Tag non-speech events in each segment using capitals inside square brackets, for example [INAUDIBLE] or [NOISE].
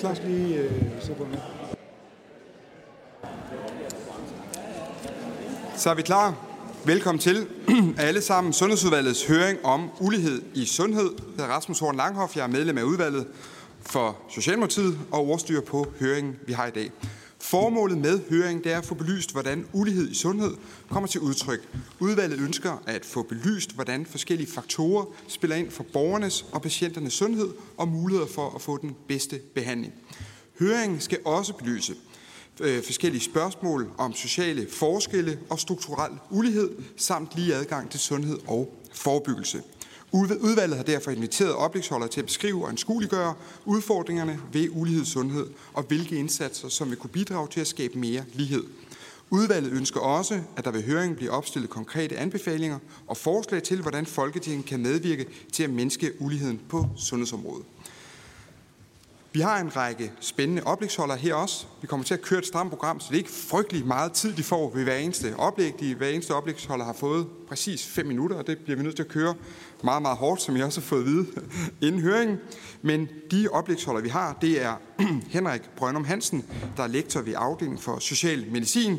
klar. lige øh, se på nu. Så er vi klar. Velkommen til [CLEARS THROAT] alle sammen Sundhedsudvalgets høring om ulighed i sundhed. Jeg er Rasmus Horn Langhoff. Jeg er medlem af udvalget for Socialdemokratiet og ordstyrer på høringen, vi har i dag. Formålet med høringen det er at få belyst, hvordan ulighed i sundhed kommer til udtryk. Udvalget ønsker at få belyst, hvordan forskellige faktorer spiller ind for borgernes og patienternes sundhed og muligheder for at få den bedste behandling. Høringen skal også belyse øh, forskellige spørgsmål om sociale forskelle og strukturel ulighed, samt lige adgang til sundhed og forebyggelse. Udvalget har derfor inviteret oplægsholdere til at beskrive og anskueliggøre udfordringerne ved ulighed i sundhed og hvilke indsatser, som vil kunne bidrage til at skabe mere lighed. Udvalget ønsker også, at der ved høringen bliver opstillet konkrete anbefalinger og forslag til, hvordan Folketinget kan medvirke til at mindske uligheden på sundhedsområdet. Vi har en række spændende oplægsholdere her også. Vi kommer til at køre et stramt program, så det er ikke frygtelig meget tid, de får ved hver eneste oplæg. De hver eneste oplægsholder har fået præcis 5 minutter, og det bliver vi nødt til at køre meget, meget hårdt, som jeg også har fået at vide [LAUGHS] inden høringen. Men de oplægsholdere, vi har, det er [CLEARS THROAT] Henrik Brønum Hansen, der er lektor ved afdelingen for social medicin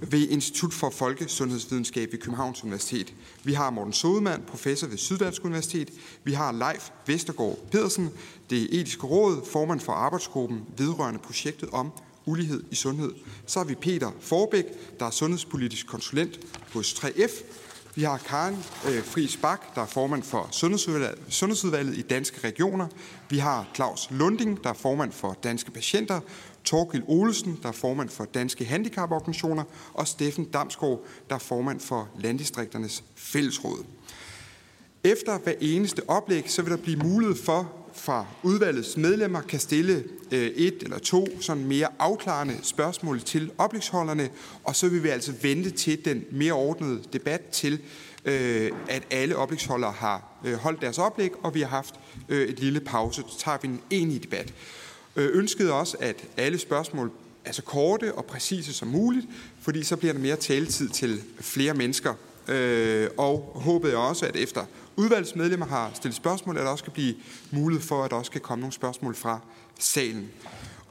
ved Institut for Folkesundhedsvidenskab ved Københavns Universitet. Vi har Morten Sodemann, professor ved Syddansk Universitet. Vi har Leif Vestergaard Pedersen, det etiske råd, formand for arbejdsgruppen vedrørende projektet om ulighed i sundhed. Så har vi Peter Forbæk, der er sundhedspolitisk konsulent hos 3F. Vi har Karen øh, Friis Bak, der er formand for Sundhedsudvalget, Sundhedsudvalget i Danske Regioner. Vi har Claus Lunding, der er formand for Danske Patienter. Torgild Olesen, der er formand for Danske Handicaporganisationer. Og Steffen Damsgaard, der er formand for Landdistrikternes Fællesråd. Efter hver eneste oplæg, så vil der blive mulighed for, fra udvalgets medlemmer kan stille øh, et eller to sådan mere afklarende spørgsmål til oplægsholderne, og så vil vi altså vente til den mere ordnede debat til, øh, at alle oplægsholdere har øh, holdt deres oplæg, og vi har haft et lille pause. Så tager vi en enig debat. Ønskede også, at alle spørgsmål er så korte og præcise som muligt, fordi så bliver der mere taletid til flere mennesker. Og håbede også, at efter udvalgsmedlemmer har stillet spørgsmål, at der også kan blive mulighed for, at der også kan komme nogle spørgsmål fra salen.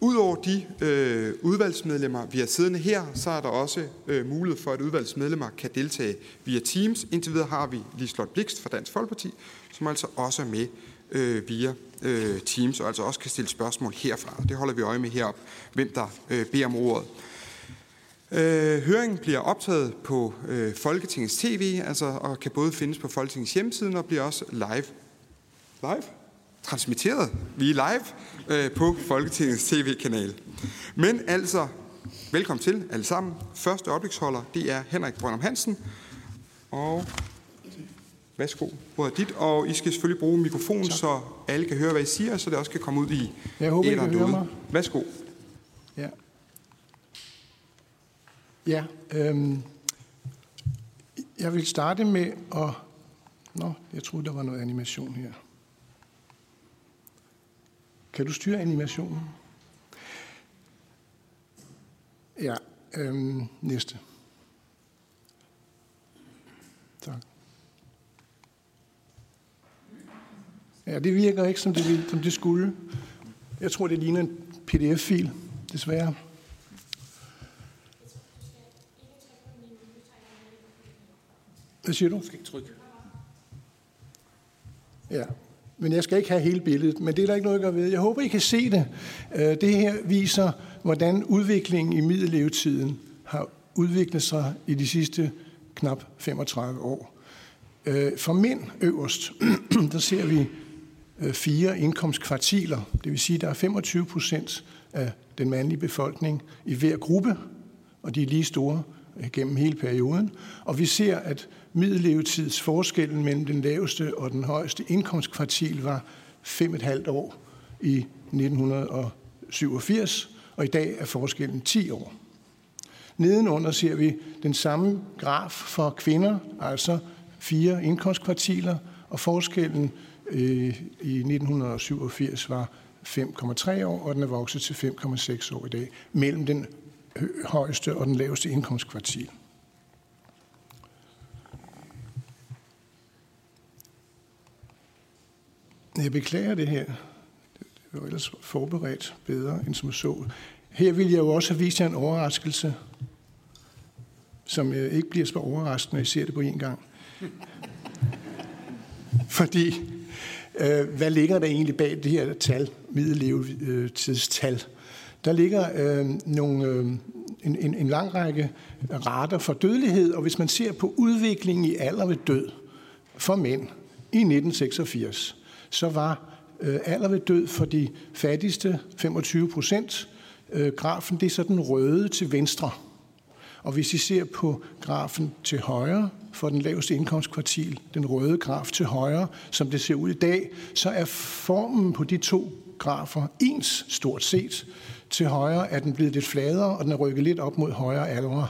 Udover de øh, udvalgsmedlemmer, vi har siddende her, så er der også øh, mulighed for, at udvalgsmedlemmer kan deltage via Teams. Indtil videre har vi Lislot Blikst fra Dansk Folkeparti, som altså også er med øh, via øh, Teams, og altså også kan stille spørgsmål herfra. Det holder vi øje med herop, hvem der øh, beder om ordet. Øh, høringen bliver optaget på øh, Folketingets TV, altså, og kan både findes på Folketingets hjemmeside og bliver også live. Live? Transmitteret. Vi er live øh, på Folketingets TV-kanal. Men altså, velkommen til alle sammen. Første oplægsholder, det er Henrik Brøndum Hansen. Og værsgo, hvor er dit? Og I skal selvfølgelig bruge mikrofonen, så alle kan høre, hvad I siger, så det også kan komme ud i Jeg håber, I kan høre mig. Værsgo. Ja. Ja, øhm, jeg vil starte med at... Nå, jeg troede, der var noget animation her. Kan du styre animationen? Ja, øhm, næste. Tak. Ja, det virker ikke, som det, ville- som det skulle. Jeg tror, det ligner en pdf-fil, desværre. Hvad siger du? skal ikke trykke. Ja, men jeg skal ikke have hele billedet, men det er der ikke noget at ved. Jeg håber, I kan se det. Øh, Det her viser, hvordan udviklingen i middellevetiden har udviklet sig i de sidste knap 35 år. Øh, For mænd øverst, [CLEARS THROAT] der ser vi øh, fire indkomstkvartiler. Det vil sige, at der er 25 procent af den mandlige befolkning i hver gruppe, og de er lige store gennem hele perioden. Og vi ser, at middellevetidsforskellen mellem den laveste og den højeste indkomstkvartil var 5,5 år i 1987, og i dag er forskellen 10 år. Nedenunder ser vi den samme graf for kvinder, altså fire indkomstkvartiler, og forskellen øh, i 1987 var 5,3 år, og den er vokset til 5,6 år i dag, mellem den højeste og den laveste indkomstkvartil. Jeg beklager det her. Det var ellers forberedt bedre end som så. Her vil jeg jo også have vist jer en overraskelse, som ikke bliver så overraskende, når I ser det på en gang. Fordi, øh, hvad ligger der egentlig bag det her tal, middellevetidstal? Der ligger øh, nogle, øh, en, en, en lang række rater for dødelighed, og hvis man ser på udviklingen i alder ved død for mænd i 1986, så var øh, alder ved død for de fattigste 25 procent. Øh, grafen det er så den røde til venstre. Og hvis I ser på grafen til højre for den laveste indkomstkvartil, den røde graf til højre, som det ser ud i dag, så er formen på de to grafer ens stort set. Til højre er den blevet lidt fladere, og den er rykket lidt op mod højre aldre.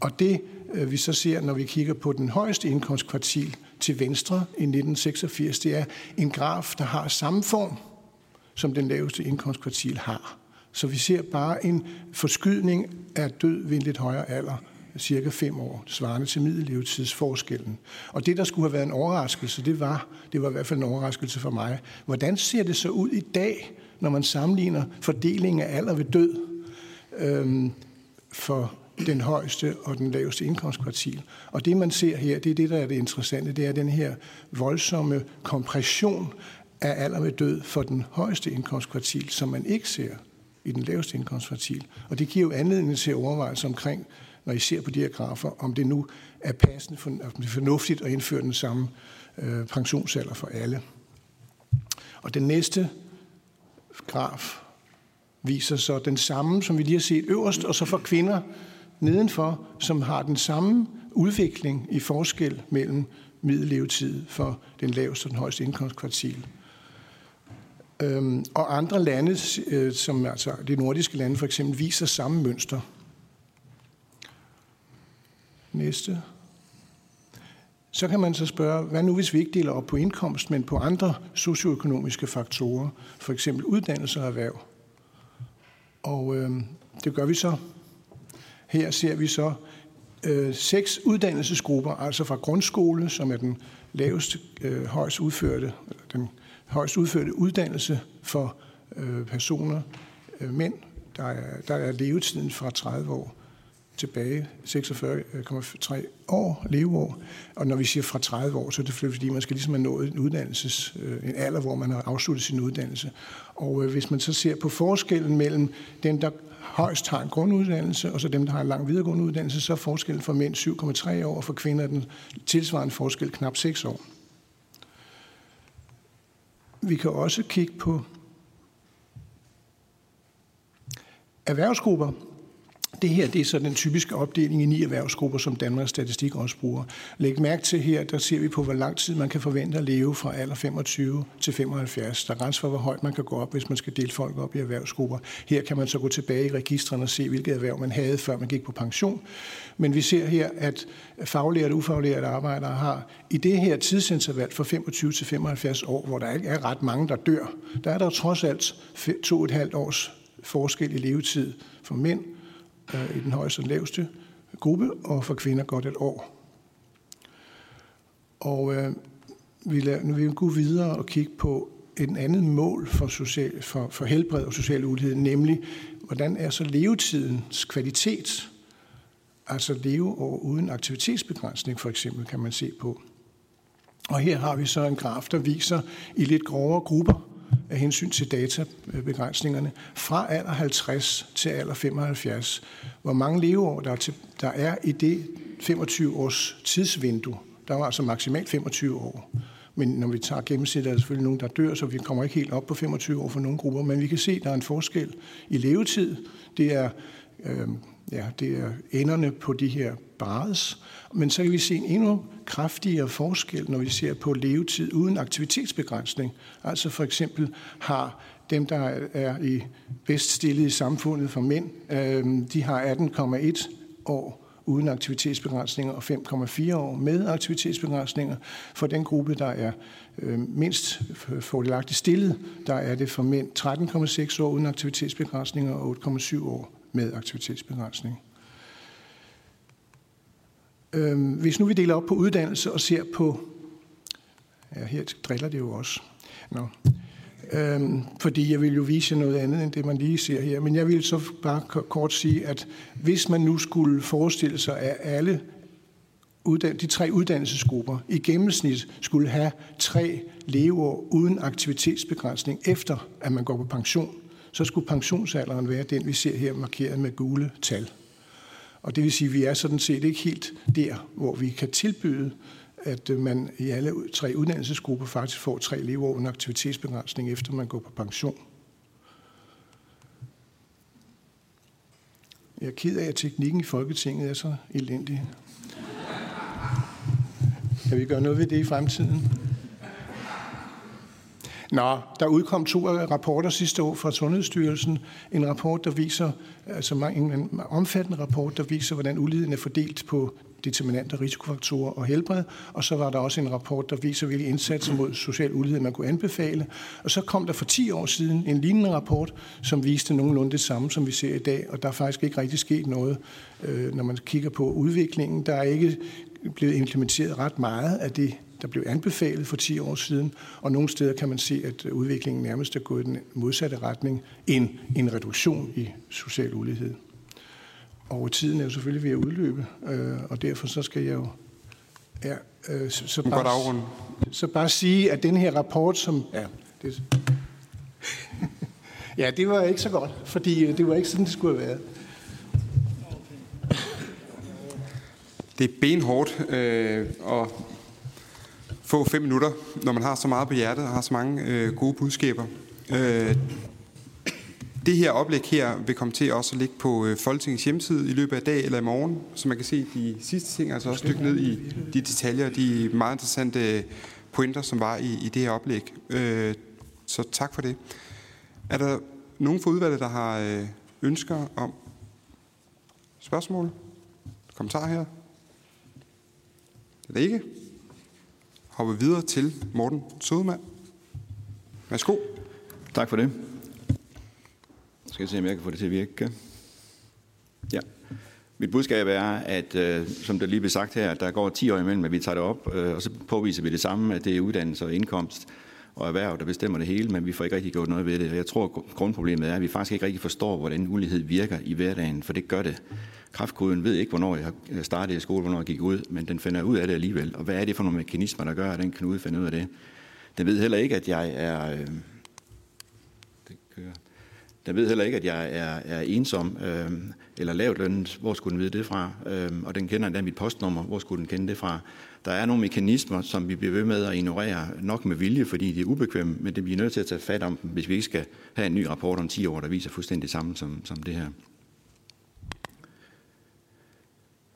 Og det øh, vi så ser, når vi kigger på den højeste indkomstkvartil til venstre i 1986, det er en graf, der har samme form, som den laveste indkomstkvartil har. Så vi ser bare en forskydning af død ved en lidt højere alder, cirka fem år, svarende til middellevetidsforskellen. Og det, der skulle have været en overraskelse, det var, det var i hvert fald en overraskelse for mig. Hvordan ser det så ud i dag, når man sammenligner fordelingen af alder ved død øhm, for den højeste og den laveste indkomstkvartil. Og det, man ser her, det er det, der er det interessante, det er den her voldsomme kompression af alder ved død for den højeste indkomstkvartil, som man ikke ser i den laveste indkomstkvartil. Og det giver jo anledning til overvejelser omkring, når I ser på de her grafer, om det nu er passende, for, om det er fornuftigt at indføre den samme øh, pensionsalder for alle. Og den næste graf viser så den samme, som vi lige har set øverst, og så for kvinder nedenfor, som har den samme udvikling i forskel mellem middellevetid for den laveste og den højeste indkomstkvartil. Øhm, og andre lande, øh, som altså de nordiske lande for eksempel, viser samme mønster. Næste. Så kan man så spørge, hvad nu hvis vi ikke deler op på indkomst, men på andre socioøkonomiske faktorer, for eksempel uddannelse og erhverv. Og øh, det gør vi så. Her ser vi så øh, seks uddannelsesgrupper, altså fra grundskole, som er den laveste, øh, højst udførte, den højst udførte uddannelse for øh, personer, øh, mænd, der er, der er levetiden fra 30 år tilbage, 46,3 år, leveår. Og når vi siger fra 30 år, så er det fordi, man skal ligesom have nået en uddannelses, øh, en alder, hvor man har afsluttet sin uddannelse. Og øh, hvis man så ser på forskellen mellem dem, der højst har en grunduddannelse, og så dem, der har en lang videregående uddannelse, så er forskellen for mænd 7,3 år, og for kvinder er den tilsvarende forskel knap 6 år. Vi kan også kigge på erhvervsgrupper. Det her det er så den typiske opdeling i ni erhvervsgrupper, som Danmarks Statistik også bruger. Læg mærke til her, der ser vi på, hvor lang tid man kan forvente at leve fra alder 25 til 75. Der er grænser for, hvor højt man kan gå op, hvis man skal dele folk op i erhvervsgrupper. Her kan man så gå tilbage i registrene og se, hvilket erhverv man havde, før man gik på pension. Men vi ser her, at faglærte og ufaglærte arbejdere har i det her tidsinterval fra 25 til 75 år, hvor der ikke er ret mange, der dør, der er der trods alt to og et halvt års forskel i levetid for mænd i den højeste og laveste gruppe, og for kvinder godt et år. Og øh, vi lader, nu vil vi gå videre og kigge på et andet mål for, social, for, for helbred og social ulighed, nemlig hvordan er så levetidens kvalitet, altså leveår uden aktivitetsbegrænsning for eksempel, kan man se på. Og her har vi så en graf, der viser i lidt grovere grupper, af hensyn til databegrænsningerne fra alder 50 til alder 75. Hvor mange leveår der er, til, der er i det 25 års tidsvindue. Der var altså maksimalt 25 år. Men når vi tager gennemsnit, er der selvfølgelig nogen, der dør, så vi kommer ikke helt op på 25 år for nogle grupper. Men vi kan se, at der er en forskel i levetid. Det er, øh, ja, det er enderne på de her bars. Men så kan vi se en endnu kraftigere forskel, når vi ser på levetid uden aktivitetsbegrænsning. Altså for eksempel har dem, der er i bedst stillet i samfundet for mænd, øh, de har 18,1 år uden aktivitetsbegrænsninger og 5,4 år med aktivitetsbegrænsninger. For den gruppe, der er øh, mindst fordelagtigt stillet, der er det for mænd 13,6 år uden aktivitetsbegrænsninger og 8,7 år med aktivitetsbegrænsning. Øhm, hvis nu vi deler op på uddannelse og ser på, ja her driller det jo også, Nå. Øhm, fordi jeg vil jo vise noget andet, end det man lige ser her. Men jeg vil så bare kort sige, at hvis man nu skulle forestille sig, at alle de tre uddannelsesgrupper i gennemsnit skulle have tre leveår uden aktivitetsbegrænsning efter, at man går på pension, så skulle pensionsalderen være den, vi ser her markeret med gule tal. Og det vil sige, at vi er sådan set ikke helt der, hvor vi kan tilbyde, at øh, man i alle tre uddannelsesgrupper faktisk får tre leveår under aktivitetsbegrænsning, efter man går på pension. Jeg er ked af, at teknikken i Folketinget er så elendig. Kan vi gøre noget ved det i fremtiden? Nå, der udkom to rapporter sidste år fra Sundhedsstyrelsen. En rapport, der viser, altså en omfattende rapport, der viser, hvordan uligheden er fordelt på determinanter, risikofaktorer og helbred. Og så var der også en rapport, der viser, hvilke indsatser mod social ulighed man kunne anbefale. Og så kom der for 10 år siden en lignende rapport, som viste nogenlunde det samme, som vi ser i dag. Og der er faktisk ikke rigtig sket noget, øh, når man kigger på udviklingen. Der er ikke blevet implementeret ret meget af det, der blev anbefalet for 10 år siden, og nogle steder kan man se, at udviklingen nærmest er gået i den modsatte retning end en reduktion i social ulighed. Og tiden er jo selvfølgelig ved at udløbe, øh, og derfor så skal jeg jo ja, øh, så, så, bare, så bare sige, at den her rapport, som... Ja, det, [LAUGHS] ja, det var ikke så godt, fordi øh, det var ikke sådan, det skulle have været. Det er benhårdt øh, at få fem minutter, når man har så meget på hjertet og har så mange øh, gode budskaber. Øh, det her oplæg her vil komme til også at ligge på øh, Folketingets hjemmeside i løbet af dag eller i morgen, så man kan se de sidste ting, altså også dykke ned i de detaljer, og de meget interessante øh, pointer, som var i, i det her oplæg. Øh, så tak for det. Er der nogen fra udvalget, der har øh, ønsker om spørgsmål? Kommentar her? Er det ikke? Hoppe videre til Morten Sødemann. Værsgo. Tak for det. Jeg skal se, om jeg kan få det til at virke. Ja. Mit budskab er, at øh, som der lige blev sagt her, der går 10 år imellem, at vi tager det op, øh, og så påviser vi det samme, at det er uddannelse og indkomst og erhverv, der bestemmer det hele, men vi får ikke rigtig gjort noget ved det. Og jeg tror, at grundproblemet er, at vi faktisk ikke rigtig forstår, hvordan ulighed virker i hverdagen, for det gør det. Kraftkoden ved ikke, hvornår jeg øh, startede i skole, hvornår jeg gik ud, men den finder ud af det alligevel. Og hvad er det for nogle mekanismer, der gør, at den kan udfinde ud af det? Den ved heller ikke, at jeg er... Øh, det kører. Den ved heller ikke, at jeg er, er ensom øh, eller lavt lønnet. Hvor skulle den vide det fra? Øhm, og den kender endda mit postnummer. Hvor skulle den kende det fra? Der er nogle mekanismer, som vi bliver ved med at ignorere, nok med vilje, fordi de er ubekvemme, men det bliver nødt til at tage fat om dem, hvis vi ikke skal have en ny rapport om 10 år, der viser fuldstændig det samme som, som det her.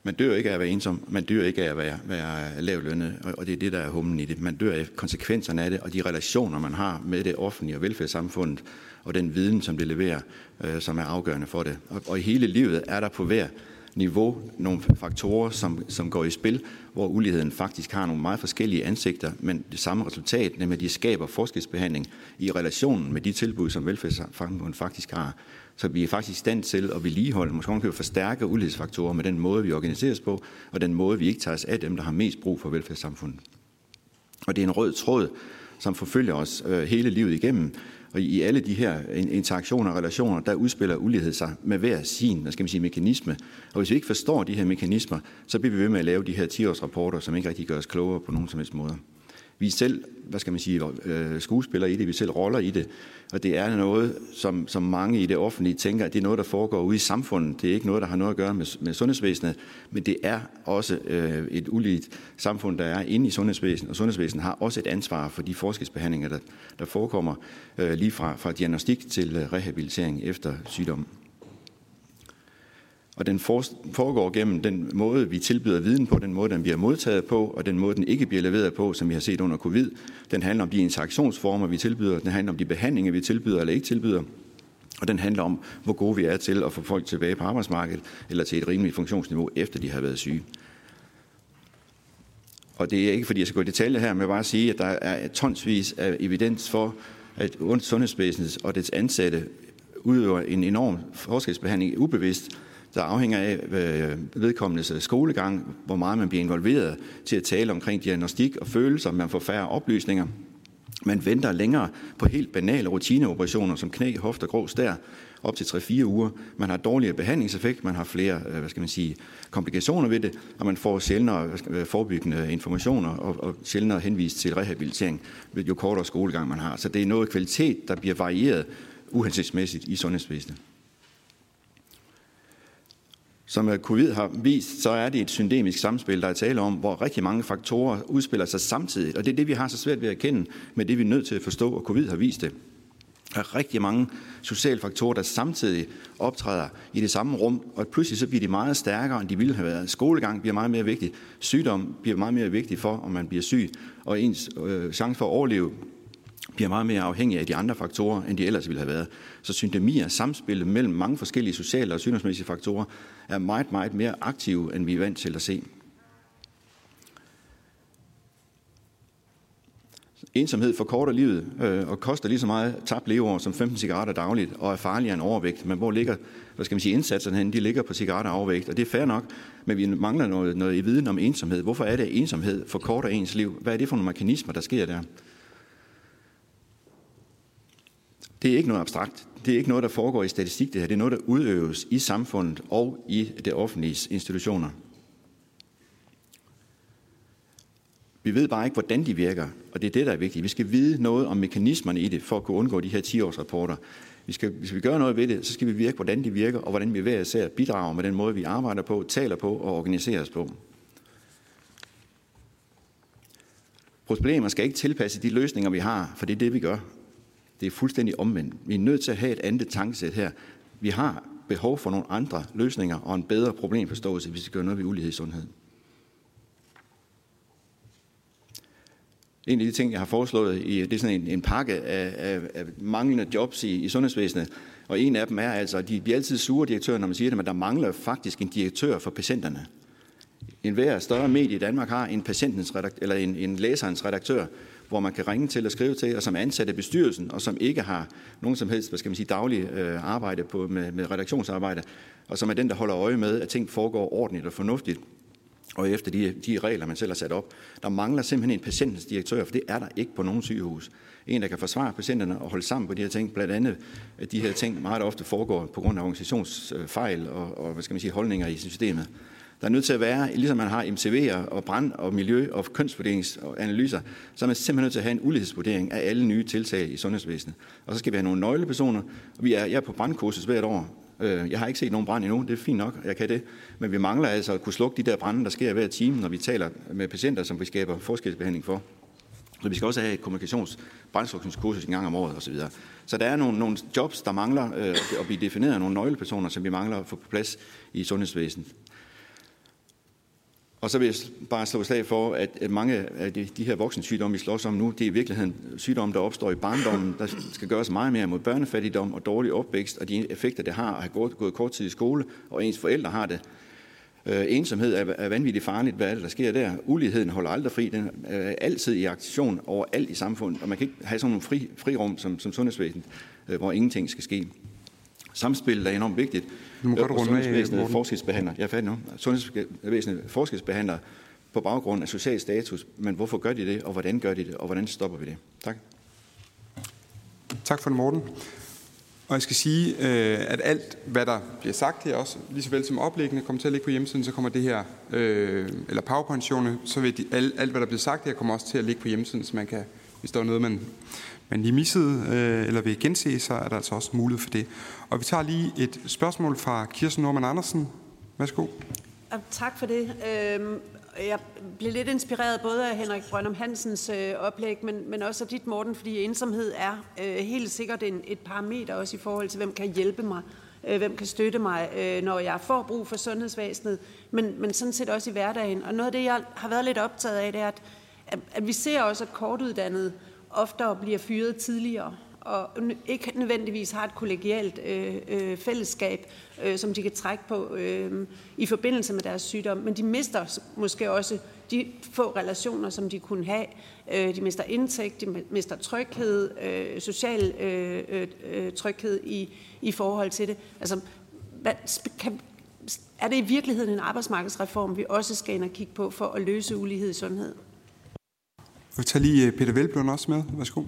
Man dør ikke af at være ensom, man dør ikke af at være, være lavlønnet, og det er det, der er humlen i det. Man dør af konsekvenserne af det, og de relationer, man har med det offentlige og velfærdssamfundet, og den viden, som det leverer, øh, som er afgørende for det. Og, og i hele livet er der på hver niveau nogle faktorer, som, som går i spil, hvor uligheden faktisk har nogle meget forskellige ansigter, men det samme resultat, nemlig at de skaber forskelsbehandling i relationen med de tilbud, som velfærdssamfundet faktisk har. Så vi er faktisk i stand til at vedligeholde, måske kan forstærke ulighedsfaktorer med den måde, vi organiseres på, og den måde, vi ikke tager os af dem, der har mest brug for velfærdssamfundet. Og det er en rød tråd, som forfølger os øh, hele livet igennem, og i alle de her interaktioner og relationer, der udspiller ulighed sig med hver sin hvad skal man sige, mekanisme. Og hvis vi ikke forstår de her mekanismer, så bliver vi ved med at lave de her 10-årsrapporter, som ikke rigtig gør os klogere på nogen som helst måde. Vi er selv, hvad skal man sige, øh, skuespillere i det, vi selv roller i det, og det er noget, som, som mange i det offentlige tænker, at det er noget, der foregår ude i samfundet. Det er ikke noget, der har noget at gøre med, med sundhedsvæsenet, men det er også øh, et uligt samfund, der er inde i sundhedsvæsenet, og sundhedsvæsenet har også et ansvar for de forskelsbehandlinger, der, der forekommer øh, lige fra, fra diagnostik til øh, rehabilitering efter sygdom. Og den foregår gennem den måde, vi tilbyder viden på, den måde, den bliver modtaget på, og den måde, den ikke bliver leveret på, som vi har set under covid. Den handler om de interaktionsformer, vi tilbyder, den handler om de behandlinger, vi tilbyder eller ikke tilbyder, og den handler om, hvor gode vi er til at få folk tilbage på arbejdsmarkedet, eller til et rimeligt funktionsniveau, efter de har været syge. Og det er ikke, fordi jeg skal gå i detaljer her, men bare sige, at der er tonsvis af evidens for, at sundhedsvæsenet og dets ansatte udøver en enorm forskelsbehandling ubevidst, der afhænger af øh, vedkommendes øh, skolegang, hvor meget man bliver involveret til at tale omkring diagnostik og følelser, man får færre oplysninger. Man venter længere på helt banale rutineoperationer som knæ, og grå stær, op til 3-4 uger. Man har dårligere behandlingseffekt, man har flere øh, hvad skal man sige, komplikationer ved det, og man får sjældnere øh, forebyggende informationer og, og sjældnere henvist til rehabilitering, jo kortere skolegang man har. Så det er noget kvalitet, der bliver varieret uhensigtsmæssigt i sundhedsvæsenet. Som covid har vist, så er det et syndemisk samspil, der er tale om, hvor rigtig mange faktorer udspiller sig samtidig. Og det er det, vi har så svært ved at kende, men det vi er nødt til at forstå, og covid har vist det. Der er rigtig mange sociale faktorer, der samtidig optræder i det samme rum, og pludselig så bliver de meget stærkere, end de ville have været. Skolegang bliver meget mere vigtig. Sygdom bliver meget mere vigtig for, om man bliver syg, og ens øh, chance for at overleve bliver meget mere afhængig af de andre faktorer, end de ellers ville have været. Så syndemier, samspillet mellem mange forskellige sociale og sygdomsmæssige faktorer, er meget, meget mere aktive, end vi er vant til at se. Ensomhed forkorter livet øh, og koster lige så meget tabt leveår som 15 cigaretter dagligt og er farligere end overvægt. Men hvor ligger hvad skal man sige, indsatserne hen? De ligger på cigaretter og overvægt, og det er fair nok, men vi mangler noget, noget i viden om ensomhed. Hvorfor er det, at ensomhed forkorter ens liv? Hvad er det for nogle mekanismer, der sker der? Det er ikke noget abstrakt. Det er ikke noget, der foregår i statistik, det her. Det er noget, der udøves i samfundet og i det offentlige institutioner. Vi ved bare ikke, hvordan de virker, og det er det, der er vigtigt. Vi skal vide noget om mekanismerne i det, for at kunne undgå de her 10-års-rapporter. Vi skal, hvis vi gør noget ved det, så skal vi virke, hvordan de virker, og hvordan vi hver især bidrager med den måde, vi arbejder på, taler på og organiserer os på. Problemer skal ikke tilpasse de løsninger, vi har, for det er det, vi gør. Det er fuldstændig omvendt. Vi er nødt til at have et andet tankesæt her. Vi har behov for nogle andre løsninger og en bedre problemforståelse, hvis vi skal gøre noget ved ulighed i sundhed. En af de ting, jeg har foreslået, i, det er sådan en, en pakke af, af, af manglende jobs i, i sundhedsvæsenet. Og en af dem er altså, de bliver altid sure direktører, når man siger det, men der mangler faktisk en direktør for patienterne. En hver større medie i Danmark har en, patientens redaktør, eller en, en læserens redaktør, hvor man kan ringe til og skrive til, og som er ansat af bestyrelsen, og som ikke har nogen som helst, hvad skal man sige, daglig øh, arbejde på, med, med redaktionsarbejde, og som er den, der holder øje med, at ting foregår ordentligt og fornuftigt, og efter de, de regler, man selv har sat op. Der mangler simpelthen en patientens direktør, for det er der ikke på nogen sygehus. En, der kan forsvare patienterne og holde sammen på de her ting, blandt andet at de her ting meget ofte foregår på grund af organisationsfejl og, og hvad skal man sige, holdninger i systemet. Der er nødt til at være, ligesom man har MCV'er og brand og miljø og kønsfordelingsanalyser, så er man simpelthen nødt til at have en ulighedsvurdering af alle nye tiltag i sundhedsvæsenet. Og så skal vi have nogle nøglepersoner. Vi er, jeg er på brandkursus hvert år. Øh, jeg har ikke set nogen brand endnu, det er fint nok, jeg kan det. Men vi mangler altså at kunne slukke de der brænde, der sker hver time, når vi taler med patienter, som vi skaber forskelsbehandling for. Så vi skal også have et kommunikationsbrændstrukningskursus en gang om året osv. Så, så der er nogle, nogle jobs, der mangler øh, at blive defineret nogle nøglepersoner, som vi mangler at få på plads i sundhedsvæsenet. Og så vil jeg bare slå slag for, at mange af de, de her voksensygdomme, vi slås om nu, det er i virkeligheden sygdomme, der opstår i barndommen. Der skal gøres meget mere mod børnefattigdom og dårlig opvækst, og de effekter, det har at have gået, gået kort tid i skole, og ens forældre har det. Øh, ensomhed er, er vanvittigt farligt. Hvad er det, der sker der? Uligheden holder aldrig fri. Den øh, er altid i aktion overalt i samfundet, og man kan ikke have sådan nogle fri, frirum som, som sundhedsvæsen, øh, hvor ingenting skal ske. Samspillet er enormt vigtigt. Du må godt runde Sundhedsvæsenet forskelsbehandler. Jeg er færdig nu. Sundhedsvæsenet forskelsbehandler på baggrund af social status. Men hvorfor gør de det, og hvordan gør de det, og hvordan stopper vi det? Tak. Tak for det, Morten. Og jeg skal sige, øh, at alt, hvad der bliver sagt her også, lige så vel som oplæggende kommer til at ligge på hjemmesiden, så kommer det her, øh, eller powerpoint så vil de, alt, alt, hvad der bliver sagt her, kommer også til at ligge på hjemmesiden, så man kan, hvis der er noget, man men lige missede øh, eller vil gense, så er der altså også mulighed for det. Og vi tager lige et spørgsmål fra Kirsten Norman Andersen. Værsgo. Tak for det. Øhm, jeg blev lidt inspireret både af Henrik Brøndum Hansens øh, oplæg, men, men også af dit, Morten, fordi ensomhed er øh, helt sikkert en, et parameter også i forhold til, hvem kan hjælpe mig, øh, hvem kan støtte mig, når jeg får brug for sundhedsvæsenet, men, men sådan set også i hverdagen. Og noget af det, jeg har været lidt optaget af, det er, at, at vi ser også, at kortuddannede oftere bliver fyret tidligere og ikke nødvendigvis har et kollegialt øh, øh, fællesskab, øh, som de kan trække på øh, i forbindelse med deres sygdom. Men de mister måske også de få relationer, som de kunne have. Øh, de mister indtægt, de mister tryghed, øh, social øh, øh, øh, tryghed i, i forhold til det. Altså, hvad, kan, er det i virkeligheden en arbejdsmarkedsreform, vi også skal ind og kigge på for at løse ulighed i sundhed? Vi tager lige øh, Peter Velblom også med. Værsgo.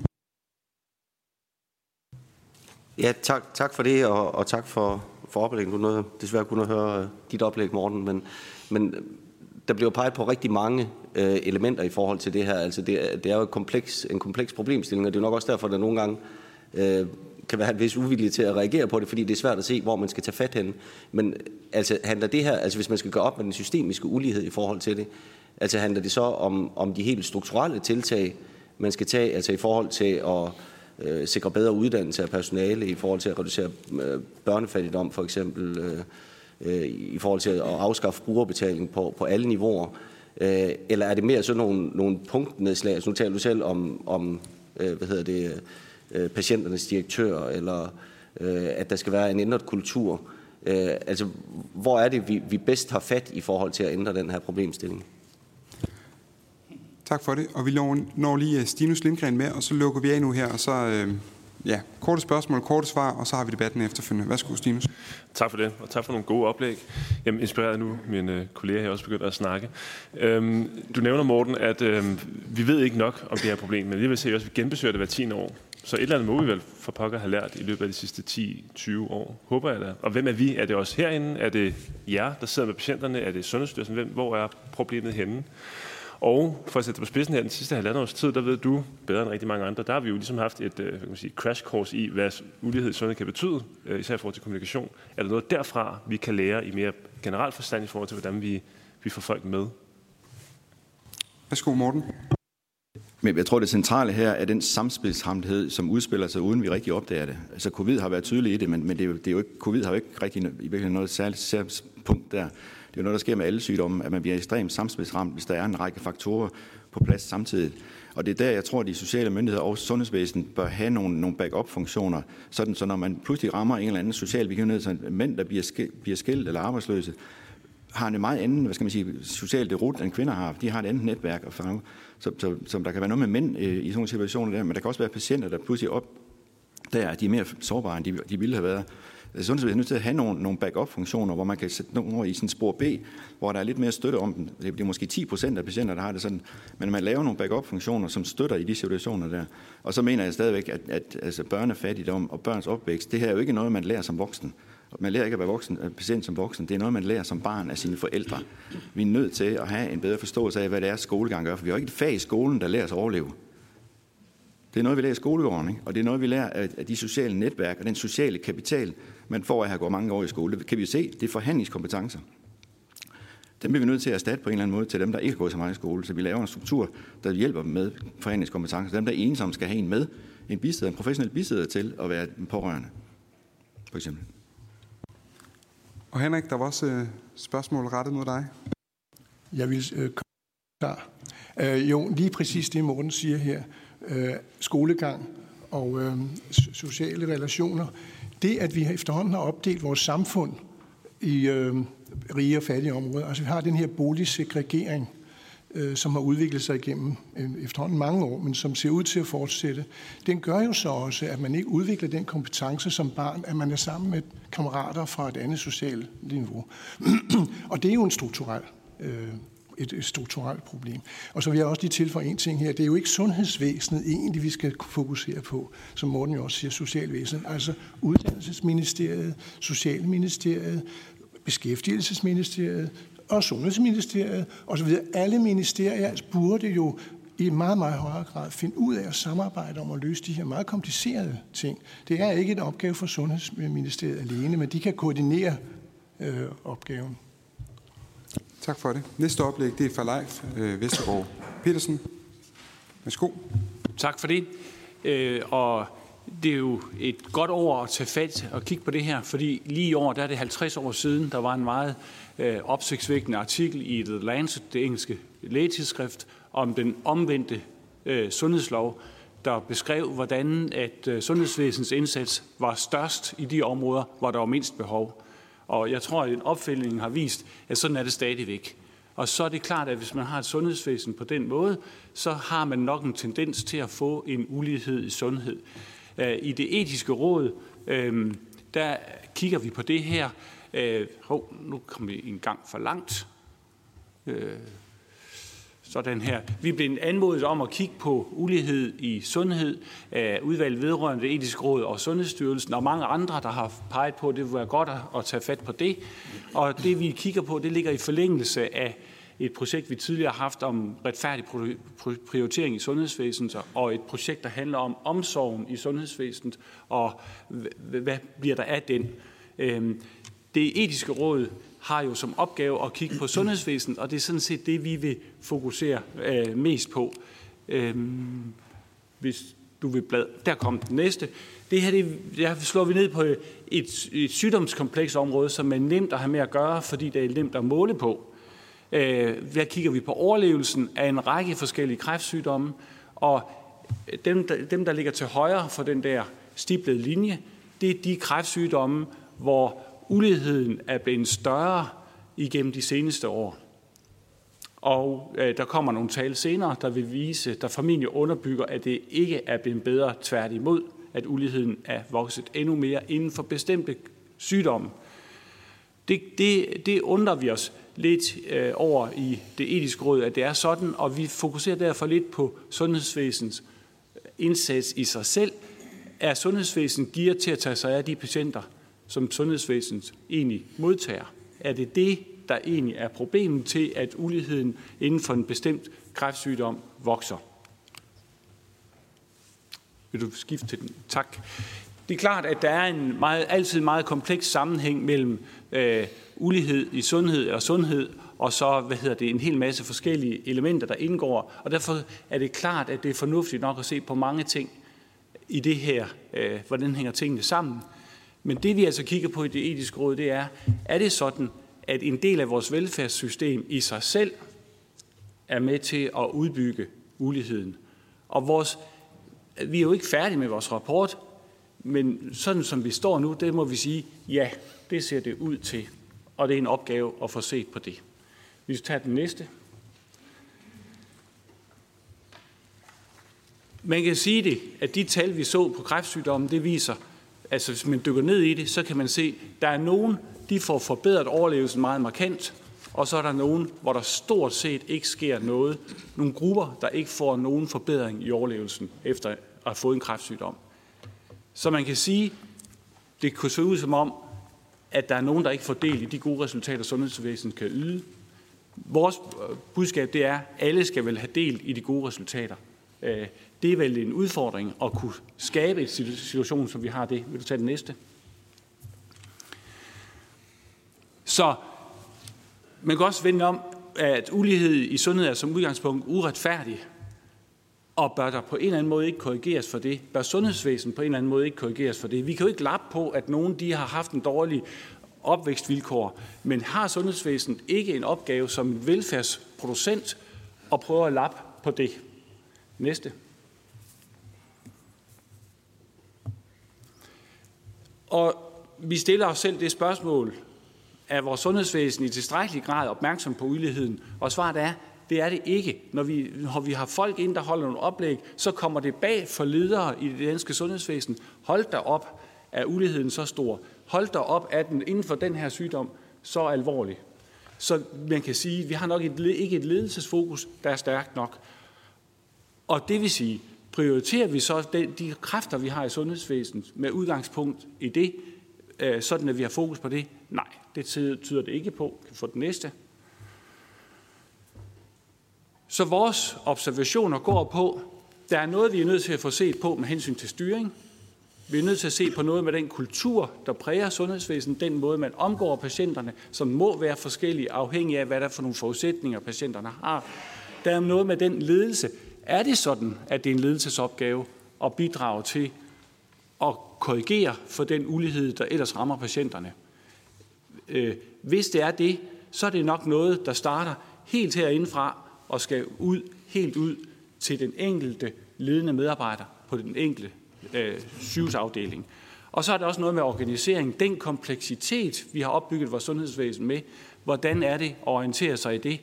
Ja, tak, tak for det, og, og tak for, for oplægget. Du nåede desværre kun at høre øh, dit oplæg, Morten, men, men øh, der bliver peget på rigtig mange øh, elementer i forhold til det her. Altså det, det er jo et kompleks, en kompleks problemstilling, og det er nok også derfor, at der nogle gange øh, kan være en vis uvilje til at reagere på det, fordi det er svært at se, hvor man skal tage fat hen. Men altså, handler det her, altså hvis man skal gøre op med den systemiske ulighed i forhold til det, altså handler det så om, om de helt strukturelle tiltag, man skal tage, altså i forhold til at øh, sikre bedre uddannelse af personale, i forhold til at reducere øh, børnefattigdom for eksempel, øh, øh, i forhold til at afskaffe brugerbetaling på, på alle niveauer? Øh, eller er det mere sådan nogle, nogle punktnedslag? Altså, nu taler du selv om, om øh, hvad hedder det, øh, patienternes direktør, eller øh, at der skal være en ændret kultur. Øh, altså, hvor er det, vi, vi bedst har fat i forhold til at ændre den her problemstilling? Tak for det. Og vi når lige øh, Stinus Lindgren med, og så lukker vi af nu her, og så øh, ja, korte spørgsmål, korte svar, og så har vi debatten efterfølgende. Værsgo, Stinus. Tak for det, og tak for nogle gode oplæg. Jamen, inspireret nu, mine øh, kolleger her også begyndt at snakke. Øhm, du nævner, Morten, at øhm, vi ved ikke nok om det her problem, men vi vil se, at vi genbesøger det hver 10 år. Så et eller andet må vi vel for pokker have lært i løbet af de sidste 10-20 år, håber jeg da. Og hvem er vi? Er det os herinde? Er det jer, der sidder med patienterne? Er det Sundhedsstyrelsen? Hvem, hvor er problemet henne? Og for at sætte på spidsen her den sidste halvandet års tid, der ved du bedre end rigtig mange andre, der har vi jo ligesom haft et øh, kan man sige, crash course i, hvad ulighed i sundhed kan betyde, øh, især i forhold til kommunikation. Er der noget derfra, vi kan lære i mere generelt forstand i forhold til, hvordan vi, vi får folk med? Værsgo, Morten. Men jeg tror, det centrale her er den samspilshamlighed, som udspiller sig, uden vi rigtig opdager det. Altså, covid har været tydelig i det, men, men det, er jo, det er jo ikke, covid har jo ikke rigtig i virkeligheden noget særligt, særligt punkt der. Det er noget, der sker med alle sygdomme, at man bliver ekstremt samspilsramt, hvis der er en række faktorer på plads samtidig. Og det er der, jeg tror, at de sociale myndigheder og sundhedsvæsen bør have nogle, nogle backup-funktioner, sådan så når man pludselig rammer en eller anden social begivenhed, så mænd, der bliver, skilt, bliver skilt eller arbejdsløse, har en meget anden, hvad skal man sige, social derut, end kvinder har. De har et andet netværk, og så, så, så, så der kan være noget med mænd øh, i sådan nogle situationer der, men der kan også være patienter, der pludselig op, der er de mere sårbare, end de, de ville have været. Øh, sundhedsvæsenet er nødt til at have nogle, nogle backup-funktioner, hvor man kan sætte nogle over i sin spor B, hvor der er lidt mere støtte om den. Det er måske 10 procent af patienter, der har det sådan, men man laver nogle backup-funktioner, som støtter i de situationer der. Og så mener jeg stadigvæk, at, at altså børnefattigdom og børns opvækst, det her er jo ikke noget, man lærer som voksen. Man lærer ikke at være voksen, øh, patient som voksen. Det er noget, man lærer som barn af sine forældre. Vi er nødt til at have en bedre forståelse af, hvad det er, skolegang gør. For vi har ikke et fag i skolen, der lærer os at overleve. Det er noget, vi lærer i skolegården, ikke? og det er noget, vi lærer af de sociale netværk og den sociale kapital, man får af at have gået mange år i skole. Det kan vi se, det er forhandlingskompetencer. Dem bliver vi nødt til at erstatte på en eller anden måde til dem, der ikke har gået så meget i skole. Så vi laver en struktur, der hjælper dem med forhandlingskompetencer. Dem, der er ensomme, skal have en med, en bisidder, en professionel bisidder til at være en pårørende, for eksempel. Og Henrik, der var også øh, spørgsmål rettet mod dig. Jeg vil øh, klar. Øh, jo, lige præcis det, Morten siger her. Øh, skolegang og øh, sociale relationer. Det, at vi efterhånden har opdelt vores samfund i øh, rige og fattige områder. Altså vi har den her boligsegregering, øh, som har udviklet sig igennem øh, efterhånden mange år, men som ser ud til at fortsætte. Den gør jo så også, at man ikke udvikler den kompetence som barn, at man er sammen med kammerater fra et andet socialt niveau. [CLEARS THROAT] og det er jo en strukturel øh, et, et strukturelt problem. Og så vil jeg også lige tilføje en ting her. Det er jo ikke sundhedsvæsenet egentlig, vi skal fokusere på, som Morten jo også siger, socialvæsenet. Altså uddannelsesministeriet, socialministeriet, beskæftigelsesministeriet og sundhedsministeriet osv. Alle ministerier burde jo i meget, meget højere grad finde ud af at samarbejde om at løse de her meget komplicerede ting. Det er ikke en opgave for Sundhedsministeriet alene, men de kan koordinere øh, opgaven. Tak for det. Næste oplæg, det er fra Leif øh, Vestergaard Petersen. Værsgo. Tak for det. Øh, og det er jo et godt år at tage fat og kigge på det her, fordi lige i år, der er det 50 år siden, der var en meget øh, opsigtsvækkende artikel i The Lancet, det engelske lægetidsskrift, om den omvendte øh, sundhedslov, der beskrev, hvordan at øh, sundhedsvæsenets indsats var størst i de områder, hvor der var mindst behov. Og jeg tror, at en opfølgning har vist, at sådan er det stadigvæk. Og så er det klart, at hvis man har et sundhedsvæsen på den måde, så har man nok en tendens til at få en ulighed i sundhed. Øh, I det etiske råd, øh, der kigger vi på det her. Øh, hov, nu kommer vi en gang for langt sådan her. Vi blev anmodet om at kigge på ulighed i sundhed øh, af udvalg vedrørende det etiske råd og Sundhedsstyrelsen og mange andre, der har peget på, at det ville være godt at tage fat på det. Og det vi kigger på, det ligger i forlængelse af et projekt, vi tidligere har haft om retfærdig prioritering i sundhedsvæsenet, og et projekt, der handler om omsorgen i sundhedsvæsenet, og hvad bliver der af den. Øhm, det etiske råd har jo som opgave at kigge på sundhedsvæsenet, og det er sådan set det, vi vil fokusere øh, mest på. Øhm, hvis du vil blad. Der kom den næste. Det her det, der slår vi ned på et, et sygdomskompleks som er nemt at have med at gøre, fordi det er nemt at måle på. Øh, der kigger vi på overlevelsen af en række forskellige kræftsygdomme, og dem, der, dem, der ligger til højre for den der stiplede linje, det er de kræftsygdomme, hvor uligheden er blevet større igennem de seneste år. Og øh, der kommer nogle tal senere, der vil vise, der formentlig underbygger, at det ikke er blevet bedre tværtimod, at uligheden er vokset endnu mere inden for bestemte sygdomme. Det, det, det undrer vi os lidt øh, over i det etiske råd, at det er sådan, og vi fokuserer derfor lidt på sundhedsvæsenets indsats i sig selv. Er sundhedsvæsenet gear til at tage sig af de patienter, som sundhedsvæsenet egentlig modtager? Er det det, der egentlig er problemet til, at uligheden inden for en bestemt kræftsygdom vokser? Vil du skifte til den? Tak. Det er klart, at der er en meget, altid meget kompleks sammenhæng mellem øh, ulighed i sundhed og sundhed, og så hvad hedder det, en hel masse forskellige elementer, der indgår. Og derfor er det klart, at det er fornuftigt nok at se på mange ting i det her, øh, hvordan hænger tingene sammen. Men det vi altså kigger på i det etiske råd, det er, er det sådan, at en del af vores velfærdssystem i sig selv er med til at udbygge uligheden. Og vores, vi er jo ikke færdige med vores rapport, men sådan som vi står nu, det må vi sige, ja, det ser det ud til. Og det er en opgave at få set på det. Vi skal tage den næste. Man kan sige det, at de tal, vi så på kræftsygdommen, det viser, altså hvis man dykker ned i det, så kan man se, at der er nogen, de får forbedret overlevelsen meget markant, og så er der nogen, hvor der stort set ikke sker noget. Nogle grupper, der ikke får nogen forbedring i overlevelsen efter at have fået en kræftsygdom. Så man kan sige, det kunne se ud som om, at der er nogen, der ikke får del i de gode resultater, sundhedsvæsenet kan yde. Vores budskab det er, at alle skal vel have del i de gode resultater. Øh, det er vel en udfordring at kunne skabe en situation, som vi har det. Vil du tage det næste? Så man kan også vende om, at ulighed i sundhed er som udgangspunkt uretfærdig, og bør der på en eller anden måde ikke korrigeres for det? Bør sundhedsvæsen på en eller anden måde ikke korrigeres for det? Vi kan jo ikke lappe på, at nogen de har haft en dårlig opvækstvilkår, men har sundhedsvæsenet ikke en opgave som velfærdsproducent at prøve at lappe på det? Næste. Og vi stiller os selv det spørgsmål, er vores sundhedsvæsen i tilstrækkelig grad opmærksom på uligheden? Og svaret er, det er det ikke. Når vi, når vi har folk ind, der holder nogle oplæg, så kommer det bag for ledere i det danske sundhedsvæsen. Hold der op, er uligheden så stor. Hold der op, er den inden for den her sygdom så alvorlig. Så man kan sige, at vi har nok et, ikke et ledelsesfokus, der er stærkt nok. Og det vil sige, prioriterer vi så de, de kræfter, vi har i sundhedsvæsenet med udgangspunkt i det, øh, sådan at vi har fokus på det? Nej, det tyder det ikke på. Kan få den næste. Så vores observationer går på, der er noget, vi er nødt til at få set på med hensyn til styring. Vi er nødt til at se på noget med den kultur, der præger sundhedsvæsenet, den måde, man omgår patienterne, som må være forskellige, afhængig af, hvad der er for nogle forudsætninger, patienterne har. Der er noget med den ledelse. Er det sådan, at det er en ledelsesopgave at bidrage til at korrigere for den ulighed, der ellers rammer patienterne? Øh, hvis det er det, så er det nok noget, der starter helt herindefra, og skal ud, helt ud til den enkelte ledende medarbejder på den enkelte øh, sygehusafdeling. Og så er der også noget med organisering. Den kompleksitet, vi har opbygget vores sundhedsvæsen med, hvordan er det at orientere sig i det?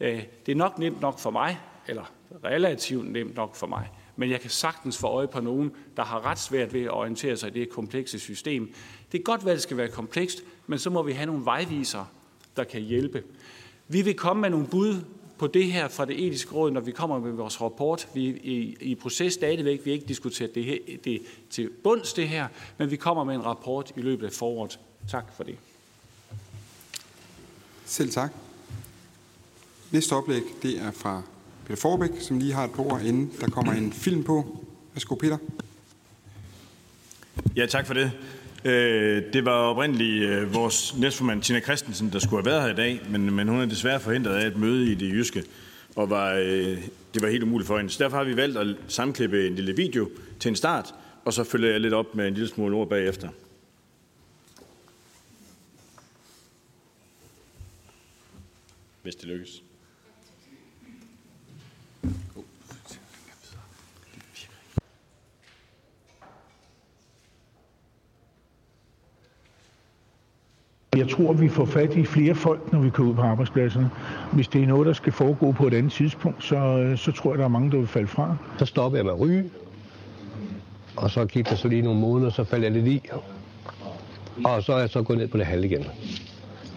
Øh, det er nok nemt nok for mig, eller relativt nemt nok for mig, men jeg kan sagtens få øje på nogen, der har ret svært ved at orientere sig i det komplekse system. Det er godt, at det skal være komplekst, men så må vi have nogle vejvisere, der kan hjælpe. Vi vil komme med nogle bud på det her fra det etiske råd, når vi kommer med vores rapport. Vi er i, i proces stadigvæk. Vi har ikke diskuteret det, her, det til bunds, det her, men vi kommer med en rapport i løbet af foråret. Tak for det. Selv tak. Næste oplæg, det er fra Peter Forbæk, som lige har et par ord, inden der kommer en film på. Værsgo, Peter. Ja, tak for det. Øh, det var oprindeligt øh, vores næstformand Tina Christensen, der skulle have været her i dag, men, men hun er desværre forhindret af et møde i det jyske, og var, øh, det var helt umuligt for hende. Så derfor har vi valgt at sammenklippe en lille video til en start, og så følger jeg lidt op med en lille smule ord bagefter. Hvis det lykkes. Jeg tror, vi får fat i flere folk, når vi kommer ud på arbejdspladserne. Hvis det er noget, der skal foregå på et andet tidspunkt, så, øh, så tror jeg, der er mange, der vil falde fra. Så stopper jeg med at ryge, og så gik der så lige nogle måneder, så faldt jeg lidt i. Og så er jeg så gået ned på det halve igen.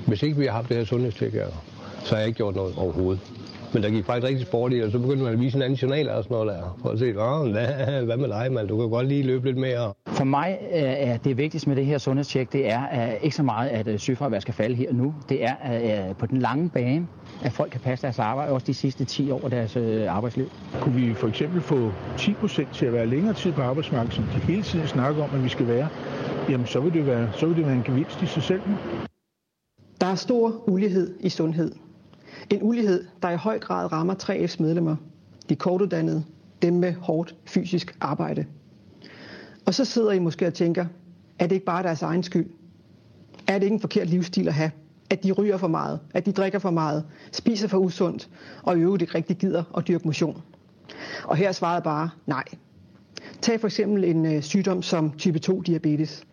Hvis ikke vi har haft det her sundhedstjek, så har jeg ikke gjort noget overhovedet. Men der gik faktisk rigtig sport i, og så begyndte man at vise en anden journal og sådan noget der, for at se, hvad, hvad med dig, man? Du kan godt lige løbe lidt mere. For mig er det vigtigste med det her sundhedstjek, det er ikke så meget, at øh, sygefravær skal falde her nu. Det er at på den lange bane, at folk kan passe deres arbejde, også de sidste 10 år af deres øh, arbejdsliv. Kunne vi for eksempel få 10 procent til at være længere tid på arbejdsmarkedet, som de hele tiden snakker om, at vi skal være, jamen så vil det være, så vil det være en gevinst i sig selv. Der er stor ulighed i sundhed. En ulighed, der i høj grad rammer 3F's medlemmer, de kortuddannede, dem med hårdt fysisk arbejde. Og så sidder I måske og tænker, er det ikke bare deres egen skyld? Er det ikke en forkert livsstil at have? At de ryger for meget, at de drikker for meget, spiser for usundt, og i øvrigt ikke rigtig gider at dyrke motion? Og her er svaret bare nej. Tag for eksempel en øh, sygdom som type 2 diabetes.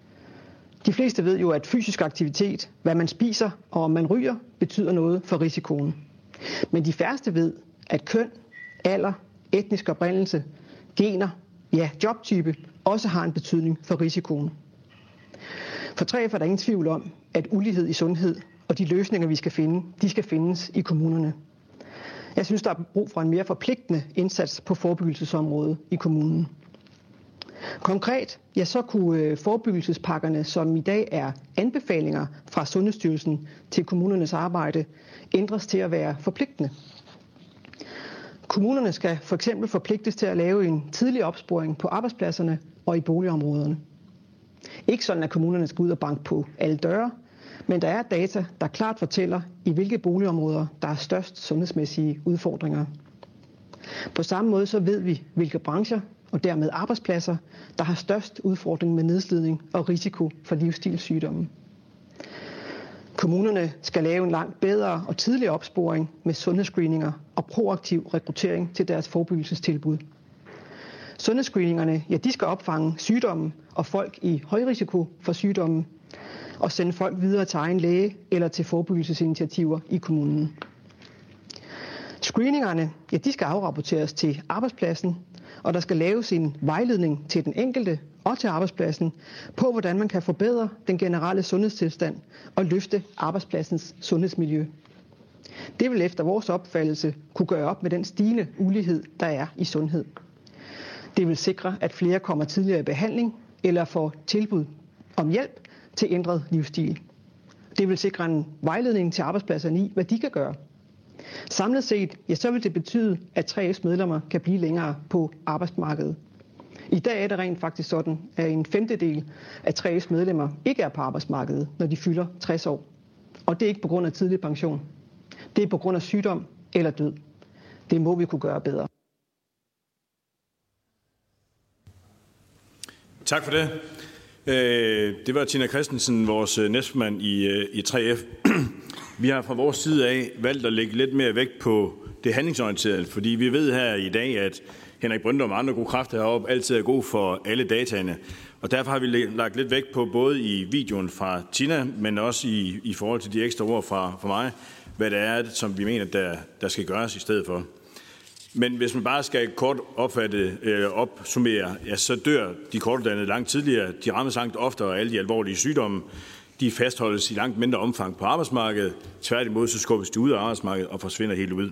De fleste ved jo, at fysisk aktivitet, hvad man spiser og om man ryger, betyder noget for risikoen. Men de færreste ved, at køn, alder, etnisk oprindelse, gener, ja, jobtype også har en betydning for risikoen. For 3F er der ingen tvivl om, at ulighed i sundhed og de løsninger, vi skal finde, de skal findes i kommunerne. Jeg synes, der er brug for en mere forpligtende indsats på forebyggelsesområdet i kommunen. Konkret, ja, så kunne øh, forebyggelsespakkerne, som i dag er anbefalinger fra Sundhedsstyrelsen til kommunernes arbejde, ændres til at være forpligtende. Kommunerne skal for eksempel forpligtes til at lave en tidlig opsporing på arbejdspladserne og i boligområderne. Ikke sådan, at kommunerne skal ud og banke på alle døre, men der er data, der klart fortæller, i hvilke boligområder der er størst sundhedsmæssige udfordringer. På samme måde så ved vi, hvilke brancher og dermed arbejdspladser, der har størst udfordring med nedslidning og risiko for livsstilssygdomme. Kommunerne skal lave en langt bedre og tidligere opsporing med sundhedsscreeninger og proaktiv rekruttering til deres forebyggelsestilbud. Sundhedsscreeningerne ja, de skal opfange sygdommen og folk i høj risiko for sygdommen og sende folk videre til egen læge eller til forebyggelsesinitiativer i kommunen. Screeningerne ja, de skal afrapporteres til arbejdspladsen og der skal laves en vejledning til den enkelte og til arbejdspladsen på, hvordan man kan forbedre den generelle sundhedstilstand og løfte arbejdspladsens sundhedsmiljø. Det vil efter vores opfattelse kunne gøre op med den stigende ulighed, der er i sundhed. Det vil sikre, at flere kommer tidligere i behandling eller får tilbud om hjælp til ændret livsstil. Det vil sikre en vejledning til arbejdspladserne i, hvad de kan gøre Samlet set, ja, så vil det betyde, at 3F's medlemmer kan blive længere på arbejdsmarkedet. I dag er det rent faktisk sådan, at en femtedel af 3F's medlemmer ikke er på arbejdsmarkedet, når de fylder 60 år. Og det er ikke på grund af tidlig pension. Det er på grund af sygdom eller død. Det må vi kunne gøre bedre. Tak for det. Øh, det var Tina Christensen, vores næstmand i, øh, i 3F. Vi har fra vores side af valgt at lægge lidt mere vægt på det handlingsorienterede, fordi vi ved her i dag, at Henrik Brøndum og andre gode kræfter heroppe altid er god for alle dataene. Og derfor har vi lagt lidt vægt på, både i videoen fra Tina, men også i, i forhold til de ekstra ord fra, fra mig, hvad det er, som vi mener, der, der skal gøres i stedet for. Men hvis man bare skal kort opfatte, øh, opsummere, ja, så dør de kortuddannede langt tidligere. De rammes langt oftere af alle de alvorlige sygdomme de fastholdes i langt mindre omfang på arbejdsmarkedet. Tværtimod så skubbes de ud af arbejdsmarkedet og forsvinder helt ud.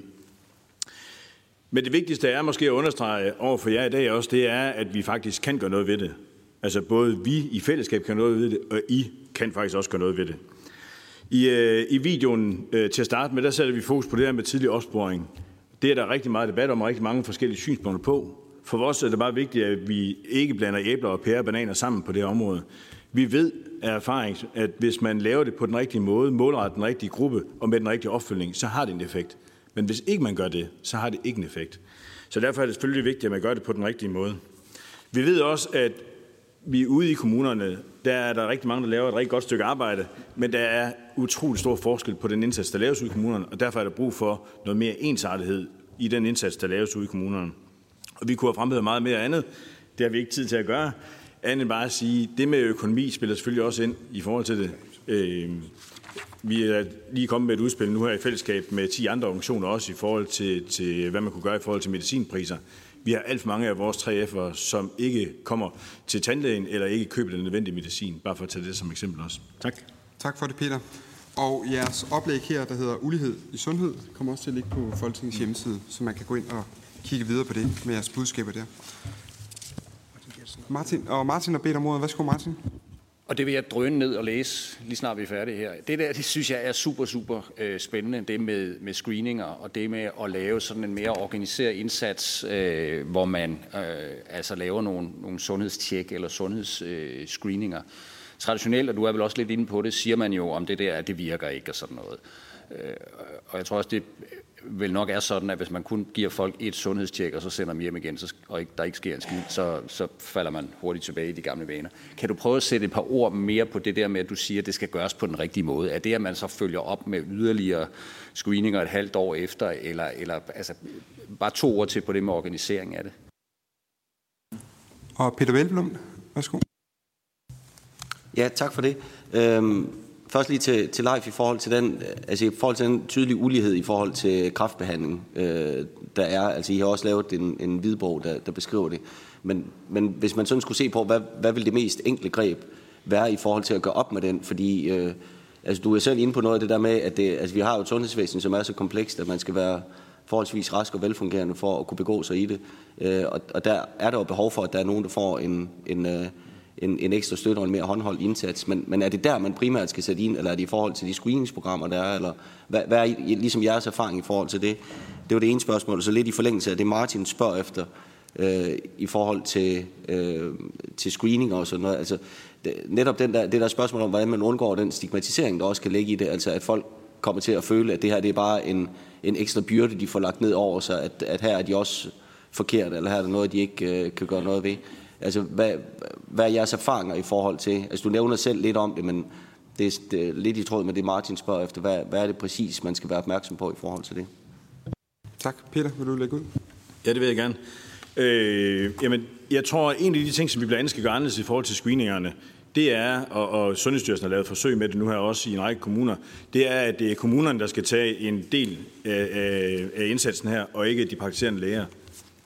Men det vigtigste er måske at understrege over for jer i dag også, det er, at vi faktisk kan gøre noget ved det. Altså både vi i fællesskab kan noget ved det, og I kan faktisk også gøre noget ved det. I, øh, i videoen øh, til at starte med, der sætter vi fokus på det her med tidlig opsporing. Det er der rigtig meget debat om, og rigtig mange forskellige synspunkter på. For os er det bare vigtigt, at vi ikke blander æbler og pære og bananer sammen på det her område. Vi ved af erfaring, at hvis man laver det på den rigtige måde, målretter den rigtige gruppe og med den rigtige opfølgning, så har det en effekt. Men hvis ikke man gør det, så har det ikke en effekt. Så derfor er det selvfølgelig vigtigt, at man gør det på den rigtige måde. Vi ved også, at vi ude i kommunerne, der er der rigtig mange, der laver et rigtig godt stykke arbejde, men der er utrolig stor forskel på den indsats, der laves ude i kommunerne, og derfor er der brug for noget mere ensartethed i den indsats, der laves ude i kommunerne. Og vi kunne have fremhævet meget mere andet. Det har vi ikke tid til at gøre. Andet bare at sige, det med økonomi spiller selvfølgelig også ind i forhold til det. Øh, vi er lige kommet med et udspil nu her i fællesskab med 10 andre organisationer også i forhold til, til hvad man kunne gøre i forhold til medicinpriser. Vi har alt for mange af vores 3F'ere, som ikke kommer til tandlægen eller ikke køber den nødvendige medicin, bare for at tage det som eksempel også. Tak. Tak for det, Peter. Og jeres oplæg her, der hedder Ulighed i sundhed, kommer også til at ligge på Folketingets hjemmeside, så man kan gå ind og kigge videre på det med jeres budskaber der. Martin, og Martin har bedt om ordet. Værsgo, Martin. Og det vil jeg drøne ned og læse, lige snart vi er færdige her. Det der, det synes jeg er super, super øh, spændende, det med, med screeninger, og det med at lave sådan en mere organiseret indsats, øh, hvor man øh, altså laver nogle, nogle sundhedstjek eller sundhedsscreeninger. Øh, Traditionelt, og du er vel også lidt inde på det, siger man jo om det der, at det virker ikke og sådan noget. Øh, og jeg tror også, det vel nok er sådan, at hvis man kun giver folk et sundhedstjek, og så sender dem hjem igen, så, og ikke, der ikke sker en skid, så, så falder man hurtigt tilbage i de gamle vaner. Kan du prøve at sætte et par ord mere på det der med, at du siger, at det skal gøres på den rigtige måde? Er det, at man så følger op med yderligere screeninger et halvt år efter, eller, eller altså, bare to ord til på det med organisering af det? Og Peter Velblom, værsgo. Ja, tak for det. Øhm, Først lige til, til Leif i forhold til den, øh, altså i forhold til den tydelige ulighed i forhold til kraftbehandling, øh, der er. Altså I har også lavet en, en hvidbog, der, der beskriver det. Men, men hvis man sådan skulle se på, hvad, hvad vil det mest enkle greb være i forhold til at gøre op med den? Fordi øh, altså, du er selv inde på noget af det der med, at det, altså, vi har jo et sundhedsvæsen, som er så komplekst, at man skal være forholdsvis rask og velfungerende for at kunne begå sig i det. Øh, og, og der er der jo behov for, at der er nogen, der får en, en, øh, en, en ekstra støtte og en mere håndholdt indsats. Men, men er det der, man primært skal sætte ind, eller er det i forhold til de screeningsprogrammer, der er, eller hvad, hvad er ligesom jeres erfaring i forhold til det? Det var det ene spørgsmål, så lidt i forlængelse af det, Martin spørger efter, øh, i forhold til, øh, til screening og sådan noget. Altså, det, netop den der, det der spørgsmål om, hvordan man undgår den stigmatisering, der også kan ligge i det, altså at folk kommer til at føle, at det her det er bare en, en ekstra byrde, de får lagt ned over sig, at, at her er de også forkert, eller her er der noget, de ikke øh, kan gøre noget ved. Altså, hvad, hvad er jeres erfaringer i forhold til? Altså, du nævner selv lidt om det, men det er, det er lidt i tråd med det, Martin spørger efter. Hvad, hvad er det præcis, man skal være opmærksom på i forhold til det? Tak. Peter, vil du lægge ud? Ja, det vil jeg gerne. Øh, jamen, jeg tror, at en af de ting, som vi blandt andet skal gøre anderledes i forhold til screeningerne, det er, og, og Sundhedsstyrelsen har lavet forsøg med det nu her også i en række kommuner, det er, at det er kommunerne, der skal tage en del af, af, af indsatsen her, og ikke de praktiserende læger.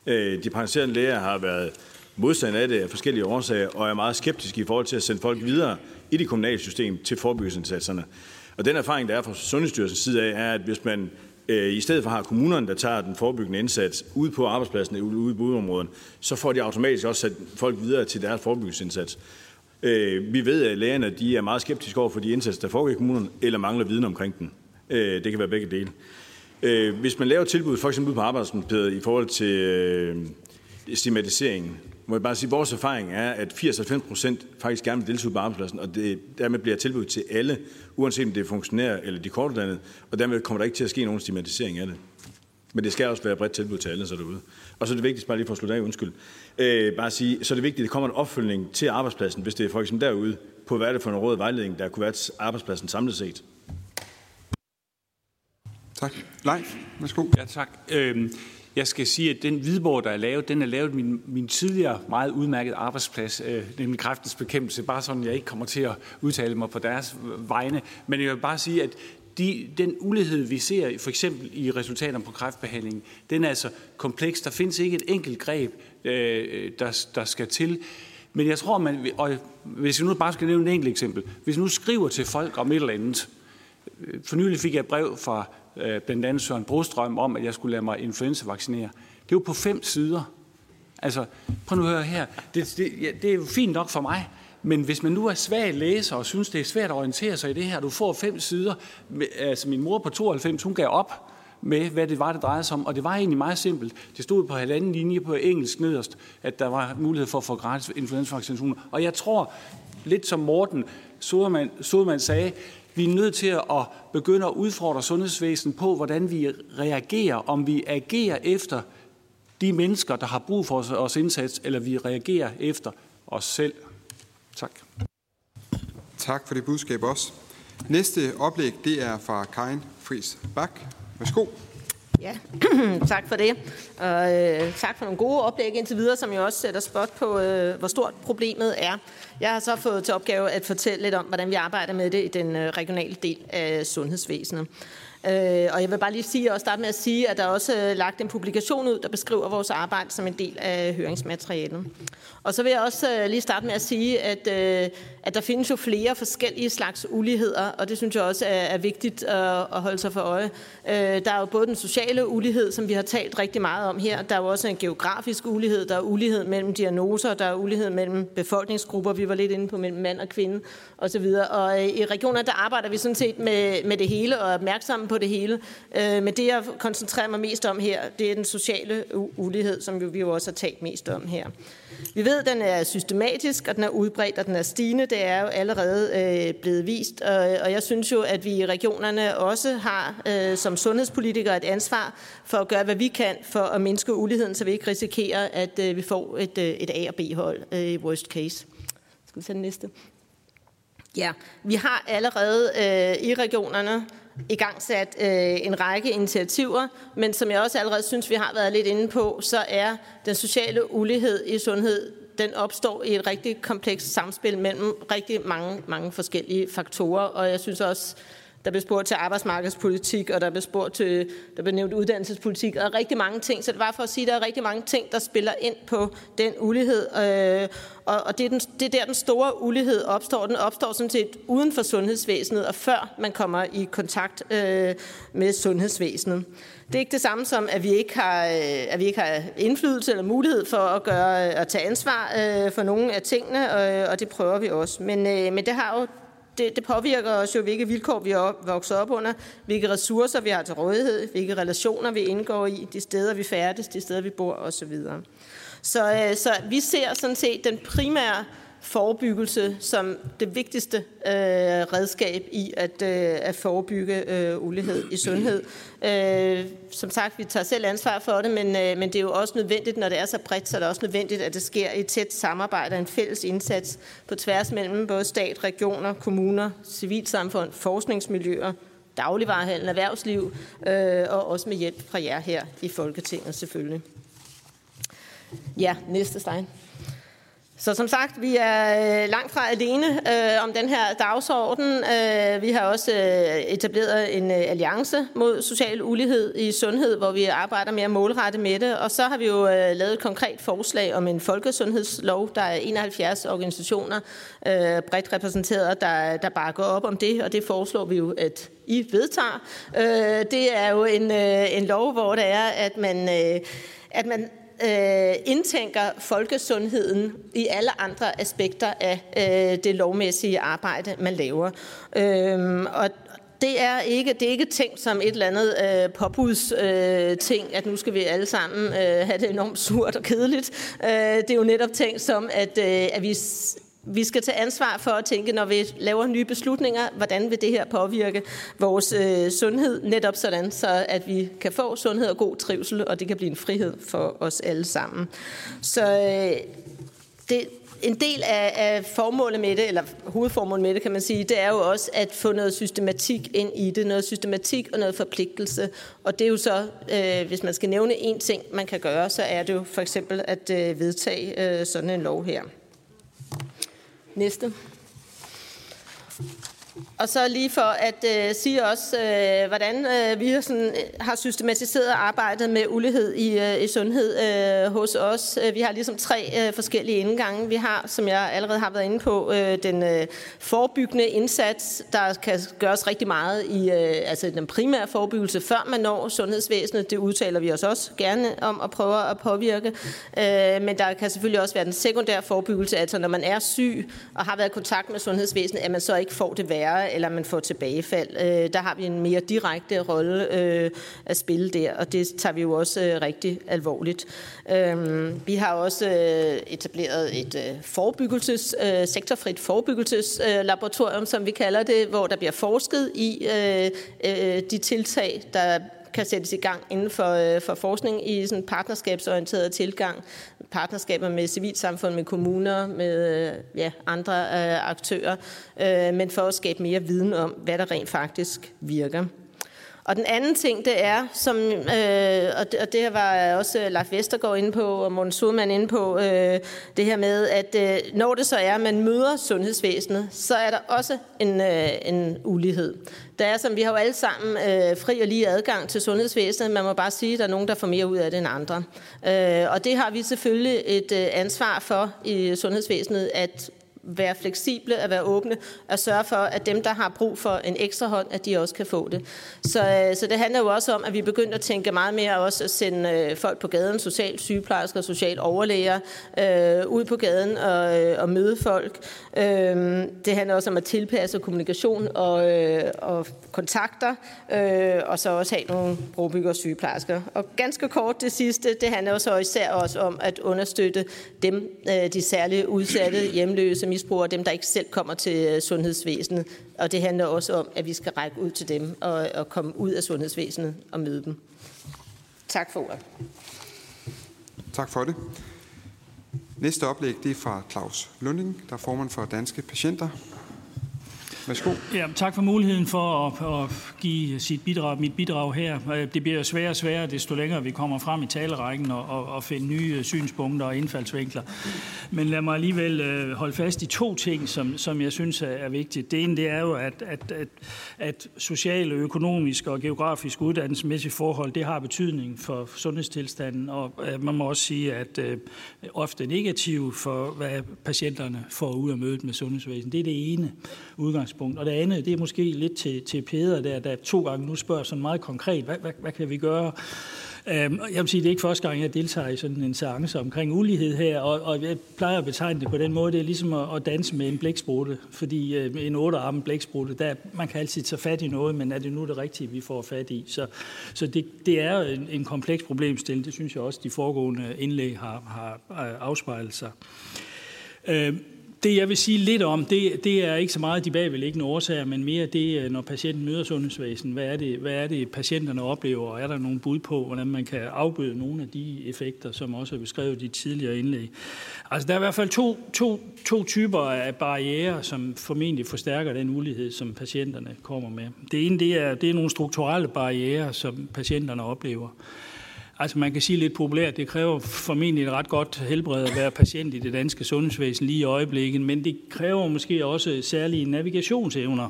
Øh, de praktiserende læger har været modstand af det af forskellige årsager, og er meget skeptisk i forhold til at sende folk videre i det kommunale system til forebyggelsesindsatserne. Og den erfaring, der er fra Sundhedsstyrelsens side af, er, at hvis man øh, i stedet for har kommunerne, der tager den forebyggende indsats ude på arbejdspladsen, ude i bodområden, så får de automatisk også sat folk videre til deres forebyggelsesindsats. Øh, vi ved, at lægerne de er meget skeptiske over for de indsatser, der foregår i kommunerne, eller mangler viden omkring den. Øh, det kan være begge dele. Øh, hvis man laver tilbud, for eksempel på arbejdspladsen, i forhold til øh, stigmatiseringen, må jeg bare sige, at vores erfaring er, at 80-90 procent faktisk gerne vil deltage på arbejdspladsen, og det, dermed bliver tilbudt til alle, uanset om det er funktionærer eller de kortuddannede, og dermed kommer der ikke til at ske nogen stigmatisering af det. Men det skal også være bredt tilbud til alle så derude. Og så er det vigtigt, bare lige for at slutte af, undskyld, øh, bare at sige, så er det vigtigt, at der kommer en opfølgning til arbejdspladsen, hvis det er for eksempel derude, på hvad er det for en råd vejledning, der kunne være til arbejdspladsen samlet set. Tak. Leif, værsgo. Ja, tak. Øhm, jeg skal sige, at den hvidbog, der er lavet, den er lavet min, min tidligere meget udmærket arbejdsplads, øh, nemlig kræftens bekæmpelse, bare sådan, jeg ikke kommer til at udtale mig på deres vegne. Men jeg vil bare sige, at de, den ulighed, vi ser for eksempel i resultaterne på kræftbehandling, den er altså kompleks. Der findes ikke et enkelt greb, øh, der, der skal til. Men jeg tror, man, og hvis jeg nu bare skal nævne et enkelt eksempel, hvis nu skriver til folk om et eller andet, for nylig fik jeg et brev fra øh, blandt andet Søren Brostrøm om, at jeg skulle lade mig influenza-vaccinere. Det er jo på fem sider. Altså, prøv nu at høre her. Det, det, ja, det er jo fint nok for mig, men hvis man nu er svag læser og synes, det er svært at orientere sig i det her, du får fem sider. Altså, min mor på 92, hun gav op med, hvad det var, det drejede sig om. Og det var egentlig meget simpelt. Det stod på halvanden linje på engelsk nederst, at der var mulighed for at få gratis influenzavaccinationer. Og jeg tror, lidt som Morten Sodermann, Sodermann sagde, vi er nødt til at begynde at udfordre sundhedsvæsenet på, hvordan vi reagerer, om vi agerer efter de mennesker, der har brug for os indsats, eller vi reagerer efter os selv. Tak. Tak for det budskab også. Næste oplæg, det er fra Karin Friis Bak. Værsgo. Ja, [CLEARS THROAT] tak for det. Og øh, tak for nogle gode oplæg indtil videre, som jo også sætter spot på, øh, hvor stort problemet er. Jeg har så fået til opgave at fortælle lidt om, hvordan vi arbejder med det i den øh, regionale del af sundhedsvæsenet. Øh, og jeg vil bare lige sige, og starte med at sige, at der er også øh, lagt en publikation ud, der beskriver vores arbejde som en del af høringsmaterialet. Og så vil jeg også øh, lige starte med at sige, at, øh, at der findes jo flere forskellige slags uligheder, og det synes jeg også er, er vigtigt at, at holde sig for øje. Der er jo både den sociale ulighed, som vi har talt rigtig meget om her. Der er jo også en geografisk ulighed, der er ulighed mellem diagnoser, der er ulighed mellem befolkningsgrupper, vi var lidt inde på, mellem mand og kvinde osv. Og i regionerne, der arbejder vi sådan set med, med det hele og er opmærksomme på det hele. Men det, jeg koncentrerer mig mest om her, det er den sociale ulighed, som vi jo også har talt mest om her. Vi ved, at den er systematisk, og den er udbredt, og den er stigende. Det er jo allerede øh, blevet vist, og, og jeg synes jo, at vi i regionerne også har øh, som sundhedspolitikere et ansvar for at gøre, hvad vi kan for at mindske uligheden, så vi ikke risikerer, at øh, vi får et, øh, et A- og B-hold øh, i worst case. Skal vi tage den næste? Ja, vi har allerede øh, i regionerne i gang sat øh, en række initiativer, men som jeg også allerede synes, vi har været lidt inde på, så er den sociale ulighed i sundhed, den opstår i et rigtig komplekst samspil mellem rigtig mange, mange forskellige faktorer, og jeg synes også, der blev spurgt til arbejdsmarkedspolitik, og der blev spurgt til, der blev nævnt uddannelsespolitik, og rigtig mange ting. Så det var for at sige, at der er rigtig mange ting, der spiller ind på den ulighed. Øh, og, og det, er den, det er der, den store ulighed opstår. Den opstår sådan set uden for sundhedsvæsenet, og før man kommer i kontakt øh, med sundhedsvæsenet. Det er ikke det samme som, at vi ikke har, øh, at vi ikke har indflydelse eller mulighed for at, gøre, at tage ansvar øh, for nogle af tingene, og, og det prøver vi også. Men, øh, men det har jo det, det påvirker os jo, hvilke vilkår vi er vokset op under, hvilke ressourcer vi har til rådighed, hvilke relationer vi indgår i, de steder vi færdes, de steder vi bor osv. Så, øh, så vi ser sådan set den primære forebyggelse som det vigtigste øh, redskab i at, øh, at forebygge øh, ulighed i sundhed. Øh, som sagt, vi tager selv ansvar for det, men, øh, men det er jo også nødvendigt, når det er så bredt, så er det også nødvendigt, at det sker i et tæt samarbejde og en fælles indsats på tværs mellem både stat, regioner, kommuner, civilsamfund, forskningsmiljøer, dagligvarehandel, erhvervsliv, øh, og også med hjælp fra jer her i Folketinget selvfølgelig. Ja, næste slide. Så som sagt, vi er øh, langt fra alene øh, om den her dagsorden. Øh, vi har også øh, etableret en øh, alliance mod social ulighed i sundhed, hvor vi arbejder med at målrette med det. Og så har vi jo øh, lavet et konkret forslag om en folkesundhedslov. Der er 71 organisationer øh, bredt repræsenteret, der, der bakker op om det, og det foreslår vi jo, at I vedtager. Øh, det er jo en, øh, en lov, hvor det er, at man, øh, at man øh, indtænker folkesundheden i alle andre aspekter af øh, det lovmæssige arbejde, man laver. Øh, og det er ikke det er ikke tænkt som et eller andet øh, påbudsting, øh, ting, at nu skal vi alle sammen øh, have det enormt surt og kedeligt. Øh, det er jo netop tænkt som at øh, at vi vi skal tage ansvar for at tænke, når vi laver nye beslutninger, hvordan vil det her påvirke vores øh, sundhed, netop sådan, så at vi kan få sundhed og god trivsel, og det kan blive en frihed for os alle sammen. Så øh, det, en del af, af formålet med det, eller hovedformålet med det, kan man sige, det er jo også at få noget systematik ind i det, noget systematik og noget forpligtelse. Og det er jo så, øh, hvis man skal nævne en ting, man kan gøre, så er det jo for eksempel at øh, vedtage øh, sådan en lov her. Næste. Og så lige for at øh, sige også, øh, hvordan øh, vi har, sådan, øh, har systematiseret arbejdet med ulighed i, øh, i sundhed øh, hos os. Øh, vi har ligesom tre øh, forskellige indgange. Vi har, som jeg allerede har været inde på, øh, den øh, forebyggende indsats, der kan gøres rigtig meget i øh, altså den primære forebyggelse, før man når sundhedsvæsenet. Det udtaler vi os også gerne om at prøve at påvirke. Øh, men der kan selvfølgelig også være den sekundære forebyggelse, altså når man er syg og har været i kontakt med sundhedsvæsenet, at man så ikke får det værre, eller man får tilbagefald. Øh, der har vi en mere direkte rolle øh, at spille der, og det tager vi jo også øh, rigtig alvorligt. Øh, vi har også øh, etableret et øh, forebyggelses, øh, sektorfrit forebyggelseslaboratorium, øh, som vi kalder det, hvor der bliver forsket i øh, øh, de tiltag, der kan sættes i gang inden for, øh, for forskning i sådan en partnerskabsorienteret tilgang. Partnerskaber med civilsamfund, med kommuner, med øh, ja, andre øh, aktører, øh, men for at skabe mere viden om, hvad der rent faktisk virker. Og den anden ting, det er, som, øh, og, det, og det var også Leif Vestergaard inde på, og Morten Surman inde på, øh, det her med, at øh, når det så er, at man møder sundhedsvæsenet, så er der også en, øh, en ulighed. Der er, som vi har jo alle sammen øh, fri og lige adgang til sundhedsvæsenet. Man må bare sige, at der er nogen, der får mere ud af det end andre. Øh, og det har vi selvfølgelig et øh, ansvar for i sundhedsvæsenet, at være fleksible, at være åbne, at sørge for, at dem, der har brug for en ekstra hånd, at de også kan få det. Så, øh, så det handler jo også om, at vi begynder at tænke meget mere også at sende øh, folk på gaden, social sygeplejersker, social overlæger, øh, ud på gaden og, øh, og møde folk. Øh, det handler også om at tilpasse kommunikation og, øh, og kontakter, øh, og så også have nogle brobygger og sygeplejersker. Og ganske kort det sidste, det handler jo så især også om at understøtte dem, øh, de særligt udsatte hjemløse, misbrugere, dem der ikke selv kommer til øh, sundhedsvæsenet. Og det handler også om, at vi skal række ud til dem og, og komme ud af sundhedsvæsenet og møde dem. Tak for ordet. Tak for det. Næste oplæg det er fra Claus Lunding, der er formand for Danske Patienter. Værsgo. Ja, tak for muligheden for at, at give sit bidrag, mit bidrag her. Det bliver sværere og sværere, desto længere vi kommer frem i talerækken og, og, og finde nye synspunkter og indfaldsvinkler. Men lad mig alligevel øh, holde fast i to ting, som, som jeg synes er, er vigtigt. Det ene det er jo, at, at, at, at sociale, økonomiske og geografiske uddannelsesmæssige forhold, det har betydning for sundhedstilstanden, og øh, man må også sige, at øh, ofte negativ for, hvad patienterne får ud af mødet med sundhedsvæsenet. Det er det ene udgangspunkt udgangspunkt. Og det andet, det er måske lidt til, til Peder, der, der to gange nu spørger sådan meget konkret, hvad, hvad, hvad kan vi gøre? Øhm, jeg vil sige, det er ikke første gang, jeg deltager i sådan en seance omkring ulighed her, og, og jeg plejer at betegne det på den måde, det er ligesom at, at danse med en blæksprutte, fordi øh, en ottearmet blæksprutte, der, man kan altid tage fat i noget, men er det nu det rigtige, vi får fat i? Så, så det, det er en, en kompleks problemstilling, det synes jeg også, de foregående indlæg har, har afspejlet sig. Øhm, det, jeg vil sige lidt om, det, det er ikke så meget de bagvedliggende årsager, men mere det, øh, når patienten møder sundhedsvæsen. Hvad er, det, hvad er det, patienterne oplever, og er der nogle bud på, hvordan man kan afbøde nogle af de effekter, som også er beskrevet i tidligere indlæg. Altså, der er i hvert fald to, to, to typer af barriere, som formentlig forstærker den ulighed, som patienterne kommer med. Det ene, det er, det er nogle strukturelle barriere, som patienterne oplever. Altså man kan sige lidt populært, det kræver formentlig et ret godt helbred at være patient i det danske sundhedsvæsen lige i øjeblikket, men det kræver måske også særlige navigationsevner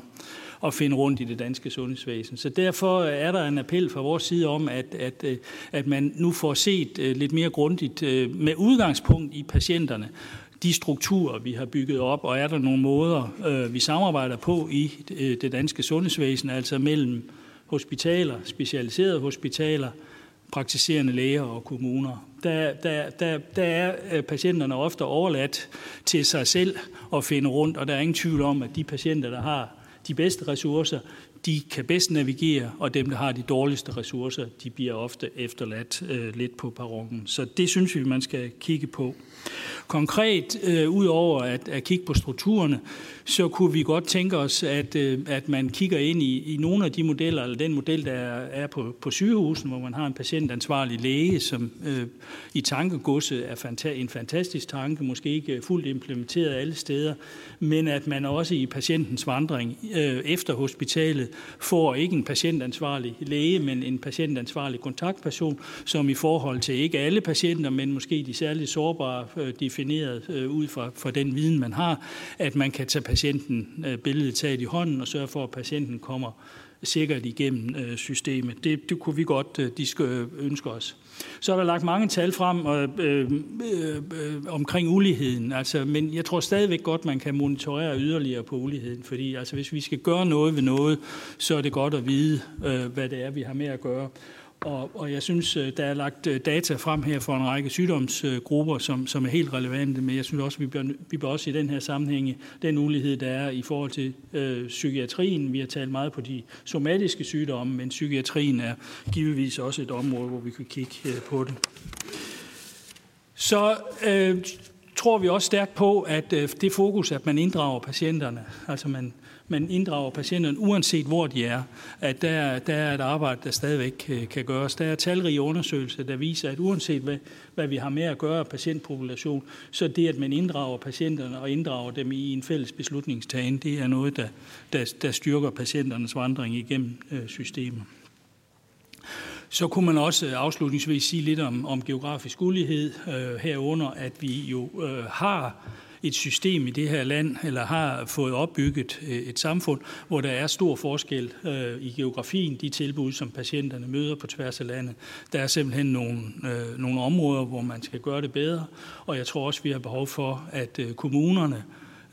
at finde rundt i det danske sundhedsvæsen. Så derfor er der en appel fra vores side om, at, at, øh, at man nu får set øh, lidt mere grundigt øh, med udgangspunkt i patienterne, de strukturer, vi har bygget op, og er der nogle måder, øh, vi samarbejder på i det danske sundhedsvæsen, altså mellem hospitaler, specialiserede hospitaler, praktiserende læger og kommuner. Der, der, der, der er øh, patienterne ofte overladt til sig selv at finde rundt, og der er ingen tvivl om, at de patienter, der har de bedste ressourcer, de kan bedst navigere, og dem, der har de dårligste ressourcer, de bliver ofte efterladt øh, lidt på perronen. Så det synes vi, man skal kigge på. Konkret, øh, ud over at, at kigge på strukturerne, så kunne vi godt tænke os, at, øh, at man kigger ind i, i nogle af de modeller, eller den model, der er på, på sygehusen, hvor man har en patientansvarlig læge, som øh, i tankegodset er fanta- en fantastisk tanke, måske ikke fuldt implementeret alle steder, men at man også i patientens vandring øh, efter hospitalet får ikke en patientansvarlig læge, men en patientansvarlig kontaktperson, som i forhold til ikke alle patienter, men måske de særligt sårbare, øh, defineret øh, ud fra, fra den viden, man har, at man kan tage patienten øh, billedet taget i hånden og sørge for, at patienten kommer sikkert igennem øh, systemet. Det, det kunne vi godt øh, de skal øh, ønske os. Så er der lagt mange tal frem øh, øh, øh, omkring uligheden, altså, men jeg tror stadigvæk godt, man kan monitorere yderligere på uligheden, fordi altså, hvis vi skal gøre noget ved noget, så er det godt at vide, øh, hvad det er, vi har med at gøre. Og, og jeg synes, øh, der er lagt øh, data frem her for en række sygdomsgrupper, som, som er helt relevante, men jeg synes også, vi bør, vi bør også i den her sammenhæng, den ulighed, der er i forhold til øh, psykiatrien. Vi har talt meget på de somatiske sygdomme, men psykiatrien er givetvis også et område, hvor vi kan kigge øh, på det. Så øh, tror vi også stærkt på, at øh, det fokus, at man inddrager patienterne, altså man man inddrager patienterne, uanset hvor de er, at der, der er et arbejde, der stadigvæk øh, kan gøres. Der er talrige undersøgelser, der viser, at uanset hvad, hvad vi har med at gøre patientpopulation, så det, at man inddrager patienterne og inddrager dem i en fælles beslutningstagen, det er noget, der, der, der styrker patienternes vandring igennem øh, systemet. Så kunne man også øh, afslutningsvis sige lidt om, om geografisk ulighed øh, herunder, at vi jo øh, har et system i det her land, eller har fået opbygget øh, et samfund, hvor der er stor forskel øh, i geografien, de tilbud, som patienterne møder på tværs af landet. Der er simpelthen nogle, øh, nogle områder, hvor man skal gøre det bedre, og jeg tror også, vi har behov for, at øh, kommunerne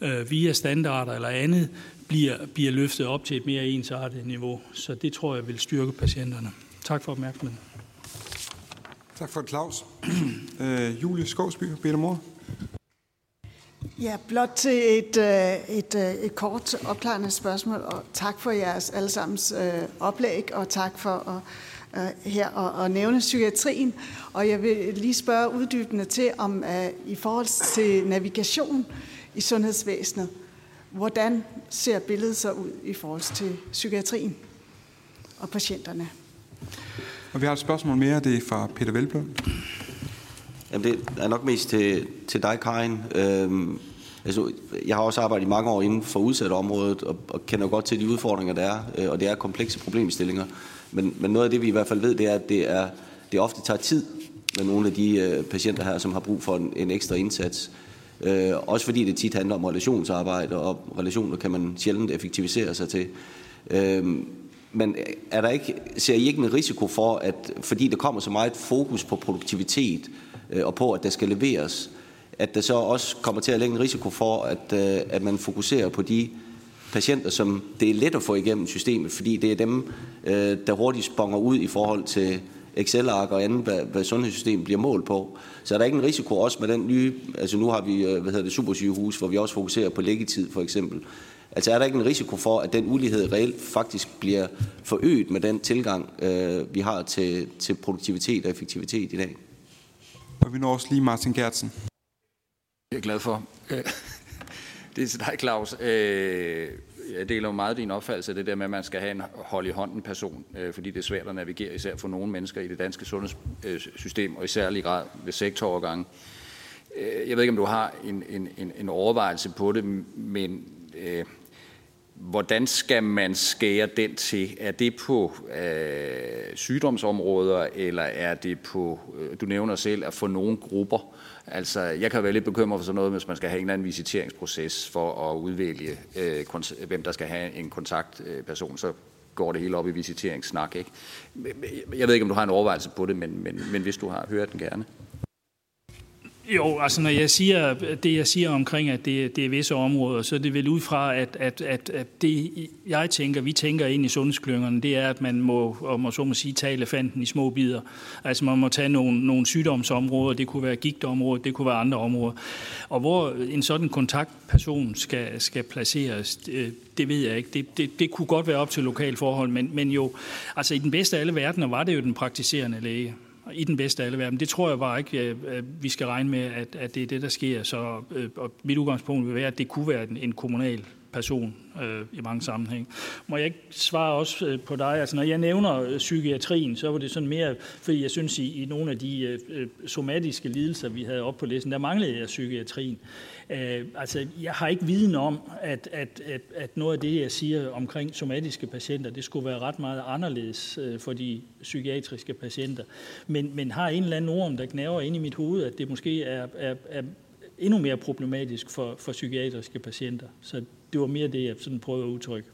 øh, via standarder eller andet bliver, bliver løftet op til et mere ensartet niveau. Så det tror jeg vil styrke patienterne. Tak for opmærksomheden. Tak for det, Claus. [CLEARS THROAT] øh, Julie Skovsby, Peter Mor. Ja, blot til et, øh, et, øh, et kort opklarende spørgsmål, og tak for jeres allesammens øh, oplæg, og tak for at, øh, her at, at nævne psykiatrien. Og jeg vil lige spørge uddybende til, om øh, i forhold til navigation i sundhedsvæsenet, hvordan ser billedet så ud i forhold til psykiatrien og patienterne? Og vi har et spørgsmål mere, det er fra Peter Velblom. Jamen, det er nok mest til, til dig, Karin. Øhm, altså, jeg har også arbejdet i mange år inden for udsatte området, og, og kender godt til de udfordringer, der er, øh, og det er komplekse problemstillinger. Men, men noget af det, vi i hvert fald ved, det er, at det, er, det ofte tager tid med nogle af de øh, patienter her, som har brug for en, en ekstra indsats. Øh, også fordi det tit handler om relationsarbejde, og relationer kan man sjældent effektivisere sig til. Øh, men er der ikke, ser I ikke en risiko for, at fordi der kommer så meget fokus på produktivitet, Øh, og på, at der skal leveres, at der så også kommer til at lægge en risiko for, at, øh, at man fokuserer på de patienter, som det er let at få igennem systemet, fordi det er dem, øh, der hurtigt sponger ud i forhold til Excel-ark og andet, hvad, hvad sundhedssystemet bliver målt på. Så er der ikke en risiko også med den nye, altså nu har vi, hvad hedder det, supersygehus, hvor vi også fokuserer på læggetid for eksempel. Altså er der ikke en risiko for, at den ulighed reelt faktisk bliver forøget med den tilgang, øh, vi har til, til produktivitet og effektivitet i dag? Og vi når også lige Martin Gertsen. Jeg er glad for. Øh, [LAUGHS] det er til dig, Claus. Øh, jeg deler jo meget din opfattelse af det der med, at man skal have en hold i hånden person, øh, fordi det er svært at navigere, især for nogle mennesker i det danske sundhedssystem, og i særlig grad ved sektorovergange. Jeg ved ikke, om du har en, en, en overvejelse på det, men Hvordan skal man skære den til? Er det på øh, sygdomsområder, eller er det på, øh, du nævner selv, at få nogle grupper? Altså, jeg kan være lidt bekymret for sådan noget, hvis man skal have en eller anden visiteringsproces for at udvælge, øh, hvem der skal have en kontaktperson, øh, så går det hele op i visiteringssnak. Ikke? Jeg ved ikke, om du har en overvejelse på det, men, men, men hvis du har, hører den gerne. Jo, altså når jeg siger det, jeg siger omkring, at det, det er visse områder, så er det vel ud fra, at, at, at, at det, jeg tænker, vi tænker ind i sundhedsklyngerne, det er, at man må, om man så må sige, tage elefanten i små bidder. Altså man må tage nogle, nogle sygdomsområder, det kunne være gigtområder, det kunne være andre områder. Og hvor en sådan kontaktperson skal, skal placeres, det, det ved jeg ikke. Det, det, det kunne godt være op til lokal forhold, men, men jo, altså i den bedste af alle verdener var det jo den praktiserende læge i den bedste af alle verden. Det tror jeg bare ikke, at vi skal regne med, at, at det er det, der sker. Så øh, og mit udgangspunkt vil være, at det kunne være en, en kommunal person øh, i mange sammenhæng. Må jeg ikke svare også øh, på dig? Altså, når jeg nævner øh, psykiatrien, så var det sådan mere, fordi jeg synes, i, i nogle af de øh, øh, somatiske lidelser, vi havde op på listen, der manglede jeg psykiatrien. Øh, altså, jeg har ikke viden om, at, at, at, at noget af det, jeg siger omkring somatiske patienter, det skulle være ret meget anderledes øh, for de psykiatriske patienter. Men, men har en eller anden orm, der knæver ind i mit hoved, at det måske er, er, er endnu mere problematisk for, for psykiatriske patienter. Så det var mere det, jeg sådan prøvede at udtrykke.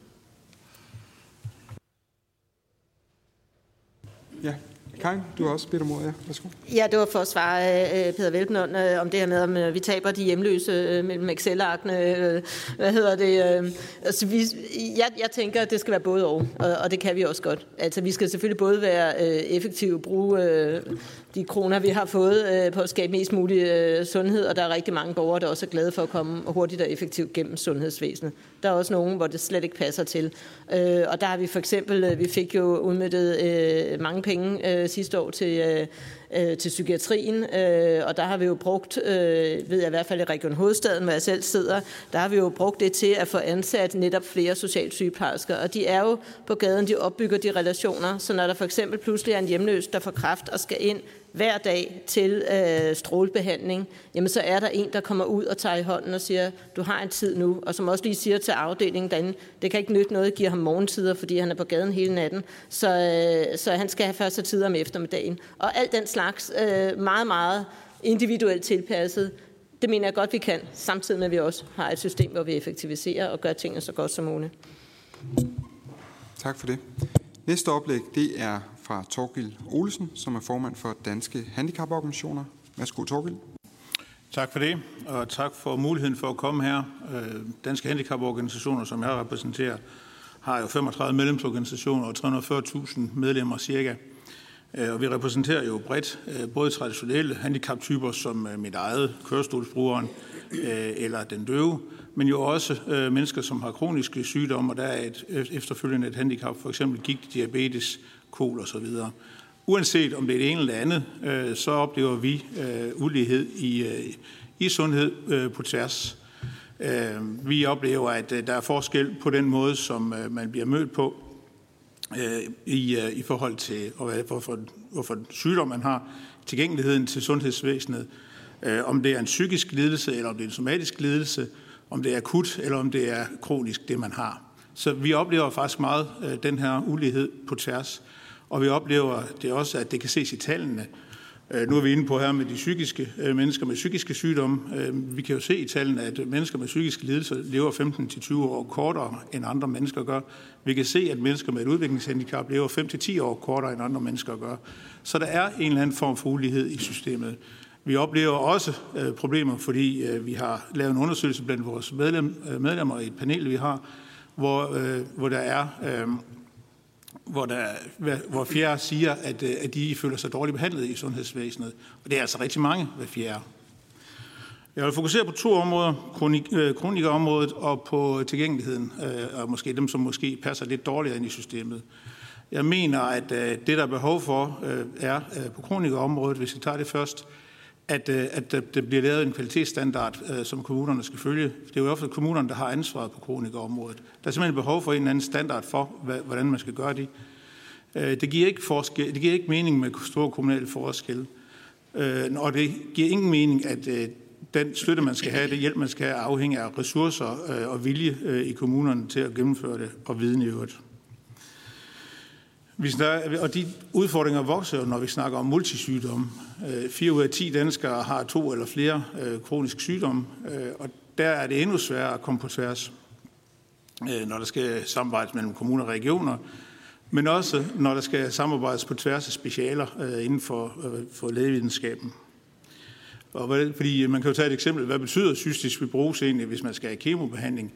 Ja, Karin, du har også bedt om ordet. Ja, værsgo. Ja, det var for at svare øh, Peter Velblund øh, om det her med, om øh, vi taber de hjemløse øh, mellem Excel-arkene. Øh, hvad hedder det? Øh, altså, vi, jeg, jeg tænker, at det skal være både og, og, og det kan vi også godt. Altså, vi skal selvfølgelig både være øh, effektive, bruge øh, de kroner, vi har fået øh, på at skabe mest mulig øh, sundhed, og der er rigtig mange borgere, der også er glade for at komme hurtigt og effektivt gennem sundhedsvæsenet. Der er også nogen, hvor det slet ikke passer til. Øh, og der har vi for eksempel, øh, vi fik jo udmyttet øh, mange penge øh, sidste år til, øh, øh, til psykiatrien, øh, og der har vi jo brugt, øh, ved jeg i hvert fald i Region Hovedstaden, hvor jeg selv sidder, der har vi jo brugt det til at få ansat netop flere socialsygeplejersker, og de er jo på gaden, de opbygger de relationer, så når der for eksempel pludselig er en hjemløs, der får kraft og skal ind hver dag til øh, strålebehandling, jamen så er der en, der kommer ud og tager i hånden og siger, du har en tid nu, og som også lige siger til afdelingen derinde, det kan ikke nytte noget, at give ham morgentider, fordi han er på gaden hele natten, så, øh, så han skal have første tid om eftermiddagen. Og alt den slags øh, meget, meget individuelt tilpasset, det mener jeg godt, vi kan, samtidig med, at vi også har et system, hvor vi effektiviserer og gør tingene så godt som muligt. Tak for det. Næste oplæg, det er fra Torgild Olsen, som er formand for Danske Handicaporganisationer. Værsgo, Torgild. Tak for det, og tak for muligheden for at komme her. Øh, Danske Handicaporganisationer, som jeg repræsenterer, har jo 35 medlemsorganisationer og 340.000 medlemmer cirka. Øh, og vi repræsenterer jo bredt øh, både traditionelle handicaptyper som mit eget, kørestolsbrugeren eller den døve, men jo også mennesker, som har kroniske sygdomme, og der er et efterfølgende et handicap, for eksempel gigt, diabetes, kol osv. Uanset om det er det ene eller andet, øh, så oplever vi øh, ulighed i, øh, i sundhed øh, på tværs. Øh, vi oplever, at øh, der er forskel på den måde, som man bliver mødt på i, i forhold til, hvorfor, hvorfor sygdom man har, tilgængeligheden til sundhedsvæsenet, om det er en psykisk lidelse, eller om det er en somatisk lidelse, om det er akut, eller om det er kronisk, det man har. Så vi oplever faktisk meget den her ulighed på tværs. Og vi oplever det også, at det kan ses i tallene. Øh, nu er vi inde på her med de psykiske øh, mennesker med psykiske sygdomme. Øh, vi kan jo se i tallene, at mennesker med psykiske lidelser lever 15-20 år kortere end andre mennesker gør. Vi kan se, at mennesker med et udviklingshandicap lever 5-10 år kortere end andre mennesker gør. Så der er en eller anden form for ulighed i systemet. Vi oplever også problemer, fordi vi har lavet en undersøgelse blandt vores medlem medlemmer i et panel, vi har, hvor, hvor der er hvor, der, hvor fjerde siger, at, øh, at de føler sig dårligt behandlet i sundhedsvæsenet. Og det er altså rigtig mange hver fjerde. Jeg vil fokusere på to områder, kronik, øh, kronikerområdet og på tilgængeligheden, øh, og måske dem, som måske passer lidt dårligere ind i systemet. Jeg mener, at det, der er behov for, er på kronikerområdet, hvis vi tager det først, at, øh, at der bliver lavet en kvalitetsstandard, øh, som kommunerne skal følge. Det er jo ofte kommunerne, der har ansvaret på kronikerområdet. Der er simpelthen behov for en eller anden standard for, hvordan man skal gøre det. Øh, det giver ikke, forskel, det giver ikke mening med store kommunale forskelle. Og det giver ingen mening, at den støtte, man skal have, det hjælp, man skal have, afhænger af ressourcer og vilje i kommunerne til at gennemføre det og viden i øvrigt. Vi snakker, og de udfordringer vokser når vi snakker om multisygdomme. Øh, 4 ud af 10 danskere har to eller flere øh, kroniske sygdomme, øh, og der er det endnu sværere at komme på tværs, når der skal samarbejdes mellem kommuner og regioner, men også når der skal samarbejdes på tværs af specialer inden for, for lægevidenskaben. Og fordi man kan jo tage et eksempel. Hvad betyder cystisk fibrose egentlig, hvis man skal have kemobehandling?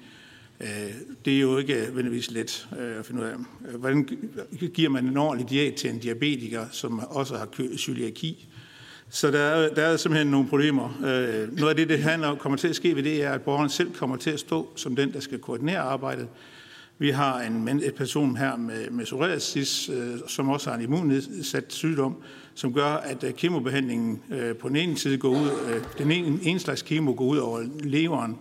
Det er jo ikke nødvendigvis let at finde ud af. Hvordan giver man en ordentlig diæt til en diabetiker, som også har cøliaki? Så der er, der er simpelthen nogle problemer. Øh, noget af det, det handler om, kommer til at ske ved det, er, at borgeren selv kommer til at stå som den, der skal koordinere arbejdet. Vi har en, en person her med, med psoriasis, øh, som også har en immunnedsat sygdom, som gør, at øh, kemobehandlingen på den ene side går ud, den ene, en slags kemo går ud over leveren,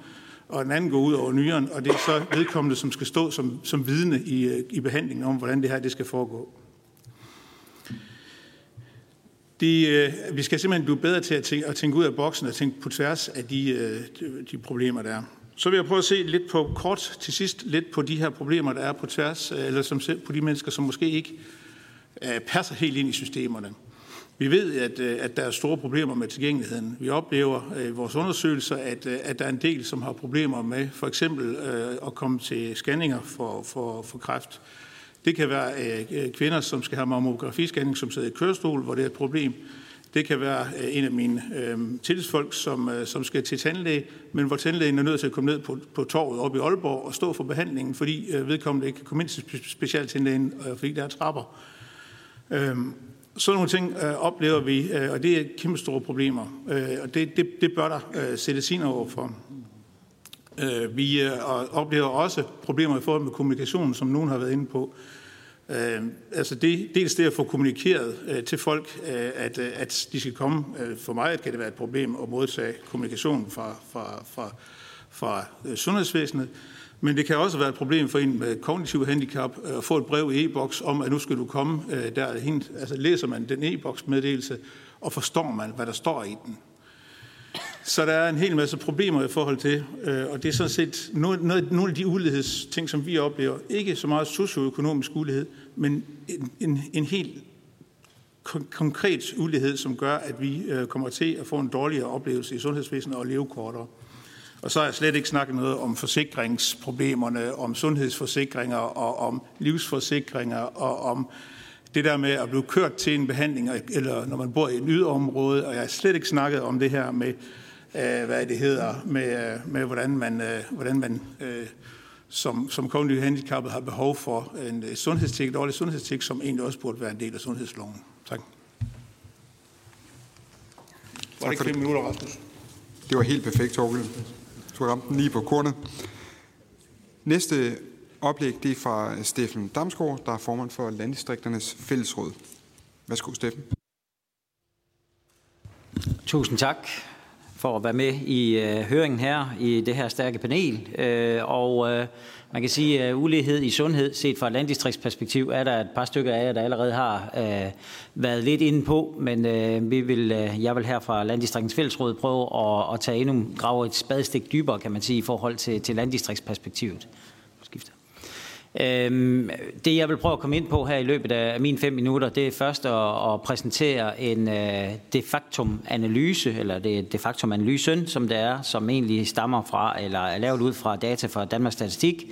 og den anden går ud over nyren, og det er så vedkommende, som skal stå som, som vidne i, i behandlingen om, hvordan det her det skal foregå. Det, øh, vi skal simpelthen blive bedre til at tænke, at tænke ud af boksen og tænke på tværs af de, øh, de, problemer, der er. Så vil jeg prøve at se lidt på kort til sidst lidt på de her problemer, der er på tværs, øh, eller som, på de mennesker, som måske ikke øh, passer helt ind i systemerne. Vi ved, at, øh, at der er store problemer med tilgængeligheden. Vi oplever i vores undersøgelser, at, øh, at der er en del, som har problemer med for eksempel at komme til scanninger for, for, for kræft. Det kan være øh, øh, kvinder, som skal have mammografiscanning, som sidder i kørestol, hvor det er et problem. Det kan være øh, en af mine øh, tillidsfolk, som, øh, som skal til tandlæge, men hvor tandlægen er nødt til at komme ned på, på torvet oppe i Aalborg og stå for behandlingen, fordi øh, vedkommende ikke kan komme ind til specialtandlægen, øh, fordi der er trapper. Øh, sådan nogle ting øh, oplever vi, øh, og det er kæmpe store problemer, øh, og det, det, det bør der øh, sættes ind over for. Øh, vi øh, oplever også problemer i forhold med kommunikation, som nogen har været inde på. Øh, altså det, dels det at få kommunikeret øh, til folk, øh, at, øh, at de skal komme. Øh, for mig kan det være et problem at modtage kommunikation fra, fra, fra, fra øh, sundhedsvæsenet, men det kan også være et problem for en med kognitiv handicap øh, at få et brev i e-boks om, at nu skal du komme øh, derhen. Altså læser man den e-boks meddelelse, og forstår man, hvad der står i den. Så der er en hel masse problemer i forhold til, øh, og det er sådan set nogle af de ulighedsting, som vi oplever. Ikke så meget socioøkonomisk ulighed, men en, en, en helt konkret ulighed, som gør, at vi øh, kommer til at få en dårligere oplevelse i sundhedsvæsenet og leve kortere. Og så har jeg slet ikke snakket noget om forsikringsproblemerne, om sundhedsforsikringer og om livsforsikringer og om det der med at blive kørt til en behandling, eller når man bor i et yderområde, og jeg har slet ikke snakket om det her med, øh, hvad det hedder, med, øh, med hvordan man, øh, hvordan man øh, som, som kognitivt handicappet har behov for en sundhedstjek, et dårligt sundhedstjek, som egentlig også burde være en del af sundhedsloven. Tak. Var det ikke fem minutter, Rasmus? Det var helt perfekt, Torgild. Du har ramt den lige på kornet. Næste oplæg det er fra Steffen Damsgaard, der er formand for Landdistrikternes Fællesråd. Værsgo, Steffen. Tusind tak for at være med i øh, høringen her i det her stærke panel. Øh, og øh, man kan sige, at ulighed i sundhed, set fra et landdistriktsperspektiv, er der et par stykker af jer, der allerede har øh, været lidt inde på, men øh, vi vil, øh, jeg vil her fra Landdistriktens Fællesråd prøve at, at tage endnu, grave et spadestik dybere, kan man sige, i forhold til, til landdistriktsperspektivet. Øhm, det jeg vil prøve at komme ind på her i løbet af mine fem minutter, det er først at, at præsentere en øh, de facto analyse, eller det de facto analysen, som det er, som egentlig stammer fra, eller er lavet ud fra data fra Danmarks Statistik,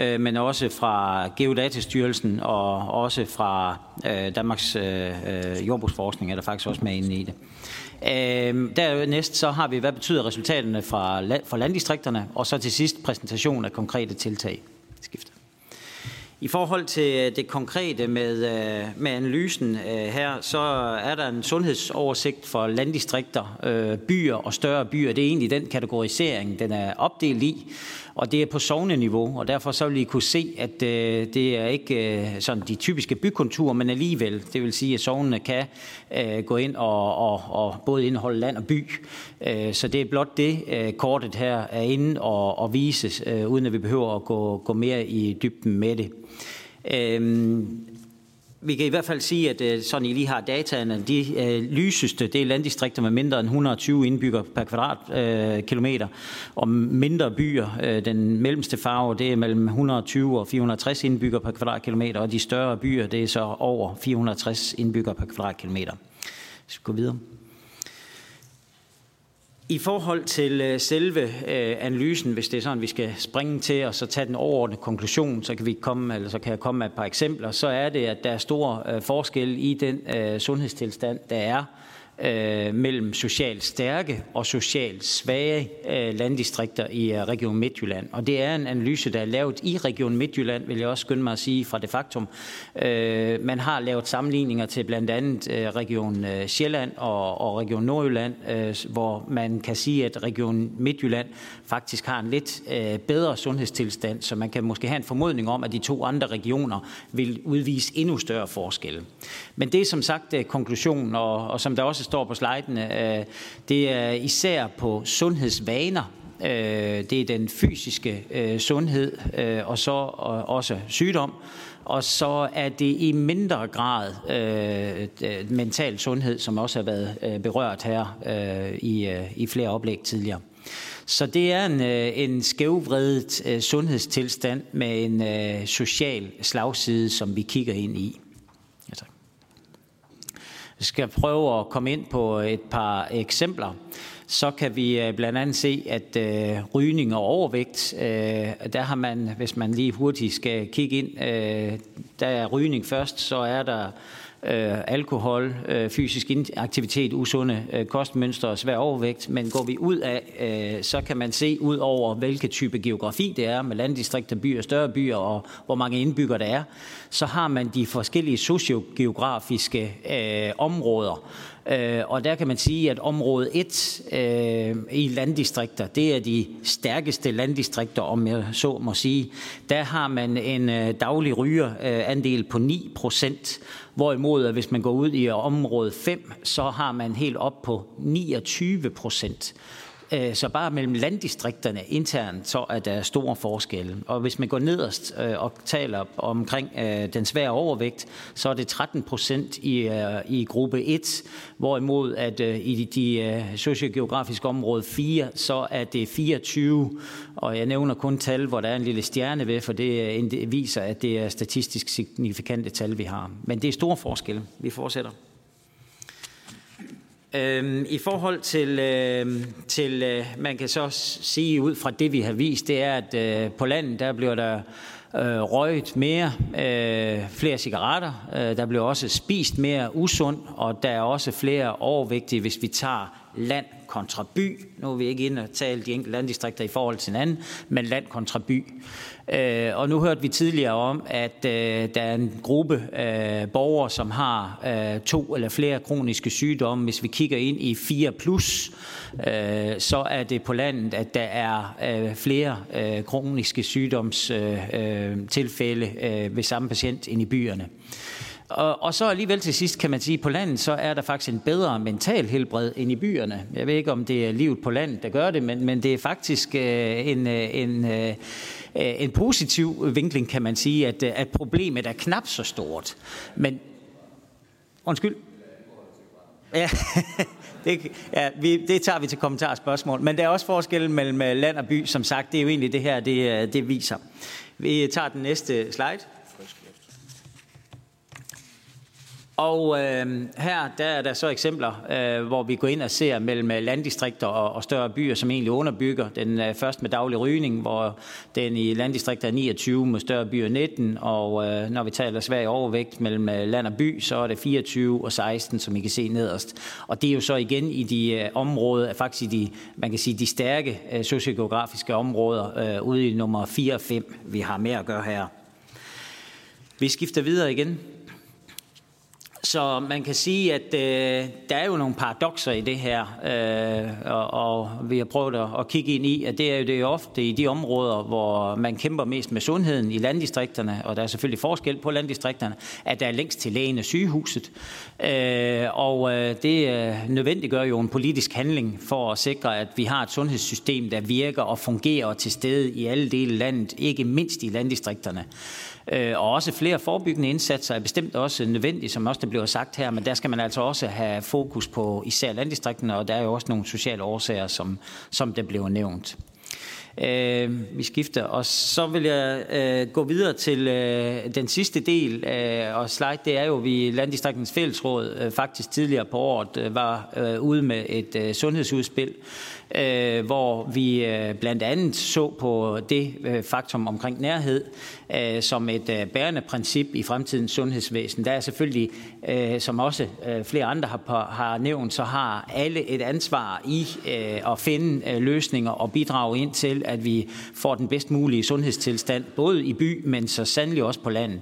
øh, men også fra Geodatastyrelsen og også fra øh, Danmarks jordbrugsforskning, er der faktisk også med inde i det. Uh, dernæst så har vi, hvad betyder resultaterne fra, for landdistrikterne, og så til sidst præsentation af konkrete tiltag. I forhold til øh, det konkrete med, øh, med analysen øh, her, så er der en sundhedsoversigt for landdistrikter, byer og større byer. Det er egentlig den kategorisering, den er opdelt i, og det er på sovneniveau, og derfor så vil I kunne se, at det er ikke sådan de typiske bykonturer, men alligevel, det vil sige, at sovnene kan gå ind og, og, og både indeholde land og by. Så det er blot det, kortet her er inde og, og vises, uden at vi behøver at gå, gå mere i dybden med det. Øhm, vi kan i hvert fald sige, at øh, sådan I lige har dataene, de øh, lyseste, det er landdistrikter med mindre end 120 indbygger per kvadratkilometer, øh, og mindre byer, øh, den mellemste farve, det er mellem 120 og 460 indbygger per kvadratkilometer, og de større byer, det er så over 460 indbygger per kvadratkilometer. Så vi gå videre. I forhold til øh, selve øh, analysen, hvis det er sådan, vi skal springe til og så tage den overordnede konklusion, så kan, vi komme, eller så kan jeg komme med et par eksempler, så er det, at der er stor øh, forskel i den sundhedstilstand, der er øh, mellem socialt stærke og socialt svage øh, landdistrikter i øh, Region Midtjylland. Og det er en analyse, der er lavet i Region Midtjylland, vil jeg også skynde mig at sige fra det faktum. Øh, man har lavet sammenligninger til blandt andet øh, Region øh, Sjælland og, og Region Nordjylland, øh, hvor man kan sige, at Region Midtjylland faktisk har en lidt øh, bedre sundhedstilstand, så man kan måske have en formodning om, at de to andre regioner vil udvise endnu større forskelle. Men det er som sagt øh, konklusionen, og, og som der også står på slidene, øh, det er især på sundhedsvaner, øh, det er den fysiske øh, sundhed, og så også sygdom, og så er det i mindre grad øh, mental sundhed, som også har været berørt her øh, i, i flere oplæg tidligere. Så det er en, en skævvredet sundhedstilstand med en øh, social slagside, som vi kigger ind i skal prøve at komme ind på et par eksempler, så kan vi øh, blandt andet se, at øh, rygning og overvægt, øh, der har man, hvis man lige hurtigt skal kigge ind, øh, der er rygning først, så er der øh, alkohol, øh, fysisk aktivitet, usunde øh, kostmønstre og svær overvægt. Men går vi ud af, øh, så kan man se ud over, hvilke type geografi det er, med landdistrikter, byer, større byer og hvor mange indbyggere der er, så har man de forskellige sociogeografiske øh, områder. Øh, og der kan man sige, at område 1 øh, i landdistrikter, det er de stærkeste landdistrikter, om jeg så må sige. Der har man en øh, daglig rygerandel på 9 procent, hvorimod hvis man går ud i område 5, så har man helt op på 29 procent. Øh, så bare mellem landdistrikterne internt, så er der store forskelle. Og hvis man går nederst øh, og taler omkring øh, den svære overvægt, så er det 13 procent i, i gruppe 1, hvorimod at i de sociogeografiske område 4, så er det 24. Og jeg nævner kun tal, hvor der er en lille stjerne ved, for det viser, at det er statistisk signifikante tal, vi har. Men det er store forskelle. Vi fortsætter. Øhm, I forhold til, øh, til øh, man kan så sige ud fra det, vi har vist, det er, at øh, på landet, der bliver der øh, røget mere, øh, flere cigaretter. Øh, der bliver også spist mere usund, og der er også flere overvægtige, hvis vi tager land kontra by. Nu er vi ikke inde og tale de enkelte landdistrikter i forhold til hinanden, men land kontra by. Øh, og nu hørte vi tidligere om, at øh, der er en gruppe øh, borgere, som har øh, to eller flere kroniske sygdomme. Hvis vi kigger ind i 4 plus, øh, så er det på landet, at der er øh, flere øh, kroniske sygdomstilfælde øh, øh, øh ved samme patient end i byerne. Og, og så alligevel til sidst kan man sige, at på landet så er der faktisk en bedre mental helbred end i byerne. Jeg ved ikke, om det er livet på landet, der gør det, men, men det er faktisk øh, en, øh, en, øh, en positiv vinkling, kan man sige, at, øh, at problemet er knap så stort. Men, undskyld. Ja, [LAUGHS] det, ja vi, det tager vi til kommentarspørgsmål. Men der er også forskel mellem øh, land og by, som sagt. Det er jo egentlig det her, det, øh, det viser. Vi tager den næste slide. Og øh, her der er der så eksempler, øh, hvor vi går ind og ser mellem øh, landdistrikter og, og større byer, som egentlig underbygger. Den er først med daglig rygning, hvor den i landdistrikter er 29, med større byer 19, og øh, når vi taler svær overvægt mellem øh, land og by, så er det 24 og 16, som I kan se nederst. Og det er jo så igen i de øh, områder, faktisk i de, man kan sige, de stærke øh, sociogeografiske områder, øh, ude i nummer 4 og 5, vi har med at gøre her. Vi skifter videre igen. Så man kan sige, at øh, der er jo nogle paradoxer i det her, øh, og, og vi har prøvet at, at kigge ind i, at det er jo det er ofte i de områder, hvor man kæmper mest med sundheden i landdistrikterne, og der er selvfølgelig forskel på landdistrikterne, at der er længst til lægen og sygehuset. Øh, og øh, det øh, nødvendiggør jo en politisk handling for at sikre, at vi har et sundhedssystem, der virker og fungerer til stede i alle dele af landet, ikke mindst i landdistrikterne. Øh, og også flere forebyggende indsatser er bestemt også nødvendige, som også det bliver sagt her, men der skal man altså også have fokus på især landdistrikterne, og der er jo også nogle sociale årsager, som, som det blev nævnt. Øh, vi skifter, og så vil jeg øh, gå videre til øh, den sidste del øh, og slide. Det er jo, vi Landdistriktens Fællesråd øh, faktisk tidligere på året øh, var øh, ude med et øh, sundhedsudspil, øh, hvor vi øh, blandt andet så på det øh, faktum omkring nærhed øh, som et øh, bærende princip i fremtidens sundhedsvæsen. Der er selvfølgelig, øh, som også øh, flere andre har, har nævnt, så har alle et ansvar i øh, at finde øh, løsninger og bidrage ind til, at vi får den bedst mulige sundhedstilstand, både i by, men så sandelig også på landet.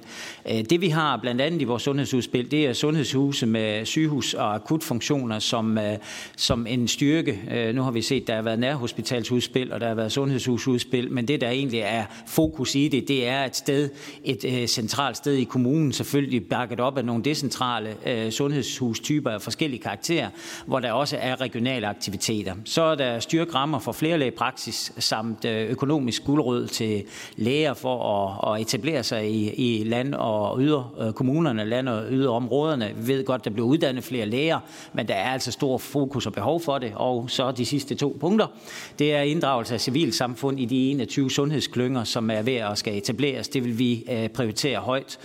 Øh, det vi har blandt andet i vores sundhedsudspil, det er sundhedshuse med sygehus- og akutfunktioner som, øh, som en styrke. Øh, nu har vi set, der har været nærhospitalsudspil, og der har været sundhedshusudspil, men det, der egentlig er fokus i det, det er et sted, et øh, centralt sted i kommunen, selvfølgelig bakket op af nogle decentrale øh, sundhedshustyper af forskellige karakterer, hvor der også er regionale aktiviteter. Så er der styrkrammer for flere praksis samt øh, økonomisk guldrød til læger for at, at etablere sig i, i land- og yder øh, kommunerne, land- og yderområderne. Vi ved godt, der bliver uddannet flere læger, men der er altså stor fokus og behov for det. Og så de sidste to punkter, det er inddragelse af civilsamfund i de 21 sundhedsklynger, som er ved at skal etableres. Det vil vi øh, prioritere højt.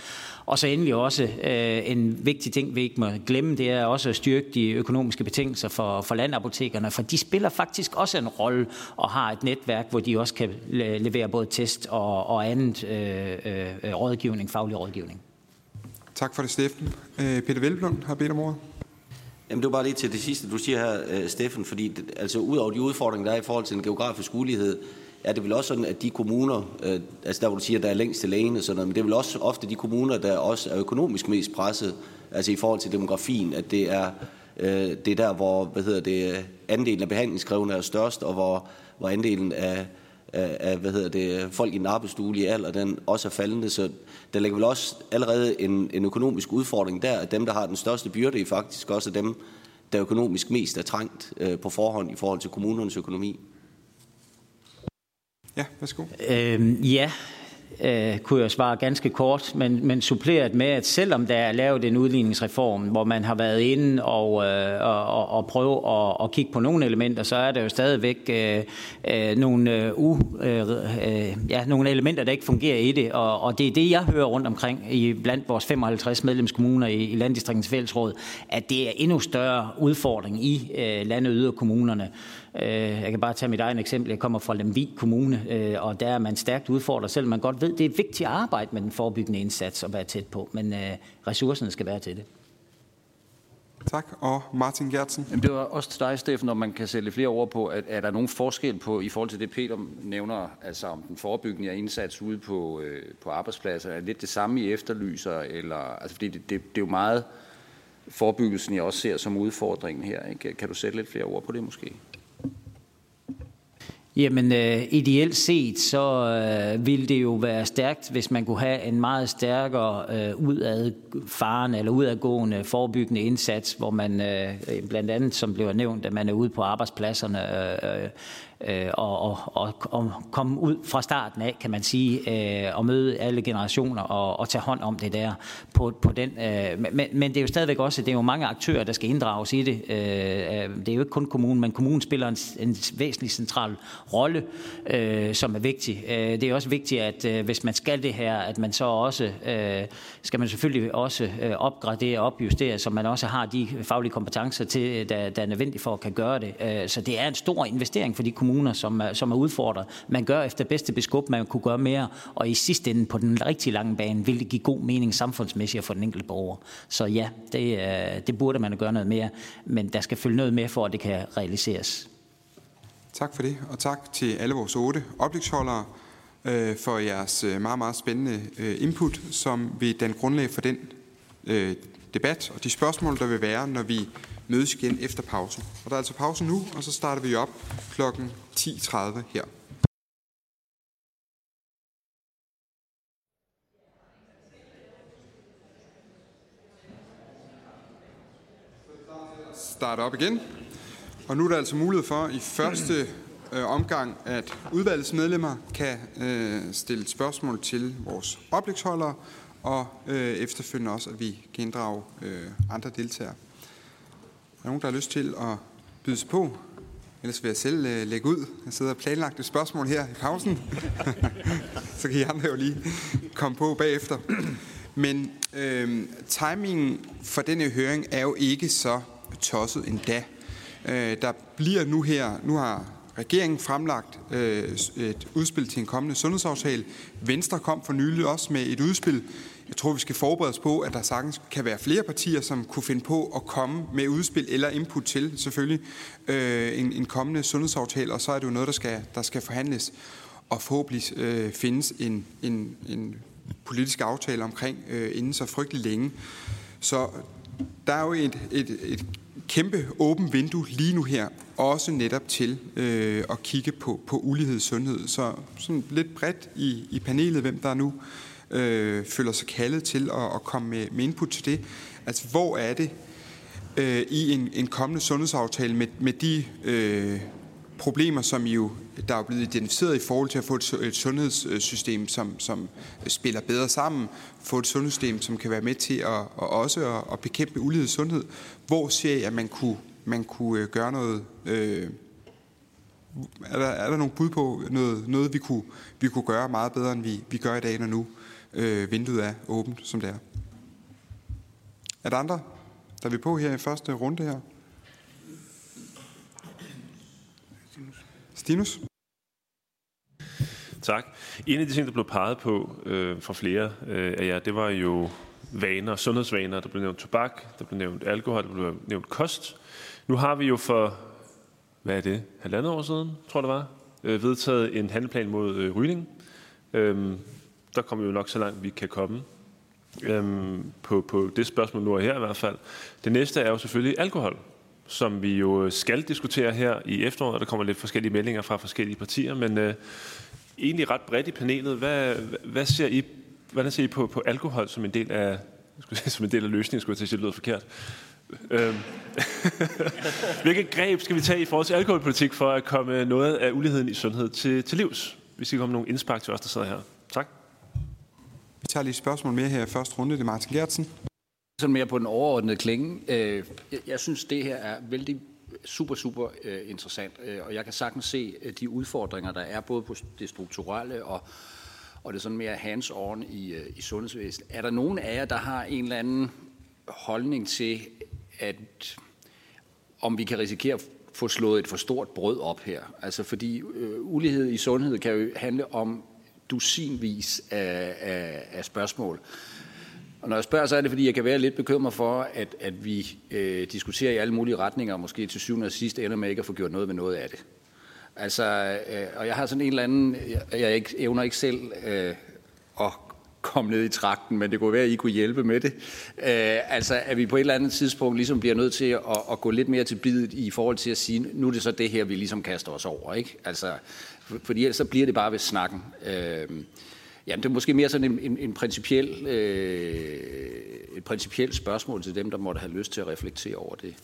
Og så endelig også øh, en vigtig ting, vi ikke må glemme, det er også at styrke de økonomiske betingelser for, for landapotekerne, for de spiller faktisk også en rolle og har et netværk, hvor de også kan levere både test og, og andet øh, øh, rådgivning, faglig rådgivning. Tak for det, Steffen. Øh, Peter Velblom har bedt om ordet. Jamen, det var bare lige til det sidste, du siger her, øh, Steffen, fordi altså, ud over de udfordringer, der er i forhold til en geografisk ulighed, er det vel også sådan, at de kommuner, øh, altså der hvor du siger, der er længst til lægen og sådan noget, men det er vel også ofte de kommuner, der også er økonomisk mest presset, altså i forhold til demografien, at det er, øh, det er der, hvor hvad hedder det, andelen af behandlingskrævende er størst, og hvor, hvor andelen af, af, af hvad hedder det, folk i den arbejdsduelige alder, den også er faldende, så der ligger vel også allerede en, en økonomisk udfordring der, at dem, der har den største byrde, i faktisk også dem, der økonomisk mest er trængt øh, på forhånd i forhold til kommunernes økonomi. Ja, værsgo. Øhm, ja, øh, kunne jeg svare ganske kort, men, men suppleret med, at selvom der er lavet en udligningsreform, hvor man har været inde og, øh, og, og prøve at, og kigge på nogle elementer, så er der jo stadigvæk øh, øh, nogle, øh, uh, øh, ja, nogle elementer, der ikke fungerer i det, og, og det er det, jeg hører rundt omkring i blandt vores 55 medlemskommuner i, i Landdistriktens Fællesråd, at det er endnu større udfordring i øh, landet yderkommunerne. Øh, jeg kan bare tage mit eget eksempel. Jeg kommer fra Lemvig Kommune, øh, og der er man stærkt udfordret, selvom man godt ved, det er vigtigt at arbejde med den forebyggende indsats og være tæt på, men øh, ressourcerne skal være til det. Tak. Og Martin Gertsen. Jamen, det var også til dig, Steffen, når man kan sætte flere ord på, at er der nogen forskel på, i forhold til det, Peter nævner, altså om den forebyggende indsats ude på, øh, på arbejdspladser, er det lidt det samme, I efterlyser, eller, altså fordi det, det, det er jo meget forebyggelsen, jeg også ser som udfordringen her. Ikke? Kan du sætte lidt flere ord på det måske? Jamen, øh, ideelt set, så øh, ville det jo være stærkt, hvis man kunne have en meget stærkere øh, udadfaren eller udadgående forebyggende indsats, hvor man øh, blandt andet, som blev nævnt, at man er ude på arbejdspladserne øh, øh øh, og, og, og, og komme ud fra starten af, kan man sige, øh, og møde alle generationer og, og tage hånd om det der på, på den. Øh, men, men det er jo stadigvæk også, det er jo mange aktører, der skal inddrages i det. Øh, øh, det er jo ikke kun kommunen, men kommunen spiller en, en væsentlig central rolle, øh, som er vigtig. Øh, det er også vigtigt, at øh, hvis man skal det her, at man så også, øh, skal man selvfølgelig også øh, opgradere og opjustere, så man også har de faglige kompetencer til, øh, der, der er nødvendige for at kan gøre det. Øh, så det er en stor investering for de kommuner, som som er udfordret. Man gør efter bedste beskub, man kunne gøre mere, og i sidste ende på den rigtig lange bane vil det give god mening samfundsmæssigt for den enkelte borger. Så ja, det, det burde man gøre noget mere, men der skal følge noget med for, at det kan realiseres. Tak for det, og tak til alle vores otte oplægsholdere øh, for jeres øh, meget, meget spændende øh, input, som vil danne grundlag for den øh, debat og de spørgsmål, der vil være, når vi mødes igen efter pausen. Og der er altså pause nu, og så starter vi op klokken 10.30 her. Start op igen. Og nu er der altså mulighed for i første øh, omgang, at udvalgets medlemmer kan øh, stille spørgsmål til vores oplægsholdere, og øh, efterfølgende også, at vi kan inddrage øh, andre deltagere. Er der nogen, der har lyst til at byde sig på? Ellers vil jeg selv øh, lægge ud. Jeg sidder og planlagt et spørgsmål her i pausen. [LAUGHS] så kan I andre jo lige komme på bagefter. Men øh, timingen for denne høring er jo ikke så tosset endda. Øh, der bliver nu her, nu har regeringen fremlagt øh, et udspil til en kommende sundhedsaftale. Venstre kom for nylig også med et udspil, jeg tror, vi skal forberede os på, at der sagtens kan være flere partier, som kunne finde på at komme med udspil eller input til selvfølgelig øh, en, en kommende sundhedsaftale, og så er det jo noget, der skal, der skal forhandles og forhåbentlig øh, findes en, en, en politisk aftale omkring øh, inden så frygtelig længe. Så der er jo et, et, et kæmpe åben vindue lige nu her, også netop til øh, at kigge på, på ulighed i sundhed. Så sådan lidt bredt i, i panelet, hvem der er nu øh, føler sig kaldet til at, at komme med, med input til det. Altså, hvor er det øh, i en, en kommende sundhedsaftale med, med de øh, problemer, som I jo der er blevet identificeret i forhold til at få et, sundhedssystem, som, som spiller bedre sammen, få et sundhedssystem, som kan være med til at, at også at, at bekæmpe ulighed i sundhed. Hvor ser jeg, at man kunne, man kunne øh, gøre noget... Øh, er der, er der nogle bud på noget, noget vi, kunne, vi kunne gøre meget bedre, end vi, vi gør i dag, når nu øh, vinduet er åbent, som det er. Er der andre, der vil på her i første runde her? Stinus? Tak. En af de ting, der blev peget på øh, fra flere øh, af jer, det var jo vaner, sundhedsvaner. Der blev nævnt tobak, der blev nævnt alkohol, der blev nævnt kost. Nu har vi jo for, hvad er det, halvandet år siden, tror jeg det var, øh, vedtaget en handleplan mod øh, rygning. Øhm, der kommer vi jo nok så langt, vi kan komme øhm, på, på det spørgsmål nu og her i hvert fald. Det næste er jo selvfølgelig alkohol, som vi jo skal diskutere her i efteråret. Der kommer lidt forskellige meldinger fra forskellige partier, men øh, egentlig ret bredt i panelet. Hvad, hvad ser I, hvordan ser I på, på alkohol som en del af, skulle sige, som en del af løsningen, skulle jeg til at sige, det lyder forkert. Øhm. [LAUGHS] Hvilke greb skal vi tage i forhold til alkoholpolitik for at komme noget af uligheden i sundhed til, til livs? Hvis I kommer nogle indspark til os, der sidder her. Tak. Vi tager lige et spørgsmål mere her i første runde. Det er Martin Gertsen. Sådan mere på den overordnede klinge. Øh, jeg synes, det her er vældig super, super øh, interessant, øh, og jeg kan sagtens se øh, de udfordringer, der er både på det strukturelle og, og det sådan mere hands-on i, øh, i sundhedsvæsenet. Er der nogen af jer, der har en eller anden holdning til, at om vi kan risikere at få slået et for stort brød op her? Altså fordi øh, ulighed i sundhed kan jo handle om dusinvis af, af, af spørgsmål. Og når jeg spørger, så er det, fordi jeg kan være lidt bekymret for, at, at vi øh, diskuterer i alle mulige retninger, og måske til syvende og sidst ender med ikke at få gjort noget ved noget af det. Altså, øh, og jeg har sådan en eller anden, jeg, jeg ikke, evner ikke selv øh, at komme ned i trakten, men det kunne være, at I kunne hjælpe med det. Øh, altså, at vi på et eller andet tidspunkt ligesom bliver nødt til at, at gå lidt mere til bidet i forhold til at sige, nu er det så det her, vi ligesom kaster os over, ikke? Altså, fordi ellers så bliver det bare ved snakken. Øh, Jamen, det er måske mere sådan en, en, en principiel, øh, et principielt spørgsmål til dem, der måtte have lyst til at reflektere over det.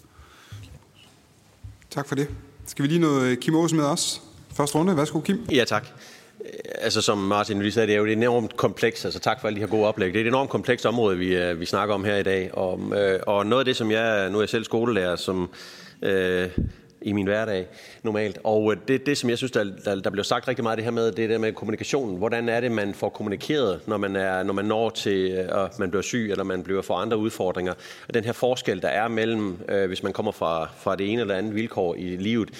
Tak for det. Skal vi lige nå Kim Aarhus med os? Første runde. Værsgo, Kim. Ja, tak. Altså som Martin lige sagde, det er jo et enormt komplekst, altså tak for alle de her gode oplæg. Det er et enormt komplekst område, vi, vi snakker om her i dag. Og, øh, og noget af det, som jeg, nu er jeg selv skolelærer, som øh, i min hverdag normalt. Og øh, det, det som jeg synes, der, der, der bliver sagt rigtig meget det her med, det er det med kommunikationen. Hvordan er det, man får kommunikeret, når man, er, når man når til, øh, at man bliver syg, eller man bliver for andre udfordringer. Og den her forskel, der er mellem, øh, hvis man kommer fra, fra det ene eller andet vilkår i livet,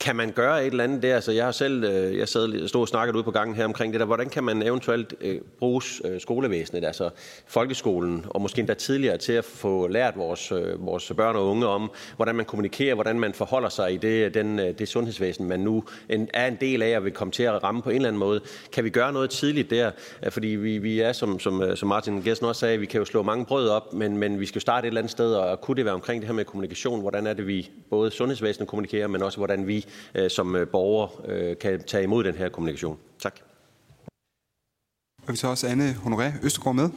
kan man gøre et eller andet der? Altså, jeg har selv øh, jeg sad, stod og snakket ude på gangen her omkring det der. Hvordan kan man eventuelt øh, bruge øh, skolevæsenet, altså folkeskolen, og måske endda tidligere til at få lært vores, vores børn og unge om, hvordan man kommunikerer, hvordan man forholder sig i det, den, det sundhedsvæsen, man nu en, er en del af og vil komme til at ramme på en eller anden måde. Kan vi gøre noget tidligt der? Fordi vi, vi er, som, som, som Martin Gessen også sagde, vi kan jo slå mange brød op, men, men vi skal jo starte et eller andet sted, og kunne det være omkring det her med kommunikation? Hvordan er det, vi både sundhedsvæsenet kommunikerer, men også hvordan vi som øh, borger øh, kan tage imod den her kommunikation. Tak. Og vi tager også Anne Honoré Østergaard med.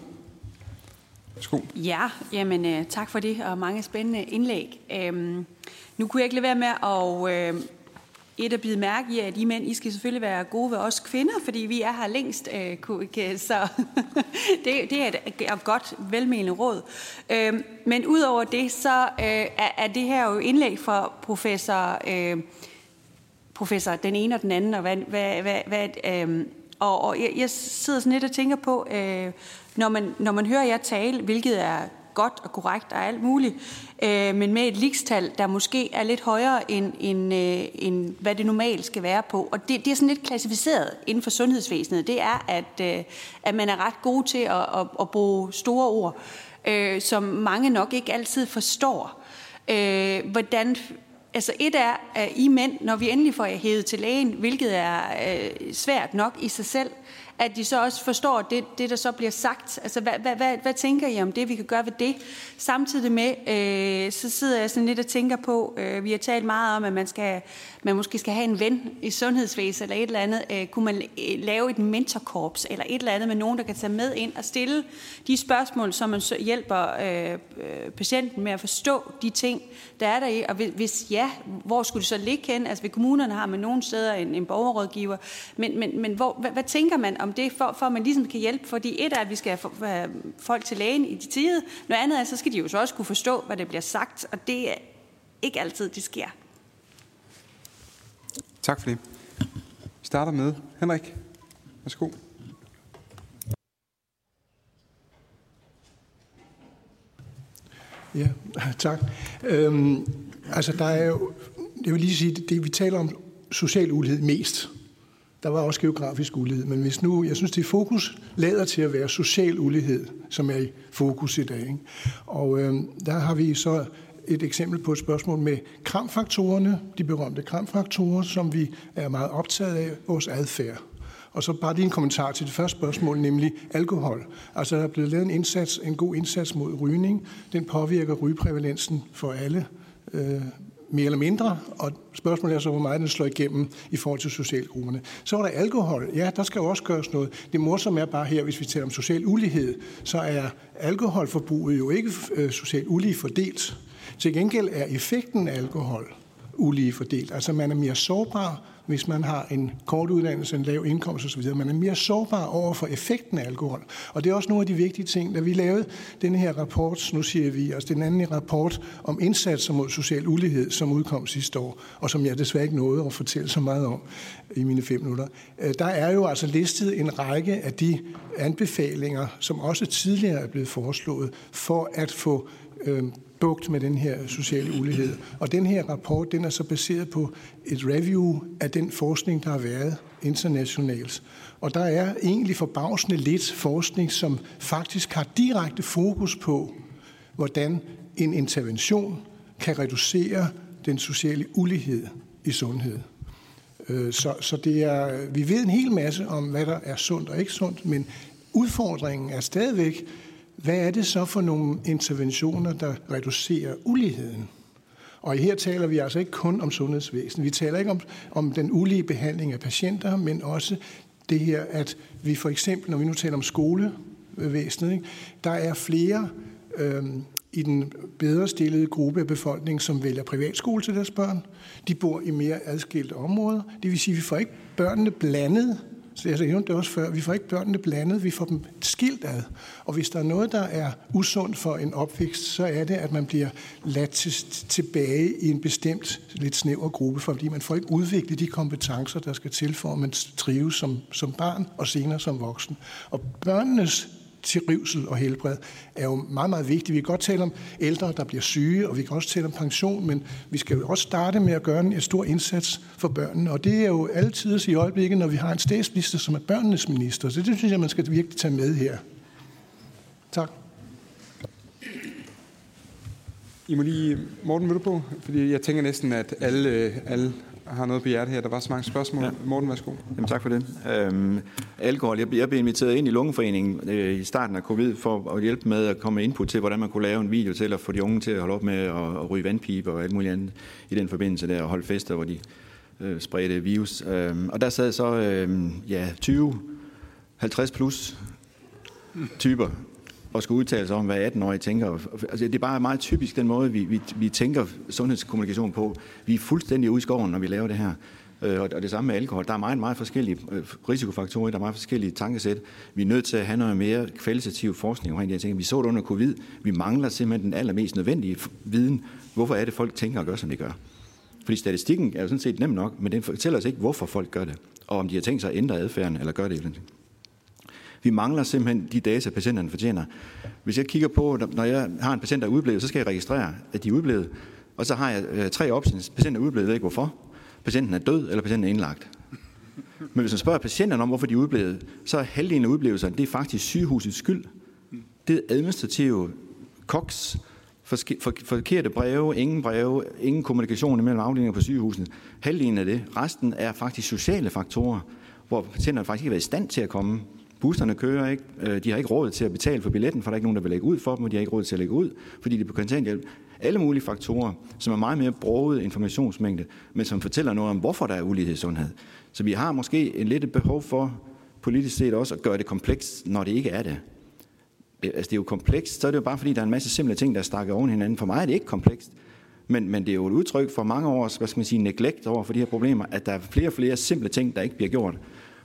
Værsgo. Ja, jamen tak for det, og mange spændende indlæg. Øhm, nu kunne jeg ikke lade være med at øh, et at bide mærke i, at I mænd, I skal selvfølgelig være gode ved os kvinder, fordi vi er her længst, øh, så [LAUGHS] det, det er et godt, velmenende råd. Øh, men udover det, så øh, er, er det her jo indlæg fra professor... Øh, professor, den ene og den anden, og hvad, hvad, hvad, hvad øh, og, og jeg, jeg sidder sådan lidt og tænker på, øh, når, man, når man hører jer tale, hvilket er godt og korrekt og alt muligt, øh, men med et likstal, der måske er lidt højere end, end, øh, end hvad det normalt skal være på. Og det, det er sådan lidt klassificeret inden for sundhedsvæsenet. Det er, at, øh, at man er ret god til at, at, at bruge store ord, øh, som mange nok ikke altid forstår. Øh, hvordan Altså et er, at I mænd, når vi endelig får jer hævet til lægen, hvilket er øh, svært nok i sig selv, at de så også forstår det, det der så bliver sagt. Altså, hvad, hvad, hvad, hvad tænker I om det, vi kan gøre ved det? Samtidig med, øh, så sidder jeg sådan lidt og tænker på, øh, vi har talt meget om, at man, skal, man måske skal have en ven i sundhedsvæsenet eller et eller andet. Øh, kunne man øh, lave et mentorkorps eller et eller andet med nogen, der kan tage med ind og stille de spørgsmål, som man så hjælper øh, øh, patienten med at forstå de ting, der er der i. Og hvis ja, hvor skulle det så ligge hen? Altså ved kommunerne har man nogle steder en, en borgerrådgiver, men, men, men hvor, hvad, hvad tænker man om om det, for, for at man ligesom kan hjælpe. Fordi et er, at vi skal have øh, folk til lægen i de tide. Noget andet er, så skal de jo så også kunne forstå, hvad der bliver sagt. Og det er ikke altid, det sker. Tak for det. Vi starter med Henrik. Værsgo. Ja, tak. Øhm, altså, der er jo, jeg vil lige sige, det, det vi taler om social ulighed mest, der var også geografisk ulighed, men hvis nu, jeg synes, det fokus lader til at være social ulighed, som er i fokus i dag. Ikke? Og øh, der har vi så et eksempel på et spørgsmål med kramfaktorerne, de berømte kramfaktorer, som vi er meget optaget af, vores adfærd. Og så bare lige en kommentar til det første spørgsmål, nemlig alkohol. Altså der er blevet lavet en indsats, en god indsats mod rygning. Den påvirker rygeprævalensen for alle øh, mere eller mindre, og spørgsmålet er så, hvor meget den slår igennem i forhold til socialgrupperne. Så er der alkohol. Ja, der skal jo også gøres noget. Det morsomme er bare her, hvis vi taler om social ulighed, så er alkoholforbruget jo ikke øh, socialt ulige fordelt. Til gengæld er effekten af alkohol ulige fordelt. Altså man er mere sårbar hvis man har en kort uddannelse, en lav indkomst osv. Man er mere sårbar over for effekten af alkohol. Og det er også nogle af de vigtige ting. Da vi lavede den her rapport, nu siger vi, altså den anden rapport om indsatser mod social ulighed, som udkom sidste år, og som jeg desværre ikke nåede at fortælle så meget om i mine fem minutter, øh, der er jo altså listet en række af de anbefalinger, som også tidligere er blevet foreslået, for at få øh, bugt med den her sociale ulighed. Og den her rapport, den er så baseret på et review af den forskning, der har været internationalt. Og der er egentlig forbavsende lidt forskning, som faktisk har direkte fokus på, hvordan en intervention kan reducere den sociale ulighed i sundhed. Øh, så, så det er, vi ved en hel masse om, hvad der er sundt og ikke sundt, men udfordringen er stadigvæk, hvad er det så for nogle interventioner, der reducerer uligheden? Og her taler vi altså ikke kun om sundhedsvæsen. Vi taler ikke om, om den ulige behandling af patienter, men også det her, at vi for eksempel, når vi nu taler om skolevæsenet, ikke, der er flere øh, i den bedre stillede gruppe af befolkningen, som vælger privatskole til deres børn. De bor i mere adskilte områder. Det vil sige, at vi får ikke børnene blandet så jeg nævnte det også før, vi får ikke børnene blandet, vi får dem skilt ad. Og hvis der er noget, der er usundt for en opvækst, så er det, at man bliver ladt til, tilbage i en bestemt lidt snæver gruppe, fordi man får ikke udviklet de kompetencer, der skal til, for at man trives som, som barn og senere som voksen. Og børnenes trivsel og helbred er jo meget, meget vigtigt. Vi kan godt tale om ældre, der bliver syge, og vi kan også tale om pension, men vi skal jo også starte med at gøre en stor indsats for børnene. Og det er jo altid i øjeblikket, når vi har en statsminister, som er børnenes minister. Så det synes jeg, man skal virkelig tage med her. Tak. I må lige, Morten, vil du på? Fordi jeg tænker næsten, at alle, alle har noget på hjertet her. Der var så mange spørgsmål. Ja. Morten, værsgo. Jamen, tak for det. Øhm, alkohol. Jeg, jeg blev inviteret ind i Lungeforeningen øh, i starten af covid for at hjælpe med at komme med input til, hvordan man kunne lave en video til at få de unge til at holde op med at, at ryge vandpipe og alt muligt andet i den forbindelse der og holde fester, hvor de øh, spredte virus. Øhm, og der sad så øh, ja, 20, 50 plus typer og skulle udtale sig om, hvad 18-årige tænker. Altså, det er bare meget typisk den måde, vi, vi, vi tænker sundhedskommunikation på. Vi er fuldstændig ude i skoven, når vi laver det her. Øh, og det samme med alkohol. Der er meget, meget forskellige øh, risikofaktorer, der er meget forskellige tankesæt. Vi er nødt til at have noget mere kvalitativ forskning omkring det. Jeg tænker, vi så det under covid. Vi mangler simpelthen den allermest nødvendige viden. Hvorfor er det, folk tænker og gør, som de gør? Fordi statistikken er jo sådan set nem nok, men den fortæller os ikke, hvorfor folk gør det. Og om de har tænkt sig at ændre adfærden, eller gør det eller vi mangler simpelthen de data, patienterne fortjener. Hvis jeg kigger på, når jeg har en patient, der er udblevet, så skal jeg registrere, at de er udblevet. Og så har jeg øh, tre options. Patienten er udblevet, ved ikke hvorfor. Patienten er død, eller patienten er indlagt. Men hvis man spørger patienterne om, hvorfor de er udblevet, så er halvdelen af udblevelserne, det er faktisk sygehusets skyld. Det er administrative koks, forkerte breve, ingen breve, ingen kommunikation imellem afdelinger på sygehusene. Halvdelen af det. Resten er faktisk sociale faktorer, hvor patienterne faktisk ikke har været i stand til at komme Busserne kører ikke. Øh, de har ikke råd til at betale for billetten, for der er ikke nogen, der vil lægge ud for dem, og de har ikke råd til at lægge ud, fordi de er på kontanthjælp. Alle mulige faktorer, som er meget mere broget informationsmængde, men som fortæller noget om, hvorfor der er ulighed i sundhed. Så vi har måske en lidt behov for politisk set også at gøre det komplekst, når det ikke er det. Øh, altså det er jo komplekst, så er det jo bare fordi, der er en masse simple ting, der er stakket oven hinanden. For mig er det ikke komplekst. Men, men det er jo et udtryk for mange års, hvad skal man sige, neglect over for de her problemer, at der er flere og flere simple ting, der ikke bliver gjort.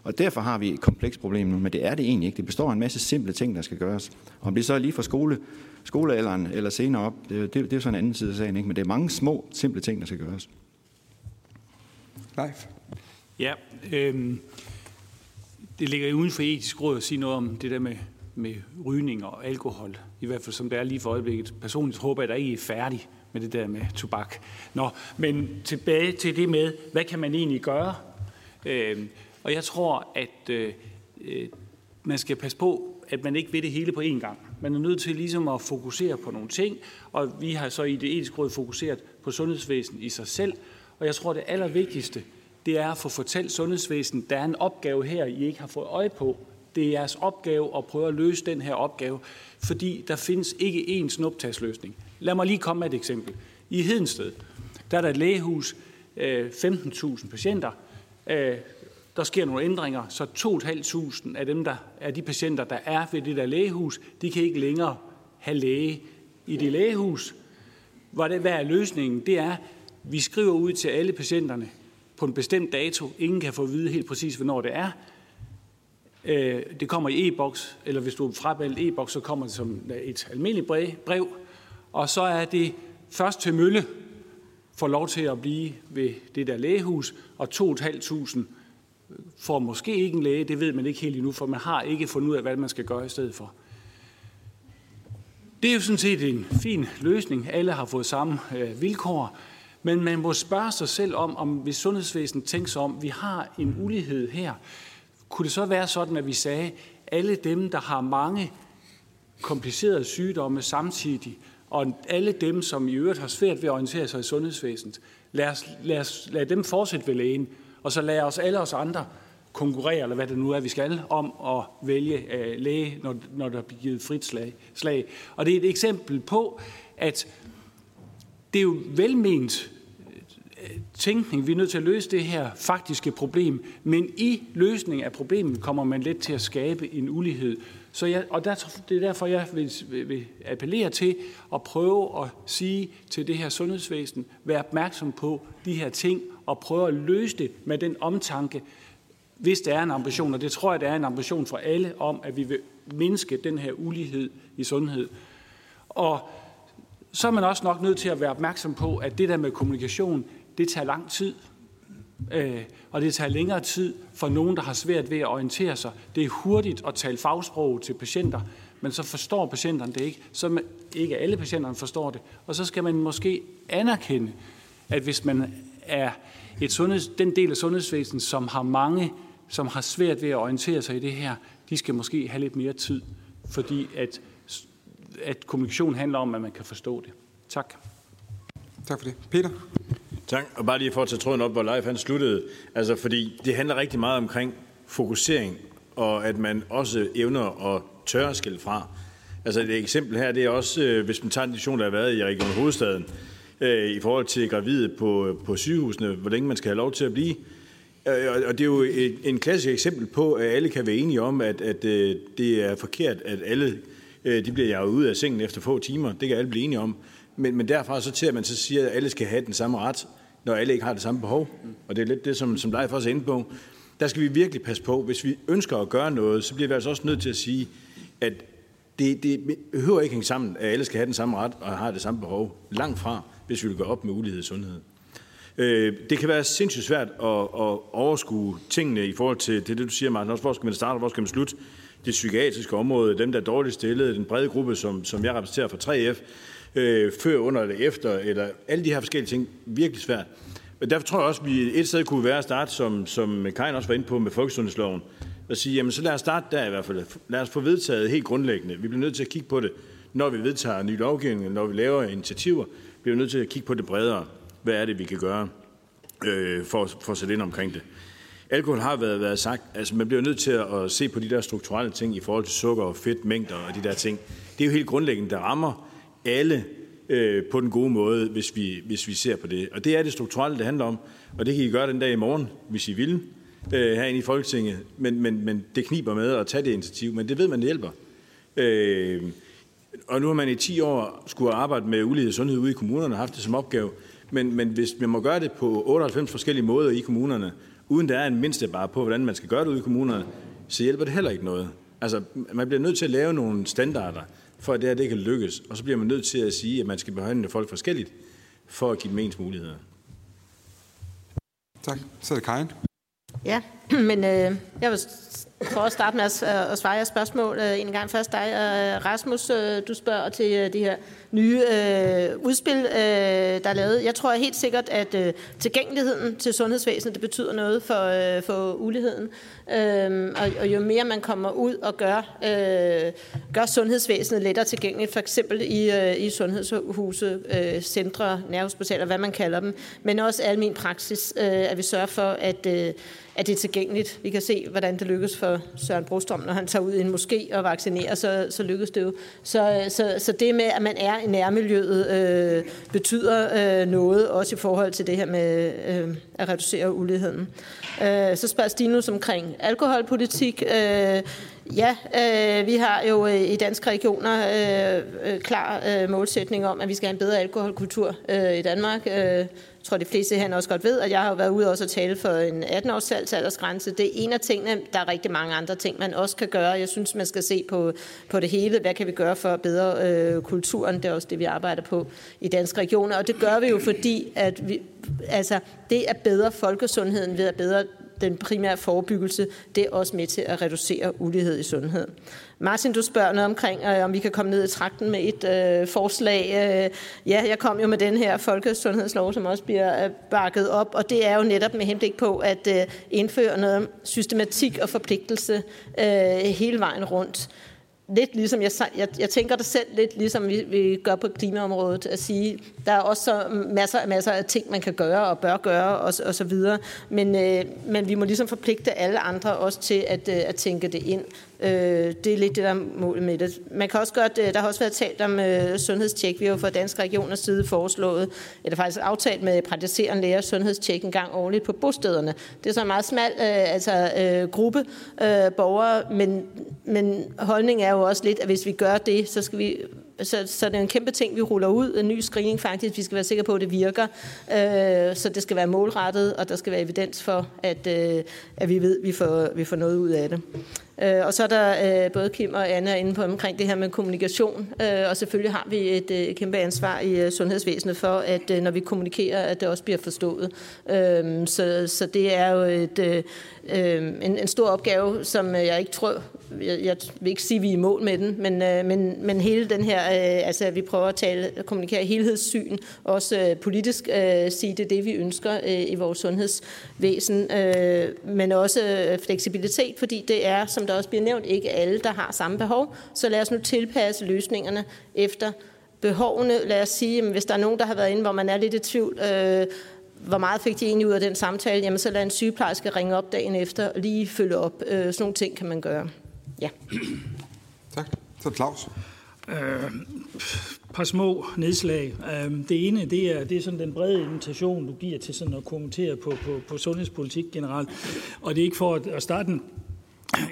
Og derfor har vi et komplekst problem nu, men det er det egentlig ikke. Det består af en masse simple ting, der skal gøres. Om det så er lige fra skole, skolealderen eller senere op, det, det, det er sådan en anden side af sagen, ikke? men det er mange små, simple ting, der skal gøres. Leif? Ja, øh, det ligger uden for etisk råd at sige noget om det der med med rygning og alkohol, i hvert fald som det er lige for øjeblikket. Personligt håber jeg, at der ikke er færdig med det der med tobak. Nå, men tilbage til det med, hvad kan man egentlig gøre? Øh, og jeg tror, at øh, øh, man skal passe på, at man ikke ved det hele på én gang. Man er nødt til ligesom at fokusere på nogle ting, og vi har så i det etiske råd fokuseret på sundhedsvæsen i sig selv. Og jeg tror, det allervigtigste, det er at få fortalt sundhedsvæsenet, der er en opgave her, I ikke har fået øje på. Det er jeres opgave at prøve at løse den her opgave, fordi der findes ikke én snuptagsløsning. Lad mig lige komme med et eksempel. I Hedensted, der er der et lægehus, øh, 15.000 patienter. Øh, der sker nogle ændringer, så 2.500 af dem, der er de patienter, der er ved det der lægehus, de kan ikke længere have læge i det lægehus. Hvad er løsningen? Det er, vi skriver ud til alle patienterne på en bestemt dato. Ingen kan få at vide helt præcis, hvornår det er. Øh, det kommer i e-boks, eller hvis du er fravalgt e-boks, så kommer det som et almindeligt brev. Og så er det først til mølle, får lov til at blive ved det der lægehus, og 2.500 får måske ikke en læge, det ved man ikke helt endnu, for man har ikke fundet ud af, hvad man skal gøre i stedet for. Det er jo sådan set en fin løsning. Alle har fået samme øh, vilkår. Men man må spørge sig selv om, om hvis sundhedsvæsenet tænker sig om, vi har en ulighed her, kunne det så være sådan, at vi sagde, alle dem, der har mange komplicerede sygdomme samtidig, og alle dem, som i øvrigt har svært ved at orientere sig i sundhedsvæsenet, lad, os, lad, os, lad dem fortsætte ved lægen, og så lad os alle os andre konkurrere, eller hvad det nu er, vi skal, om at vælge øh, læge, når, når der bliver givet frit slag, slag. Og det er et eksempel på, at det er jo velment øh, tænkning. Vi er nødt til at løse det her faktiske problem, men i løsningen af problemet kommer man let til at skabe en ulighed. Så jeg, og der, det er derfor, jeg vil, vil, vil appellere til at prøve at sige til det her sundhedsvæsen, vær opmærksom på de her ting og prøver at løse det med den omtanke, hvis der er en ambition, og det tror jeg, der er en ambition for alle om, at vi vil mindske den her ulighed i sundhed. Og så er man også nok nødt til at være opmærksom på, at det der med kommunikation, det tager lang tid. Øh, og det tager længere tid for nogen, der har svært ved at orientere sig. Det er hurtigt at tale fagsprog til patienter, men så forstår patienterne det ikke. Så ikke alle patienterne forstår det. Og så skal man måske anerkende, at hvis man er et sundheds, den del af sundhedsvæsenet, som har mange, som har svært ved at orientere sig i det her, de skal måske have lidt mere tid, fordi at, at kommunikation handler om, at man kan forstå det. Tak. Tak for det. Peter? Tak, og bare lige for at tage tråden op, hvor Leif han sluttede. Altså, fordi det handler rigtig meget omkring fokusering, og at man også evner at tørre skille fra. Altså et eksempel her, det er også, øh, hvis man tager en diskussion, der har været i Region Hovedstaden, øh, i forhold til gravide på, på sygehusene, hvor længe man skal have lov til at blive. Øh, og det er jo et, en klassisk eksempel på, at alle kan være enige om, at, at øh, det er forkert, at alle øh, de bliver jaget ud af sengen efter få timer. Det kan alle blive enige om. Men, men derfra så til, at man så siger, at alle skal have den samme ret, når alle ikke har det samme behov. Og det er lidt det, som, som Leif også er inde på. Der skal vi virkelig passe på. Hvis vi ønsker at gøre noget, så bliver vi altså også nødt til at sige, at det, det behøver ikke hænge sammen, at alle skal have den samme ret og har det samme behov. Langt fra, hvis vi vil gå op med ulighed i sundhed. Øh, det kan være sindssygt svært at, at overskue tingene i forhold til det, det du siger, Martin. Også hvor skal man starte, og hvor skal man slutte? Det psykiatriske område, dem der er dårligt stillede, den brede gruppe, som, som jeg repræsenterer fra 3F, øh, før, under eller efter, eller alle de her forskellige ting, virkelig svært. Men derfor tror jeg også, at vi et sted kunne være at starte, som, som Karin også var inde på med folkesundhedsloven, og sige, jamen så lad os starte der i hvert fald. Lad os få vedtaget helt grundlæggende. Vi bliver nødt til at kigge på det, når vi vedtager ny lovgivning, når vi laver initiativer, bliver nødt til at kigge på det bredere. Hvad er det, vi kan gøre øh, for, for at sætte ind omkring det? Alkohol har været, været sagt, altså man bliver nødt til at se på de der strukturelle ting i forhold til sukker og fedt, mængder og de der ting. Det er jo helt grundlæggende, der rammer alle øh, på den gode måde, hvis vi, hvis vi ser på det. Og det er det strukturelle, det handler om. Og det kan I gøre den dag i morgen, hvis I vil, øh, herinde i Folketinget. Men, men, men det kniber med at tage det initiativ. Men det ved man, det hjælper. Øh, og nu har man i 10 år skulle arbejde med ulighed sundhed ude i kommunerne og haft det som opgave. Men, men hvis man må gøre det på 98 forskellige måder i kommunerne, uden der er en mindste bare på, hvordan man skal gøre det ude i kommunerne, så hjælper det heller ikke noget. Altså, man bliver nødt til at lave nogle standarder, for at det her det kan lykkes. Og så bliver man nødt til at sige, at man skal behandle folk forskelligt, for at give dem ens muligheder. Tak. Så er det Karin. Ja, [CLEARS THROAT] men øh, jeg vil for at starte med at, at svare jeres spørgsmål øh, en gang først dig, øh, Rasmus, øh, du spørger til det de her nye øh, udspil, øh, der er lavet. Jeg tror helt sikkert, at øh, tilgængeligheden til sundhedsvæsenet, det betyder noget for, øh, for uligheden. Øh, og, og jo mere man kommer ud og gør, øh, gør sundhedsvæsenet lettere tilgængeligt, for eksempel i, øh, i sundhedshuse, øh, centre, nærhospitaler, hvad man kalder dem, men også almen praksis, øh, at vi sørger for, at øh, at det er tilgængeligt. Vi kan se, hvordan det lykkes for Søren Brostrøm, når han tager ud i en moské og vaccinerer, så, så lykkes det jo. Så, så, så det med, at man er i nærmiljøet, øh, betyder øh, noget, også i forhold til det her med øh, at reducere uligheden. Øh, så spørger Stinus omkring alkoholpolitik. Øh, Ja, øh, vi har jo øh, i danske regioner øh, øh, klar øh, målsætning om, at vi skal have en bedre alkoholkultur øh, i Danmark. Øh, tror, de fleste her også godt ved, at jeg har været ude også at tale for en 18-års salgsaldersgrænse. Det er en af tingene. Der er rigtig mange andre ting, man også kan gøre. Jeg synes, man skal se på, på det hele. Hvad kan vi gøre for at bedre øh, kulturen? Det er også det, vi arbejder på i danske regioner. Og det gør vi jo, fordi at vi, altså, det er bedre folkesundheden ved at bedre den primære forebyggelse, det er også med til at reducere ulighed i sundhed. Martin, du spørger noget omkring, øh, om vi kan komme ned i trakten med et øh, forslag. Øh, ja, jeg kom jo med den her folkesundhedslov, som også bliver øh, bakket op, og det er jo netop med henblik på at øh, indføre noget systematik og forpligtelse øh, hele vejen rundt lidt ligesom, jeg, jeg, jeg tænker det selv lidt ligesom vi, vi gør på klimaområdet, at sige, der er også så masser, masser af ting, man kan gøre og bør gøre og, og så videre, men, øh, men vi må ligesom forpligte alle andre også til at, øh, at tænke det ind. Øh, det er lidt det, der er målet med det. Man kan også godt, øh, der har også været talt om øh, sundhedstjek. Vi har jo fra Danske Regioners side foreslået, eller faktisk aftalt med praktiserende læger sundhedstjek en gang årligt på bostederne. Det er så en meget smal øh, altså, øh, gruppe øh, borgere, men, men holdningen er jo også lidt, at hvis vi gør det, så skal vi så, så det er en kæmpe ting, vi ruller ud. En ny screening faktisk. Vi skal være sikre på, at det virker. Øh, så det skal være målrettet, og der skal være evidens for, at, øh, at vi ved, at vi får, vi får noget ud af det. Øh, og så er der øh, både Kim og Anna inde på omkring det her med kommunikation, øh, og selvfølgelig har vi et øh, kæmpe ansvar i øh, sundhedsvæsenet for, at når vi kommunikerer, at det også bliver forstået. Øhm, så, så det er jo et, øh, øhm, en, en stor opgave, som jeg ikke tror, jeg, jeg vil ikke sige, at vi er i mål med den, men, men, men hele den her, altså altså vi prøver at tale, at kommunikere helhedssyn, også politisk sige, det er det, vi ønsker i vores sundhedsvæsen, men også fleksibilitet, fordi det er, som der også bliver nævnt, ikke alle, der har samme behov. Så lad os nu tilpasse løsningerne efter behovene. Lad os sige, at hvis der er nogen, der har været inde, hvor man er lidt i tvivl, øh, hvor meget fik de egentlig ud af den samtale, jamen så lad en sygeplejerske ringe op dagen efter og lige følge op. Øh, sådan nogle ting kan man gøre. Ja. [CLEARS THROAT] Tak. Så Claus. Øh, par små nedslag. Øh, det ene, det er, det er sådan den brede invitation, du giver til sådan at kommentere på, på, på sundhedspolitik generelt. Og det er ikke for at, at starte en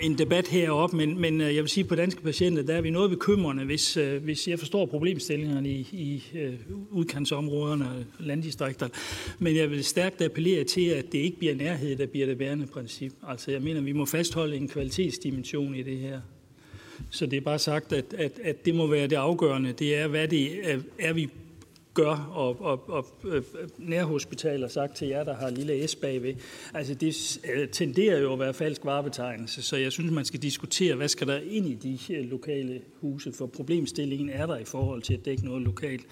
en debat heroppe, men, men øh, jeg vil sige, på danske patienter, der er vi noget bekymrende, hvis, øh, hvis jeg forstår problemstillingerne i, i øh, udkantsområderne og landdistrikter. Men jeg vil stærkt appellere til, at det ikke bliver nærhed, der bliver det bærende princip. Altså jeg mener, vi må fastholde en kvalitetsdimension i det her. Så det er bare sagt, at, at, at det må være det afgørende. Det er, hvad det er, er vi gør, og, og, og øh, nærhospitaler sagt til jer, der har lille S bagved. Altså det øh, tenderer jo at være falsk varebetegnelse, så jeg synes, man skal diskutere, hvad skal der ind i de øh, lokale huse, for problemstillingen er der i forhold til at dække noget lokalt.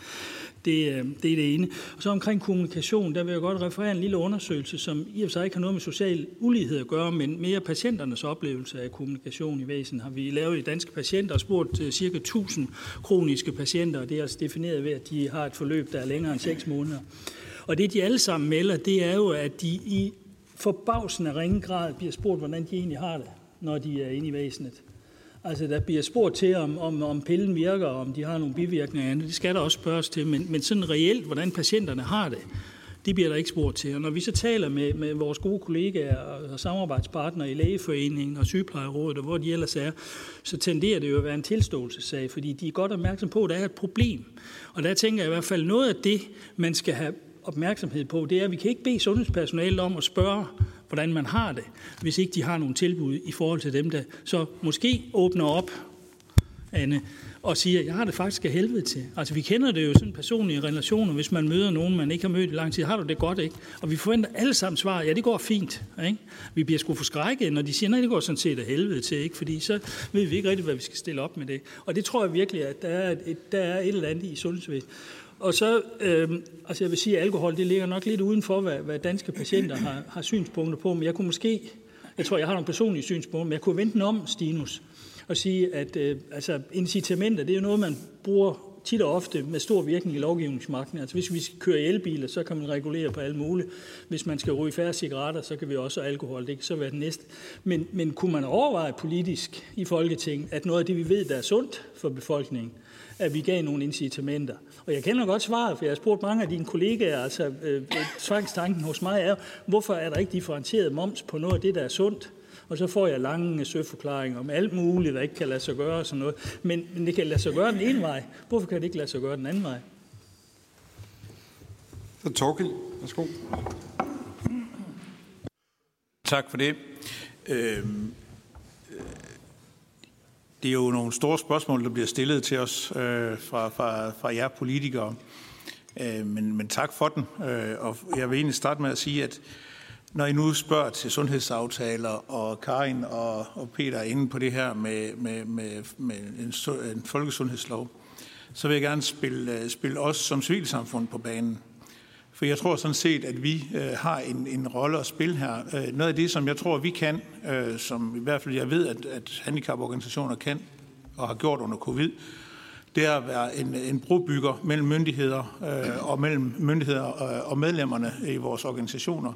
Det, øh, det er det ene. Og så omkring kommunikation, der vil jeg godt referere en lille undersøgelse, som i og for sig ikke har noget med social ulighed at gøre, men mere patienternes oplevelse af kommunikation i væsen har vi lavet i danske patienter og spurgt øh, cirka 1000 kroniske patienter, og det er altså defineret ved, at de har et forløb, der er længere end 6 måneder. Og det, de alle sammen melder, det er jo, at de i forbavsende ringe grad bliver spurgt, hvordan de egentlig har det, når de er inde i væsenet. Altså, der bliver spurgt til, om, om, om pillen virker, og om de har nogle bivirkninger. Det skal der også spørges til, men, men sådan reelt, hvordan patienterne har det, det bliver der ikke spurgt til. Og når vi så taler med, med vores gode kollegaer og samarbejdspartnere i Lægeforeningen og Sygeplejerådet, og hvor de ellers er, så tenderer det jo at være en tilståelsessag, fordi de er godt opmærksom på, at der er et problem. Og der tænker jeg i hvert fald, noget af det, man skal have opmærksomhed på, det er, at vi kan ikke bede sundhedspersonalet om at spørge, hvordan man har det, hvis ikke de har nogle tilbud i forhold til dem, der så måske åbner op Anne, og siger, jeg har det faktisk af helvede til. Altså vi kender det jo sådan personlige relationer, hvis man møder nogen, man ikke har mødt i lang tid. Har du det godt, ikke? Og vi forventer alle sammen svar, ja det går fint. Ikke? Vi bliver sgu forskrækket, når de siger, nej det går sådan set af helvede til, ikke? fordi så ved vi ikke rigtigt, hvad vi skal stille op med det. Og det tror jeg virkelig, at der er et, der er et eller andet i sundhedsvæsenet. Og så, øh, altså jeg vil sige, at alkohol, det ligger nok lidt uden for, hvad, hvad danske patienter har, har synspunkter på, men jeg kunne måske, jeg tror, jeg har nogle personlige synspunkter, men jeg kunne vente den om, Stinus, og sige, at øh, altså, incitamenter, det er jo noget, man bruger tit og ofte med stor virkning i lovgivningsmagten. Altså hvis vi skal køre i elbiler, så kan man regulere på alle mulige. Hvis man skal ryge færre cigaretter, så kan vi også alkohol. Det kan så være det næste. Men, men kunne man overveje politisk i Folketinget, at noget af det, vi ved, der er sundt for befolkningen, at vi gav nogle incitamenter. Og jeg kender godt svaret, for jeg har spurgt mange af dine kollegaer, altså øh, tvangstanken hos mig er, hvorfor er der ikke differentieret moms på noget af det, der er sundt? Og så får jeg lange søforklaringer om alt muligt, der ikke kan lade sig gøre og sådan noget. Men, men det kan lade sig gøre den ene vej. Hvorfor kan det ikke lade sig gøre den anden vej? Så Torgild, værsgo. Tak for det. Øhm, det er jo nogle store spørgsmål, der bliver stillet til os øh, fra, fra, fra jer politikere. Øh, men, men tak for den. Øh, og jeg vil egentlig starte med at sige, at når I nu spørger til sundhedsaftaler, og Karin og, og Peter er inde på det her med, med, med, med en, en folkesundhedslov, så vil jeg gerne spille, øh, spille os som civilsamfund på banen. For jeg tror sådan set, at vi øh, har en, en rolle at spille her. Øh, noget af det, som jeg tror, vi kan, øh, som i hvert fald jeg ved, at, at handicaporganisationer kan og har gjort under covid, det er at være en, en brobygger mellem myndigheder øh, og mellem myndigheder og, og medlemmerne i vores organisationer.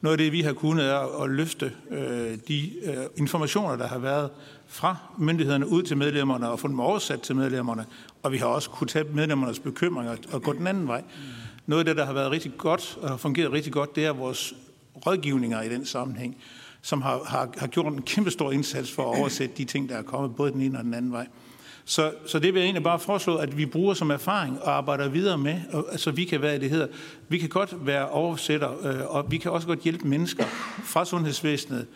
Noget af det, vi har kunnet, er at løfte øh, de øh, informationer, der har været fra myndighederne ud til medlemmerne og få dem oversat til medlemmerne. Og vi har også kunne tage medlemmernes bekymringer og gå den anden vej. Noget af det, der har været rigtig godt og har fungeret rigtig godt, det er vores rådgivninger i den sammenhæng, som har, har, har gjort en kæmpe stor indsats for at oversætte de ting, der er kommet både den ene og den anden vej. Så, så det vil jeg egentlig bare foreslå, at vi bruger som erfaring og arbejder videre med, og, altså vi kan være det hedder, vi kan godt være oversætter, øh, og vi kan også godt hjælpe mennesker fra sundhedsvæsenet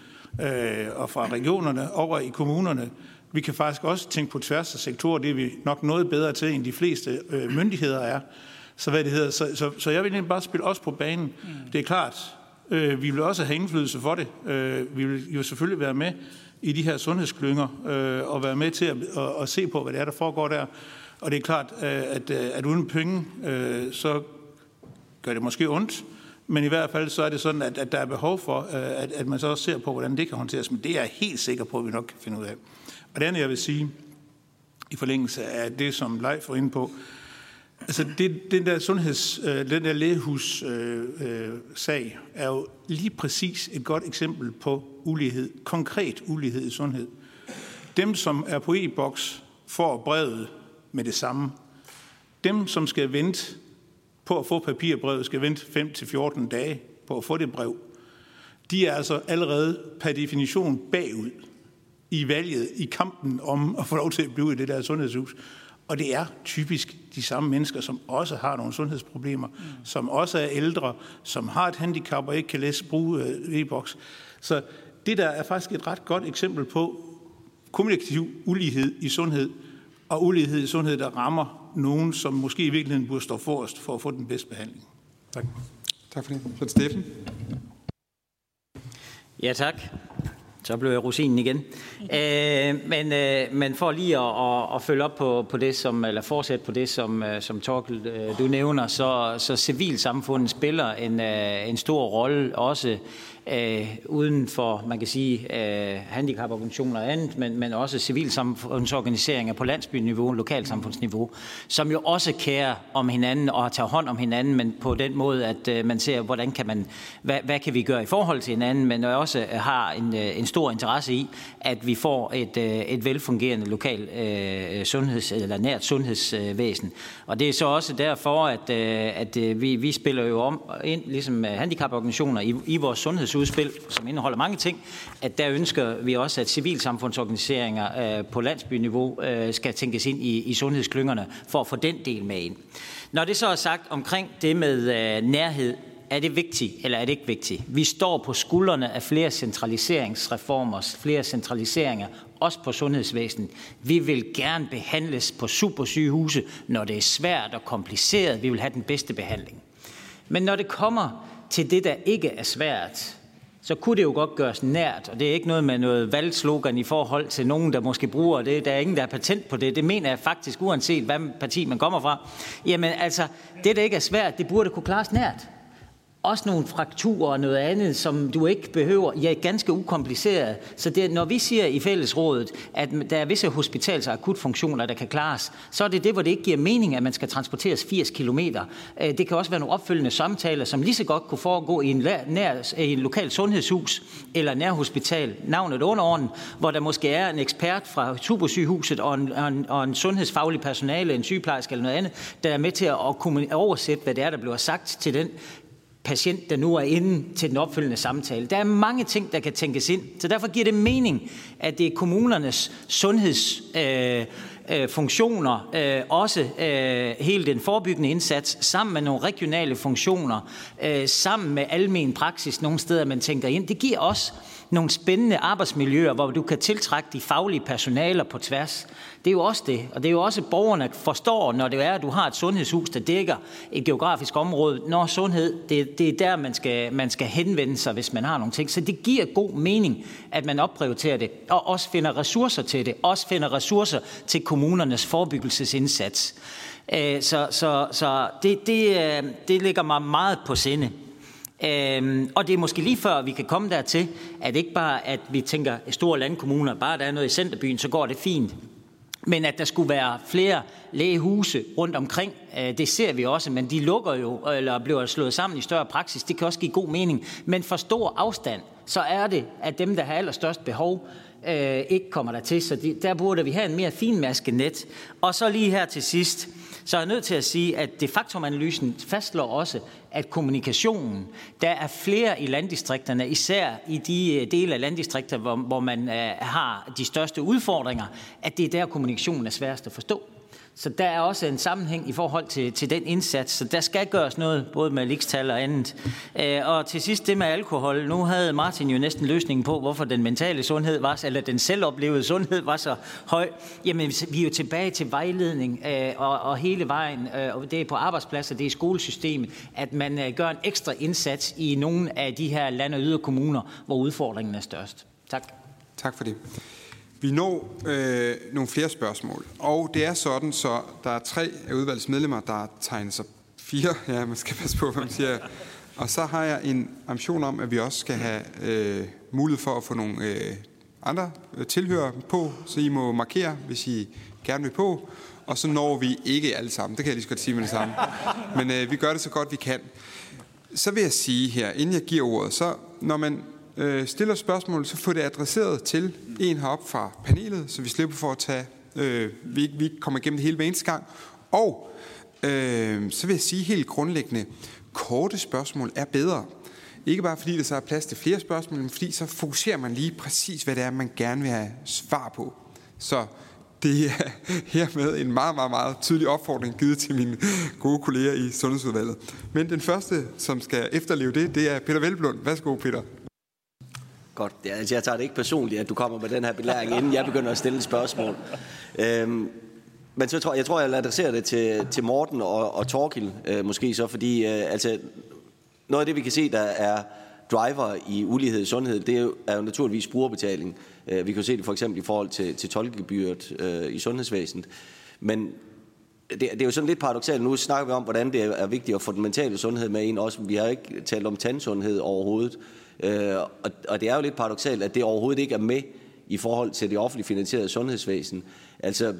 øh, og fra regionerne over i kommunerne. Vi kan faktisk også tænke på tværs af sektorer, det er vi nok noget bedre til, end de fleste øh, myndigheder er. Så, hvad det hedder, så, så, så jeg vil egentlig bare spille os på banen. Mm. Det er klart, øh, vi vil også have indflydelse for det. Øh, vi vil jo selvfølgelig være med i de her sundhedsklynger øh, og være med til at, at, at se på, hvad det er, der foregår der. Og det er klart, øh, at, øh, at uden penge, øh, så gør det måske ondt, men i hvert fald så er det sådan, at, at der er behov for, øh, at, at man så også ser på, hvordan det kan håndteres. Men det er jeg helt sikker på, at vi nok kan finde ud af. Og det andet, jeg vil sige, i forlængelse af det, som Leif var inde på, Altså, det, den der sundheds, øh, den der lægehus øh, øh, sag er jo lige præcis et godt eksempel på ulighed, konkret ulighed i sundhed. Dem, som er på e-boks, får brevet med det samme. Dem, som skal vente på at få papirbrevet, skal vente 5-14 dage på at få det brev. De er altså allerede per definition bagud i valget, i kampen om at få lov til at blive i det der sundhedshus. Og det er typisk de samme mennesker, som også har nogle sundhedsproblemer, mm. som også er ældre, som har et handicap og ikke kan læse bruge øh, e-boks. Så det der er faktisk et ret godt eksempel på kommunikativ ulighed i sundhed, og ulighed i sundhed, der rammer nogen, som måske i virkeligheden burde stå forrest for at få den bedste behandling. Tak. Tak for det. Så Steffen. Ja, tak. Så blev jeg rosinen igen. Øh, men, øh, men for lige at, at, at følge op på, på det, som, eller fortsætte på det, som, øh, som Torkel, øh, du nævner, så, så civilsamfundet spiller en, øh, en stor rolle også øh, uden for, man kan sige, øh, handicaporganisationer og andet, men, men også civilsamfundsorganiseringer på landsbyniveau, lokalsamfundsniveau, som jo også kærer om hinanden og tager hånd om hinanden, men på den måde, at øh, man ser, hvordan kan man, hvad, hvad kan vi gøre i forhold til hinanden, men også øh, har en, øh, en stor interesse i, at vi får et, øh, et velfungerende lokal øh, sundheds, eller nært sundhedsvæsen. Og det er så også derfor, at, øh, at øh, vi, vi spiller jo om ind, ligesom øh, handicaporganisationer, i, i vores sundheds udspil, som indeholder mange ting, at der ønsker vi også, at civilsamfundsorganiseringer øh, på landsbyniveau øh, skal tænkes ind i, i sundhedsklyngerne for at få den del med ind. Når det så er sagt omkring det med øh, nærhed, er det vigtigt, eller er det ikke vigtigt? Vi står på skuldrene af flere centraliseringsreformer, flere centraliseringer, også på sundhedsvæsenet. Vi vil gerne behandles på supersygehuse, når det er svært og kompliceret. Vi vil have den bedste behandling. Men når det kommer til det, der ikke er svært, så kunne det jo godt gøres nært, og det er ikke noget med noget valgslogan i forhold til nogen, der måske bruger det. Der er ingen, der er patent på det. Det mener jeg faktisk, uanset hvad parti man kommer fra. Jamen altså, det, der ikke er svært, det burde kunne klares nært også nogle frakturer og noget andet, som du ikke behøver. Ja, ganske ukompliceret. Så det, når vi siger i fællesrådet, at der er visse hospitals- og akutfunktioner, der kan klares, så er det det, hvor det ikke giver mening, at man skal transporteres 80 km. Øh, det kan også være nogle opfølgende samtaler, som lige så godt kunne foregå i en, nær, i en lokal sundhedshus eller nærhospital, navnet underordnen, hvor der måske er en ekspert fra supersygehuset og en, og en, og en sundhedsfaglig personale, en sygeplejerske eller noget andet, der er med til at oversætte, hvad det er, der bliver sagt til den patient, der nu er inde til den opfølgende samtale. Der er mange ting, der kan tænkes ind, så derfor giver det mening, at det er kommunernes sundhedsfunktioner, øh, øh, øh, også øh, hele den forebyggende indsats, sammen med nogle regionale funktioner, øh, sammen med almen praksis nogle steder, man tænker ind. Det giver også nogle spændende arbejdsmiljøer, hvor du kan tiltrække de faglige personaler på tværs. Det er jo også det. Og det er jo også, at borgerne forstår, når det er, at du har et sundhedshus, der dækker et geografisk område. Når sundhed, det, det er der, man skal, man skal henvende sig, hvis man har nogle ting. Så det giver god mening, at man opprioriterer det, og også finder ressourcer til det. Også finder ressourcer til kommunernes forebyggelsesindsats. Øh, så, så, så det, det, øh, det ligger mig meget på sinde. Øhm, og det er måske lige før, vi kan komme dertil, at ikke bare, at vi tænker store landkommuner, bare der er noget i centerbyen, så går det fint. Men at der skulle være flere lægehuse rundt omkring, øh, det ser vi også, men de lukker jo, eller bliver slået sammen i større praksis. Det kan også give god mening. Men for stor afstand, så er det, at dem, der har allerstørst behov, øh, ikke kommer der til. Så de, der burde vi have en mere finmasket net. Og så lige her til sidst, så er jeg nødt til at sige, at de facto-analysen fastslår også, at kommunikationen, der er flere i landdistrikterne, især i de øh, dele af landdistrikter, hvor, hvor man øh, har de største udfordringer, at det er der, kommunikationen er sværest at forstå. Så der er også en sammenhæng i forhold til, til den indsats, så der skal gøres noget, både med likstal og andet. Øh, og til sidst det med alkohol. Nu havde Martin jo næsten løsningen på, hvorfor den mentale sundhed var, eller den selvoplevede sundhed var så høj. Jamen, vi er jo tilbage til vejledning øh, og, og hele vejen, øh, og det er på arbejdspladser, det er i skolesystemet, at man øh, gør en ekstra indsats i nogle af de her land- og yderkommuner, hvor udfordringen er størst. Tak. Tak for det. Vi når øh, nogle flere spørgsmål, og det er sådan, så der er tre af udvalgets medlemmer, der tegner sig fire. Ja, man skal passe på, hvad man siger. Og så har jeg en ambition om, at vi også skal have øh, mulighed for at få nogle øh, andre øh, tilhører på, så I må markere, hvis I gerne vil på. Og så når vi ikke alle sammen. Det kan jeg lige så godt sige med det samme. Men øh, vi gør det så godt, vi kan. Så vil jeg sige her, inden jeg giver ordet, så når man øh, stiller spørgsmål, så få det adresseret til en heroppe fra panelet, så vi slipper for at tage, øh, vi, ikke, vi ikke kommer igennem det hele hver eneste gang. Og øh, så vil jeg sige helt grundlæggende, korte spørgsmål er bedre. Ikke bare fordi der så er plads til flere spørgsmål, men fordi så fokuserer man lige præcis, hvad det er, man gerne vil have svar på. Så det er [LAUGHS] hermed en meget, meget, meget tydelig opfordring givet til mine gode kolleger i Sundhedsudvalget. Men den første, som skal efterleve det, det er Peter Velblund. Værsgo, Peter. Godt. Ja, altså, jeg tager det ikke personligt, at du kommer med den her belæring, inden jeg begynder at stille et spørgsmål. Øhm, men så tror, jeg tror, jeg vil adressere det til, til Morten og, og Torkil, øh, måske så, fordi øh, altså, noget af det, vi kan se, der er driver i ulighed i sundhed, det er jo, er jo naturligvis brugerbetaling. Øh, vi kan jo se det for eksempel i forhold til, til tolkegebyret øh, i sundhedsvæsenet. Men det, det er jo sådan lidt paradoxalt. Nu snakker vi om, hvordan det er vigtigt at få den mentale sundhed med ind også. Vi har ikke talt om tandsundhed overhovedet. Øh, og, og det er jo lidt paradoxalt, at det overhovedet ikke er med i forhold til det offentligt finansierede sundhedsvæsen. Altså,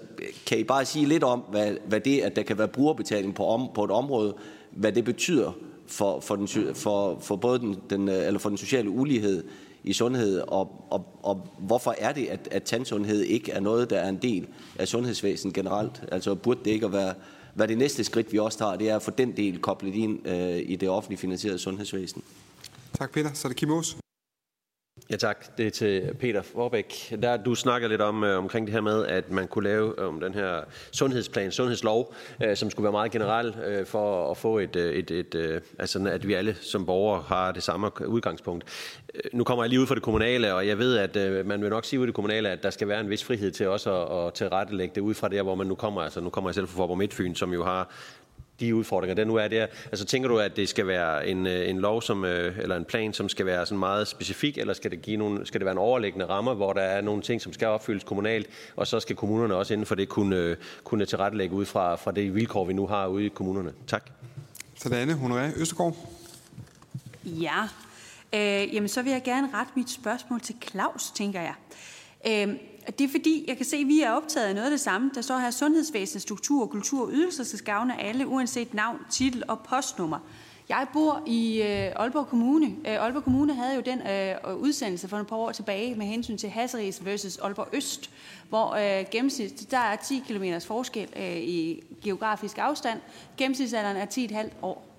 kan I bare sige lidt om, hvad, hvad det, at der kan være brugerbetaling på, om, på et område, hvad det betyder for, for, den, for, for både den, den, øh, eller for den sociale ulighed i sundhed, og, og, og hvorfor er det, at, at tandsundhed ikke er noget, der er en del af sundhedsvæsenet generelt? Altså burde det ikke at være, hvad det næste skridt, vi også tager, det er at få den del koblet ind øh, i det offentligt finansierede sundhedsvæsen? Tak, Peter. Så er det Kim Aas. Ja tak, det er til Peter Forbæk. Der, du snakker lidt om øh, omkring det her med, at man kunne lave øh, om den her sundhedsplan, sundhedslov, øh, som skulle være meget generel øh, for at få et, øh, et, et øh, altså at vi alle som borgere har det samme udgangspunkt. Øh, nu kommer jeg lige ud fra det kommunale, og jeg ved, at øh, man vil nok sige ud det kommunale, at der skal være en vis frihed til også at, at tilrettelægge det ud fra der, hvor man nu kommer. Altså nu kommer jeg selv fra Forborg Midtfyn, som jo har de udfordringer, der nu er der. Altså tænker du, at det skal være en, øh, en lov som, øh, eller en plan, som skal være sådan meget specifik, eller skal det, give nogle, skal det være en overliggende rammer, hvor der er nogle ting, som skal opfyldes kommunalt, og så skal kommunerne også inden for det kunne, øh, kunne tilrettelægge ud fra, fra det vilkår, vi nu har ude i kommunerne? Tak. Så det andet, Honoré Østergaard. Ja, øh, jamen så vil jeg gerne rette mit spørgsmål til Claus, tænker jeg. Øh, det er fordi, jeg kan se, at vi er optaget af noget af det samme. Der står her, sundhedsvæsen, struktur, kultur og ydelser skal gavne alle, uanset navn, titel og postnummer. Jeg bor i øh, Aalborg Kommune. Øh, Aalborg Kommune havde jo den øh, udsendelse for et par år tilbage med hensyn til Hasseris versus Aalborg Øst, hvor øh, gennemsnit, der er 10 km forskel øh, i geografisk afstand. Gennemsnitsalderen er 10,5 år.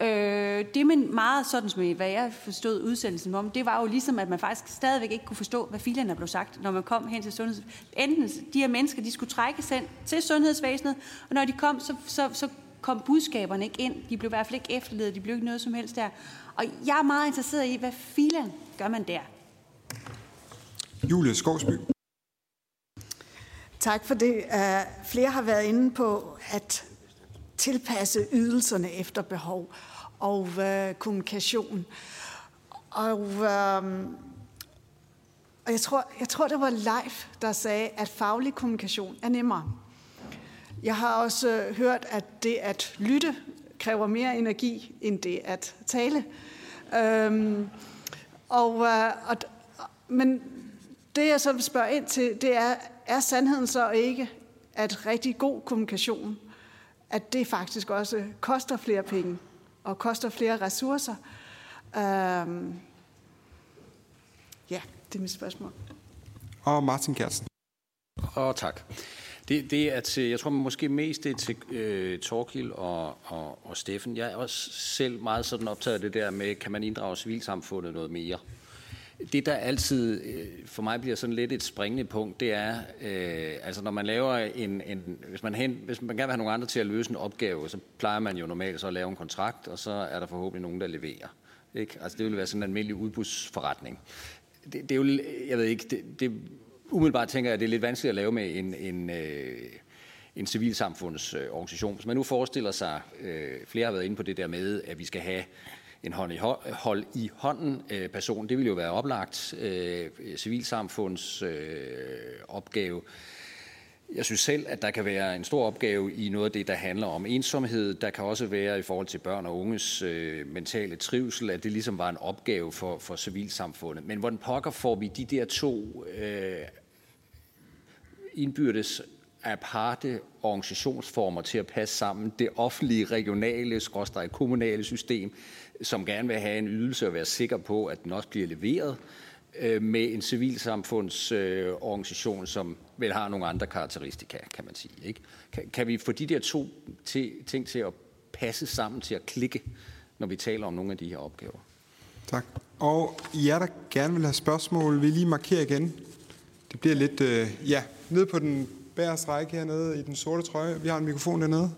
Øh, det men meget sådan, som hvad jeg forstod udsendelsen om, det var jo ligesom, at man faktisk stadigvæk ikke kunne forstå, hvad filerne blev sagt, når man kom hen til sundheds... Enten de her mennesker, de skulle trækkes hen til sundhedsvæsenet, og når de kom, så, så, så kom budskaberne ikke ind. De blev i hvert fald ikke efterledet, de blev ikke noget som helst der. Og jeg er meget interesseret i, hvad filen gør man der? Julie Skovsby. Tak for det. Uh, flere har været inde på, at tilpasse ydelserne efter behov og øh, kommunikation. Og, øh, og jeg, tror, jeg tror, det var Leif, der sagde, at faglig kommunikation er nemmere. Jeg har også øh, hørt, at det at lytte kræver mere energi end det at tale. Øhm, og, øh, og, men det jeg så vil spørge ind til, det er, er sandheden så ikke, at rigtig god kommunikation at det faktisk også koster flere penge og koster flere ressourcer. Øhm, ja, det er mit spørgsmål. Og Martin Kjærsen. Og tak. Det, det er til, jeg tror måske mest det er til øh, Torkil og, og, og Steffen. Jeg er også selv meget sådan optaget af det der med, kan man inddrage civilsamfundet noget mere? Det, der altid øh, for mig bliver sådan lidt et springende punkt, det er, øh, altså når man laver en, en hvis, man hen, hvis man gerne vil have nogle andre til at løse en opgave, så plejer man jo normalt så at lave en kontrakt, og så er der forhåbentlig nogen, der leverer. Ikke? Altså det vil være sådan en almindelig udbudsforretning. Det, det er jo, jeg ved ikke, det, det, umiddelbart tænker jeg, at det er lidt vanskeligt at lave med en, en øh, en civilsamfundsorganisation. Hvis man nu forestiller sig, øh, flere har været inde på det der med, at vi skal have en hold i, hold i hånden øh, person. Det ville jo være oplagt øh, civilsamfunds øh, opgave. Jeg synes selv, at der kan være en stor opgave i noget af det, der handler om ensomhed. Der kan også være i forhold til børn og unges øh, mentale trivsel, at det ligesom var en opgave for, for civilsamfundet. Men hvordan pokker får vi de der to øh, indbyrdes aparte organisationsformer til at passe sammen. Det offentlige, regionale, skråstrej kommunale system, som gerne vil have en ydelse og være sikker på, at den også bliver leveret øh, med en civilsamfundsorganisation, øh, som vel har nogle andre karakteristika, kan man sige. Ikke? Kan, kan vi få de der to til, ting til at passe sammen, til at klikke, når vi taler om nogle af de her opgaver? Tak. Og jer, der gerne vil have spørgsmål, vil lige markere igen. Det bliver lidt, øh, ja, nede på den bagerste række hernede i den sorte trøje. Vi har en mikrofon dernede.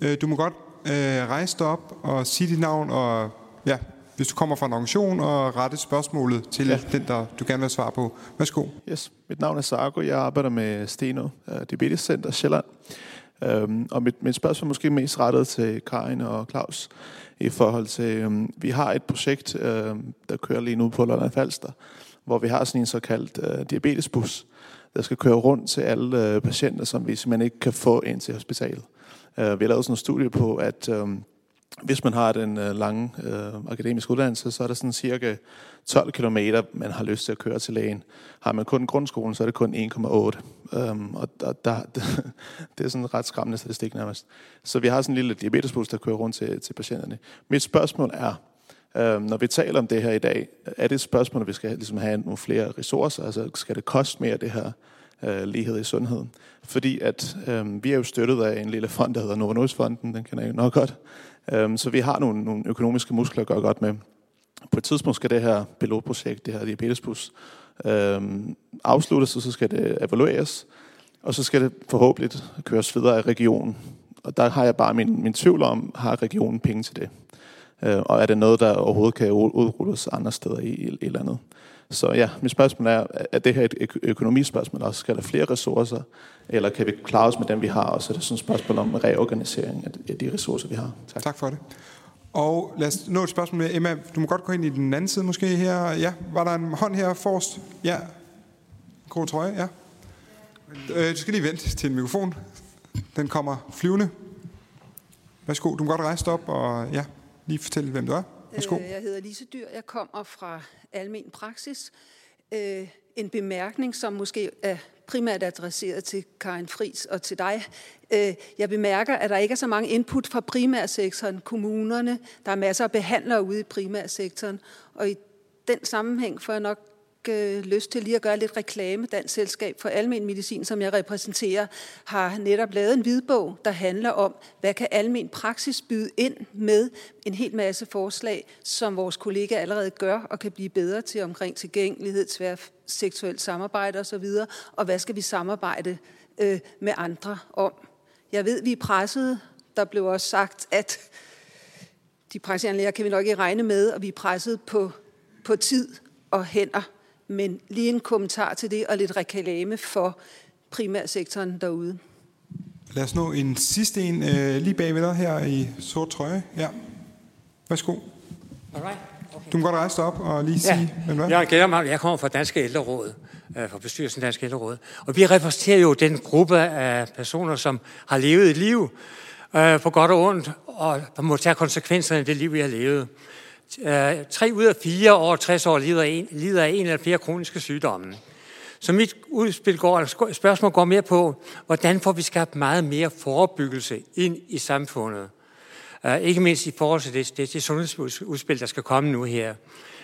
Øh, du må godt øh, rejse dig op og sige dit navn, og ja, hvis du kommer fra en organisation, og rette spørgsmålet til ja. den, der du gerne vil svare på. Værsgo. Yes, mit navn er Sargo. Jeg arbejder med Steno uh, Diabetes Center Sjælland. Um, og mit, mit spørgsmål er måske mest rettet til Karin og Claus i forhold til, um, vi har et projekt, uh, der kører lige nu på Lolland Falster, hvor vi har sådan en såkaldt uh, diabetesbus, der skal køre rundt til alle uh, patienter, som vi simpelthen ikke kan få ind til hospitalet. Uh, vi har lavet sådan en studie på, at øhm, hvis man har den uh, lange uh, akademiske uddannelse, så er der sådan cirka 12 km, man har lyst til at køre til lægen. Har man kun grundskolen, så er det kun 1,8. Um, øhm, og der, der, [LAUGHS] det er sådan en ret skræmmende statistik nærmest. Så vi har sådan en lille diabetesbus, der kører rundt til, til patienterne. Mit spørgsmål er, um, når vi taler om det her i dag, er det et spørgsmål, at vi skal ligesom have nogle flere ressourcer? Altså skal det koste mere, det her øh, lighed i sundheden? Fordi at øh, vi er jo støttet af en lille fond, der hedder Novo Nordisk Fonden, den kender I jo nok godt. Øh, så vi har nogle, nogle økonomiske muskler at gøre godt med. på et tidspunkt skal det her pilotprojekt, det her diabetesbus, øh, afsluttes, og så skal det evalueres, og så skal det forhåbentlig køres videre af regionen. Og der har jeg bare min, min tvivl om, har regionen penge til det? Øh, og er det noget, der overhovedet kan udrulles andre steder i, i, i landet? Så ja, mit spørgsmål er, er det her et økonomispørgsmål også? Skal der flere ressourcer, eller kan vi klare os med dem, vi har? Og så er det sådan et spørgsmål om reorganisering af de ressourcer, vi har. Tak. tak for det. Og lad os nå et spørgsmål med Emma. Du må godt gå ind i den anden side måske her. Ja, var der en hånd her forrest? Ja. Grå trøje, ja. Øh, du skal lige vente til en mikrofon. Den kommer flyvende. Værsgo, du må godt rejse dig op og ja, lige fortælle, hvem du er. Værsgo. Øh, jeg hedder Lise Dyr. Jeg kommer fra Almen Praksis. Øh, en bemærkning, som måske er primært adresseret til Karin Fris og til dig. Øh, jeg bemærker, at der ikke er så mange input fra primærsektoren, kommunerne. Der er masser af behandlere ude i primærsektoren. Og i den sammenhæng får jeg nok øh, lyst til lige at gøre lidt reklame. Dansk Selskab for Almen Medicin, som jeg repræsenterer, har netop lavet en hvidbog, der handler om, hvad kan almen praksis byde ind med en hel masse forslag, som vores kollegaer allerede gør og kan blive bedre til omkring tilgængelighed, tværseksuelt samarbejde osv., og hvad skal vi samarbejde øh, med andre om. Jeg ved, vi er presset. Der blev også sagt, at de praktiserende læger kan vi nok ikke regne med, og vi er presset på, på tid og hænder. Men lige en kommentar til det, og lidt reklame for primærsektoren derude. Lad os nå en sidste en øh, lige bagved dig her i sort trøje. Ja. Værsgo. Alright. Okay. Du må godt rejse dig op og lige sige, ja. hvad? Jeg gælder mig, jeg kommer fra Danske Ældreråd, øh, fra bestyrelsen Danske Ældreråd. Og vi repræsenterer jo den gruppe af personer, som har levet et liv øh, på godt og ondt, og må tage konsekvenserne af det liv, vi har levet. Øh, tre ud af fire over 60 år lider, en, lider af en eller flere kroniske sygdomme. Så mit udspil går, spørgsmål går mere på, hvordan får vi skabt meget mere forebyggelse ind i samfundet. Uh, ikke mindst i forhold til det, det, det sundhedsudspil, der skal komme nu her.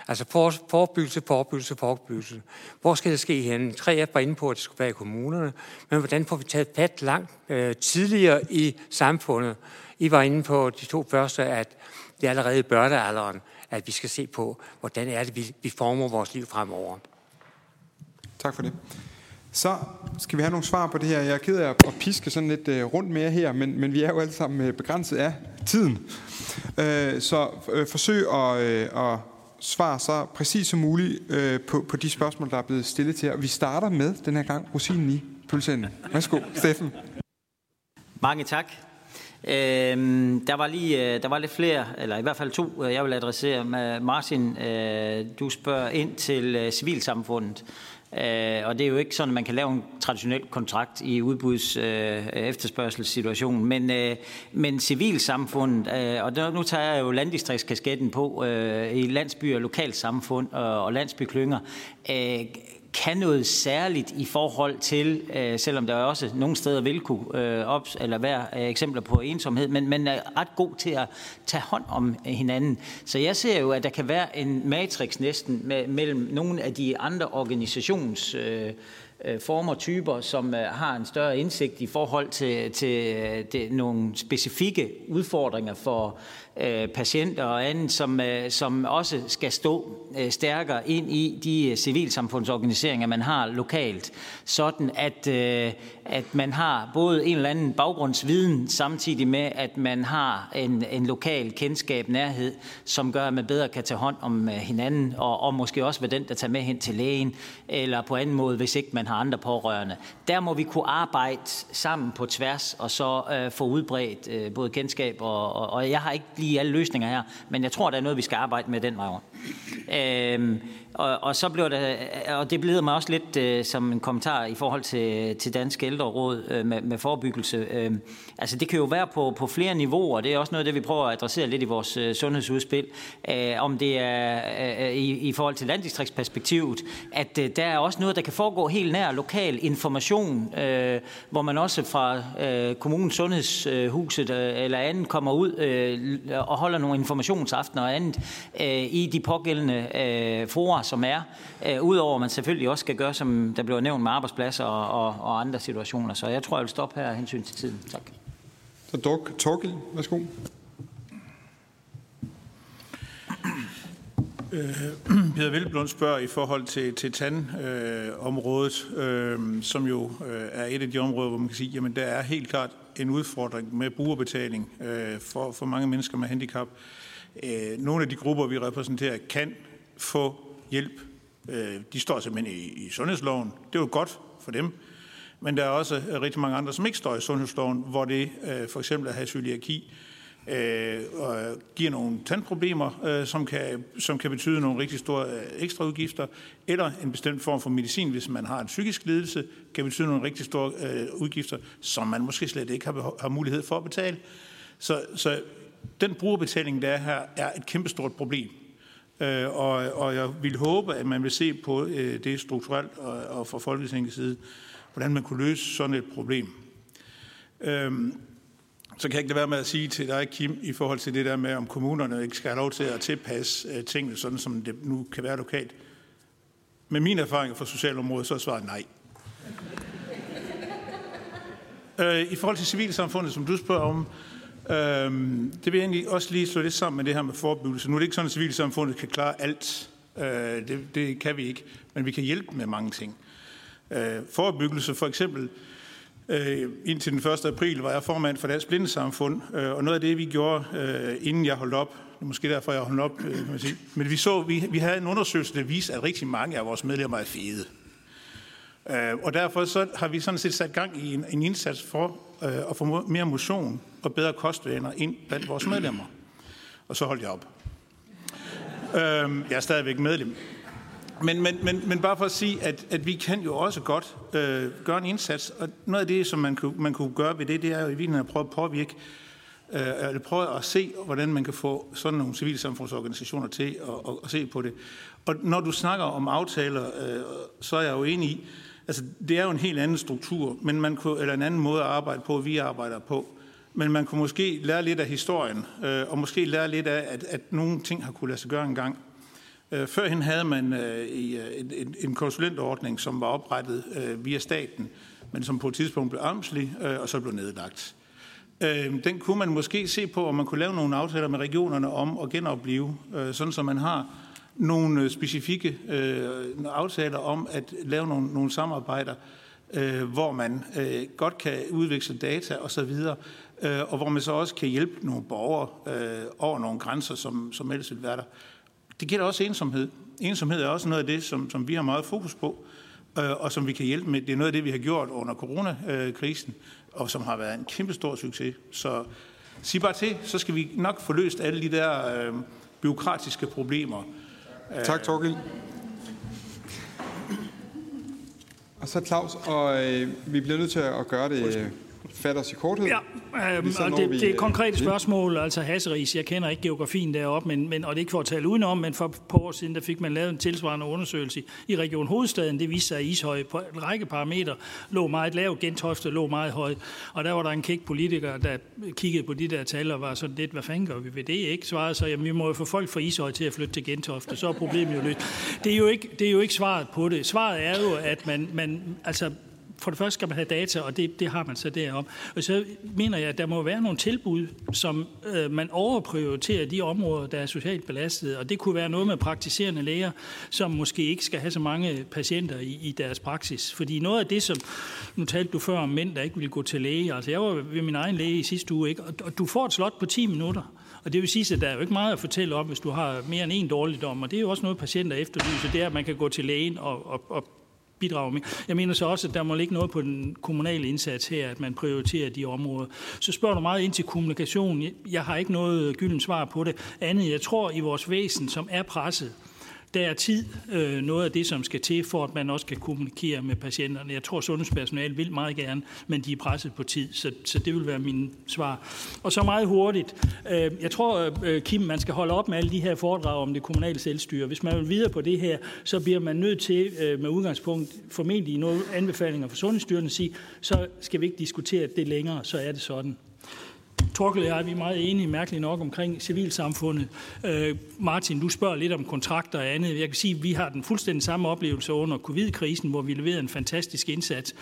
Altså for, forebyggelse, forebyggelse, forebyggelse. Hvor skal det ske hen? 3F var inde på, at det skulle være i kommunerne, men hvordan får vi taget fat langt øh, tidligere i samfundet? I var inde på de to første, at det er allerede i børnealderen, at vi skal se på, hvordan er det, vi, vi former vores liv fremover. Tak for det. Så skal vi have nogle svar på det her. Jeg er ked af at piske sådan lidt uh, rundt mere her, men, men vi er jo alle sammen uh, begrænset af tiden. Uh, så uh, forsøg at, at svare så præcis som muligt uh, på, på de spørgsmål, der er blevet stillet til jer. Vi starter med den her gang rosinen i pølseenden. Værsgo, Steffen. Mange tak. Øhm, der var lige øh, der var lidt flere, eller i hvert fald to, øh, jeg vil adressere. Martin, øh, du spørger ind til øh, civilsamfundet. Øh, og det er jo ikke sådan, at man kan lave en traditionel kontrakt i udbuds øh, efterspørgselssituation, men, øh, men civilsamfundet, øh, og der, nu tager jeg jo landdistriktskasketten på øh, i landsbyer, lokalsamfund og, og landsbyklynger, øh, kan noget særligt i forhold til, øh, selvom der også nogle steder vil kunne øh, op, eller være øh, eksempler på ensomhed, men man er ret god til at tage hånd om øh, hinanden. Så jeg ser jo, at der kan være en matrix næsten med, mellem nogle af de andre organisations øh, Øh, former og typer, som øh, har en større indsigt i forhold til, til øh, det, nogle specifikke udfordringer for øh, patienter og andet, som, øh, som også skal stå øh, stærkere ind i de civilsamfundsorganiseringer, man har lokalt, sådan at, at man har både en eller anden baggrundsviden, samtidig med, at man har en, en lokal kendskab, nærhed, som gør, at man bedre kan tage hånd om hinanden, og, og måske også være den, der tager med hen til lægen, eller på anden måde, hvis ikke man har andre pårørende. Der må vi kunne arbejde sammen på tværs, og så øh, få udbredt øh, både kendskab, og, og, og jeg har ikke lige alle løsninger her, men jeg tror, der er noget, vi skal arbejde med den vej rundt. Øhm, og, og så blev det, og det blev mig også lidt øh, som en kommentar i forhold til, til Dansk Ældreråd øh, med, med forebyggelse. Øh, altså det kan jo være på, på flere niveauer, det er også noget af det, vi prøver at adressere lidt i vores øh, sundhedsudspil. Øh, om det er øh, øh i, i forhold til landdistriktsperspektivet, at øh, der er også noget, der kan foregå helt nær lokal information, øh, hvor man også fra øh, kommunens sundhedshuset øh, eller andet kommer ud øh, og holder nogle informationsaftener og andet øh, i de pågældende øh, forer, som er. Øh, Udover at man selvfølgelig også skal gøre, som der bliver nævnt med arbejdspladser og, og, og andre situationer. Så jeg tror, jeg vil stoppe her hensyn til tiden. Tak. Så Torgild, værsgo. Øh, [CLEARS THROAT] Peter Velblund spørger i forhold til, til tandområdet, øh, øh, som jo øh, er et af de områder, hvor man kan sige, jamen der er helt klart en udfordring med brugerbetaling øh, for, for mange mennesker med handicap. Øh, Øh, nogle af de grupper, vi repræsenterer, kan få hjælp. Øh, de står simpelthen i, i sundhedsloven. Det er jo godt for dem. Men der er også øh, rigtig mange andre, som ikke står i sundhedsloven, hvor det øh, for eksempel at have cøliaki øh, og giver nogle tandproblemer, øh, som, kan, som kan betyde nogle rigtig store øh, ekstra udgifter, eller en bestemt form for medicin, hvis man har en psykisk lidelse, kan betyde nogle rigtig store øh, udgifter, som man måske slet ikke har, har mulighed for at betale. Så, så den brugerbetaling, der er her, er et kæmpestort problem. Øh, og, og jeg vil håbe, at man vil se på øh, det strukturelt og, og fra Folketingets side, hvordan man kunne løse sådan et problem. Øh, så kan jeg ikke lade være med at sige til dig, Kim, i forhold til det der med, om kommunerne ikke skal have lov til at tilpasse øh, tingene, sådan som det nu kan være lokalt. Med min erfaring fra socialområdet, så er svaret nej. Øh, I forhold til civilsamfundet, som du spørger om, øh, Øhm, det vil jeg egentlig også lige slå lidt sammen med det her med forebyggelse. Nu er det ikke sådan, at civilsamfundet kan klare alt. Øh, det, det kan vi ikke, men vi kan hjælpe med mange ting. Øh, forebyggelse for eksempel, Øh, indtil den 1. april var jeg formand for Dansk Blindesamfund, øh, og noget af det, vi gjorde, øh, inden jeg holdt op, det er måske derfor, jeg holdt op, øh, kan man sige, men vi, så, vi, vi havde en undersøgelse, der viste, at rigtig mange af vores medlemmer er fede. Øh, og derfor så har vi sådan set sat gang i en, en indsats for øh, og få mere motion og bedre kostvaner ind blandt vores medlemmer. Og så holdt jeg op. Øh, jeg er stadigvæk medlem. Men, men, men, men bare for at sige, at, at vi kan jo også godt øh, gøre en indsats, og noget af det, som man kunne, man kunne gøre ved det, det er jo i virkeligheden at prøve at påvirke, øh, eller prøve at se, hvordan man kan få sådan nogle civilsamfundsorganisationer til at, at, at se på det. Og når du snakker om aftaler, øh, så er jeg jo enig i, altså det er jo en helt anden struktur, men man kunne, eller en anden måde at arbejde på, vi arbejder på. Men man kunne måske lære lidt af historien, øh, og måske lære lidt af, at, at nogle ting har kunne lade sig gøre en gang. Øh, førhen havde man øh, øh en, en konsulentordning, som var oprettet øh, via staten, men som på et tidspunkt blev amtslig øh, og så blev nedlagt. Øh, den kunne man måske se på, om man kunne lave nogle aftaler med regionerne om at genopleve, sådan som man har nogle øh, specifikke øh, aftaler om at lave nogle, nogle samarbejder, øh, hvor man godt kan udveksle data osv., og hvor man så også kan hjælpe nogle borgere over nogle grænser, som, som ellers vil være der. Det gælder også ensomhed. Ensomhed er også noget af det, som, som vi har meget fokus på, øh, og som vi kan hjælpe med. Det er noget af det, vi har gjort under coronakrisen, og som har været en kæmpe stor succes. Så sig bare til, så skal vi nok få løst alle de der øh, byråkratiske problemer. Øh. Tak, Torgild. Og så Claus, og øh, vi bliver nødt til at gøre det øh, fatte os i korthed. Ja, øhm, og det, det er et konkret spørgsmål, altså Hasseris, jeg kender ikke geografien deroppe, men, men, og det er ikke for at tale udenom, men for et par år siden, der fik man lavet en tilsvarende undersøgelse i Region Hovedstaden. Det viste sig, at Ishøj på en række parametre lå meget lavt, Gentofte lå meget højt, og der var der en kæk politiker, der kiggede på de der tal og var sådan lidt, hvad fanden gør vi ved det, ikke? Svarede så, jamen vi må jo få folk fra Ishøj til at flytte til Gentofte, så er problemet jo løst. Det er jo ikke, det er jo ikke svaret på det. Svaret er jo, at man, man altså for det første skal man have data, og det, det har man så derom. Og så mener jeg, at der må være nogle tilbud, som øh, man overprioriterer de områder, der er socialt belastede. Og det kunne være noget med praktiserende læger, som måske ikke skal have så mange patienter i, i deres praksis. Fordi noget af det, som... Nu talte du før om mænd, der ikke ville gå til læge. Altså, jeg var ved min egen læge i sidste uge, ikke? og du får et slot på 10 minutter. Og det vil sige, at der er jo ikke meget at fortælle om, hvis du har mere end en dårligdom. Og det er jo også noget, patienter efterlyser. Det er, at man kan gå til lægen og, og, og bidrager med. Jeg mener så også, at der må ligge noget på den kommunale indsats her, at man prioriterer de områder. Så spørger du meget ind til kommunikation. Jeg har ikke noget gyldent svar på det. Andet, jeg tror i vores væsen, som er presset, der er tid øh, noget af det, som skal til, for at man også kan kommunikere med patienterne. Jeg tror, sundhedspersonalet sundhedspersonale vil meget gerne, men de er presset på tid, så, så det vil være min svar. Og så meget hurtigt. Øh, jeg tror, øh, Kim, man skal holde op med alle de her foredrag om det kommunale selvstyre. Hvis man vil videre på det her, så bliver man nødt til øh, med udgangspunkt formentlig nogle anbefalinger fra Sundhedsstyrelsen at sige, så skal vi ikke diskutere det længere, så er det sådan. Torkel og jeg, vi er meget enige, mærkeligt nok, omkring civilsamfundet. Øh, Martin, du spørger lidt om kontrakter og andet. Jeg kan sige, at vi har den fuldstændig samme oplevelse under covid-krisen, hvor vi leverede en fantastisk indsats.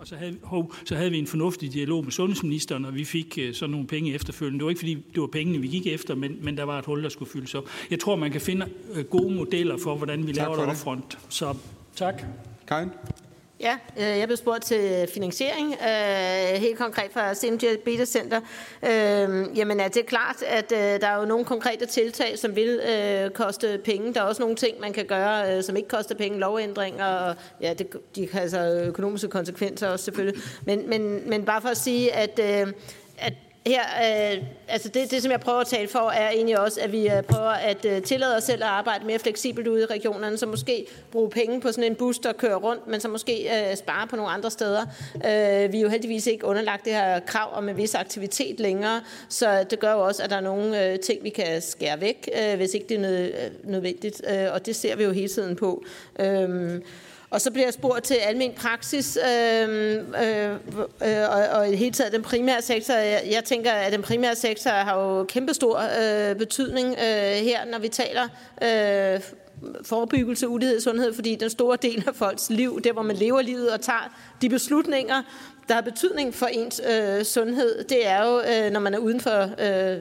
Og så havde, hov, så havde vi en fornuftig dialog med sundhedsministeren, og vi fik øh, sådan nogle penge efterfølgende. Det var ikke, fordi det var pengene, vi gik efter, men, men der var et hul, der skulle fyldes op. Jeg tror, man kan finde øh, gode modeller for, hvordan vi tak laver det opfront. Så tak. Karin? Ja, øh, jeg blev spurgt til finansiering, øh, helt konkret fra CMG Beta Center. Øh, jamen er det er klart, at der er jo nogle konkrete tiltag, som vil koste penge. Der er også nogle ting, man kan gøre, som ikke koster penge, lovændringer, og ja, det, de har altså økonomiske konsekvenser også selvfølgelig. Men, men, men bare for at sige, at, at her, øh, altså det, det, som jeg prøver at tale for, er egentlig også, at vi øh, prøver at øh, tillade os selv at arbejde mere fleksibelt ude i regionerne, så måske bruge penge på sådan en bus, der kører rundt, men så måske øh, spare på nogle andre steder. Øh, vi er jo heldigvis ikke underlagt det her krav om en vis aktivitet længere, så det gør jo også, at der er nogle øh, ting, vi kan skære væk, øh, hvis ikke det er nød, øh, nødvendigt, øh, og det ser vi jo hele tiden på. Øh, og så bliver jeg spurgt til almen praksis øh, øh, øh, og, og i hele taget den primære sektor. Jeg, jeg tænker, at den primære sektor har jo kæmpestor øh, betydning øh, her, når vi taler øh, forebyggelse, ulighed sundhed, fordi den store del af folks liv, der hvor man lever livet og tager de beslutninger, der har betydning for ens øh, sundhed, det er jo, øh, når man er uden for øh,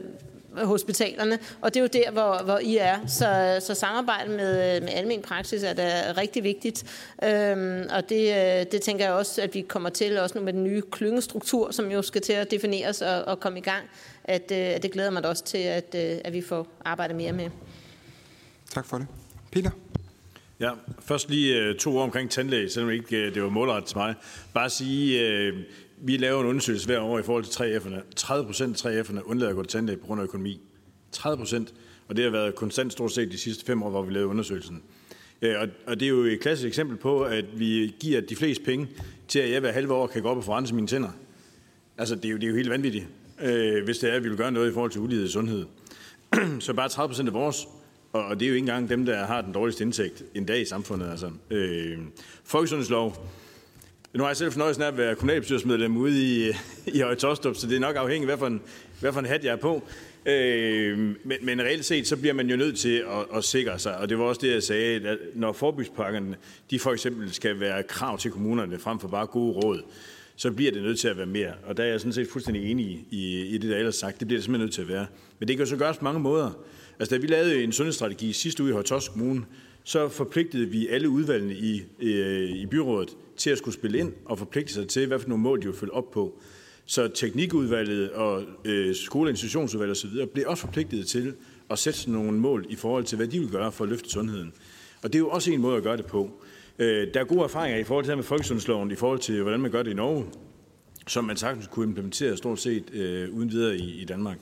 hospitalerne, og det er jo der, hvor, hvor I er. Så, så samarbejde med, med almen praksis er da rigtig vigtigt, øhm, og det, det tænker jeg også, at vi kommer til, også nu med den nye klyngestruktur, som jo skal til at defineres og, og komme i gang, at, at det glæder mig da også til, at, at vi får arbejdet mere med. Tak for det. Peter? Ja, først lige to ord omkring tandlæge, selvom ikke det var målrettet til mig. Bare sige, vi laver en undersøgelse hver år i forhold til 3F'erne. 30 procent af 3F'erne undlader at gå til tandlæge på grund af økonomi. 30 procent. Og det har været konstant stort set de sidste fem år, hvor vi lavede undersøgelsen. Øh, og det er jo et klassisk eksempel på, at vi giver de fleste penge til, at jeg hver halve år kan gå op og forrense mine tænder. Altså, det er jo, det er jo helt vanvittigt, øh, hvis det er, at vi vil gøre noget i forhold til ulighed i sundhed. [CLEARS THROAT] Så bare 30 procent af vores, og det er jo ikke engang dem, der har den dårligste indtægt en dag i samfundet. Altså. Øh, folkesundhedslov, nu har jeg selv fornøjelsen af at være kommunalbestyrelsesmedlem ude i, i Høje Tostrup, så det er nok afhængigt af, hvad for en, hvad for en hat jeg er på. Øh, men, men reelt set, så bliver man jo nødt til at, at sikre sig, og det var også det, jeg sagde, at når forbyggspakkerne, de for eksempel skal være krav til kommunerne frem for bare gode råd, så bliver det nødt til at være mere. Og der er jeg sådan set fuldstændig enig i, i det, der ellers sagt. Det bliver det simpelthen nødt til at være. Men det kan jo så gøres på mange måder. Altså, da vi lavede en sundhedsstrategi sidste uge i Højtosk Kommune, så forpligtede vi alle udvalgene i, øh, i byrådet til at skulle spille ind og forpligte sig til, hvad for nogle mål de vil følge op på. Så teknikudvalget og øh, skole- og institutionsudvalget osv. bliver også forpligtet til at sætte nogle mål i forhold til, hvad de vil gøre for at løfte sundheden. Og det er jo også en måde at gøre det på. Øh, der er gode erfaringer i forhold til det med folkesundhedsloven, i forhold til, hvordan man gør det i Norge, som man sagtens kunne implementere stort set øh, uden videre i, i Danmark.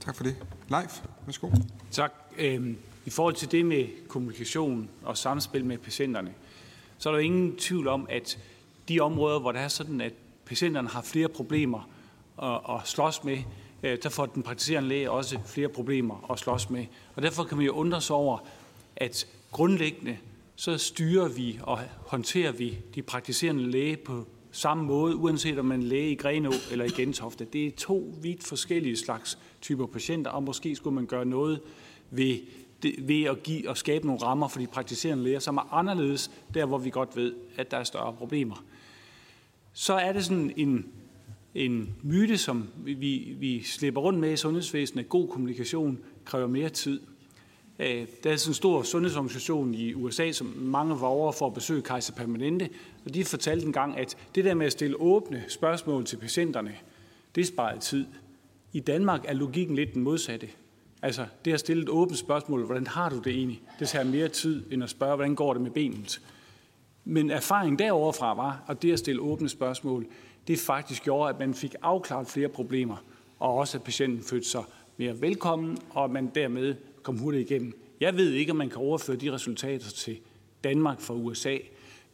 Tak for det. Leif, værsgo. Tak. Øhm, i forhold til det med kommunikation og samspil med patienterne, så er der ingen tvivl om, at de områder, hvor det er sådan, at patienterne har flere problemer at, at slås med, øh, der får den praktiserende læge også flere problemer at slås med. Og derfor kan man jo undre sig over, at grundlæggende så styrer vi og håndterer vi de praktiserende læge på samme måde, uanset om man er læge i Grenå eller i Gentofte. Det er to vidt forskellige slags typer patienter, og måske skulle man gøre noget ved, det, ved at, give, og skabe nogle rammer for de praktiserende læger, som er anderledes der, hvor vi godt ved, at der er større problemer. Så er det sådan en, en myte, som vi, vi slipper rundt med i sundhedsvæsenet. God kommunikation kræver mere tid. Øh, der er sådan en stor sundhedsorganisation i USA, som mange var over for at besøge Kaiser Permanente, og de fortalte en gang, at det der med at stille åbne spørgsmål til patienterne, det sparer tid. I Danmark er logikken lidt den modsatte. Altså, det at stille et åbent spørgsmål, hvordan har du det egentlig? Det tager mere tid, end at spørge, hvordan går det med benet? Men erfaringen deroverfra var, at det at stille åbne spørgsmål, det faktisk gjorde, at man fik afklaret flere problemer, og også at patienten følte sig mere velkommen, og at man dermed kom hurtigt igennem. Jeg ved ikke, om man kan overføre de resultater til Danmark fra USA,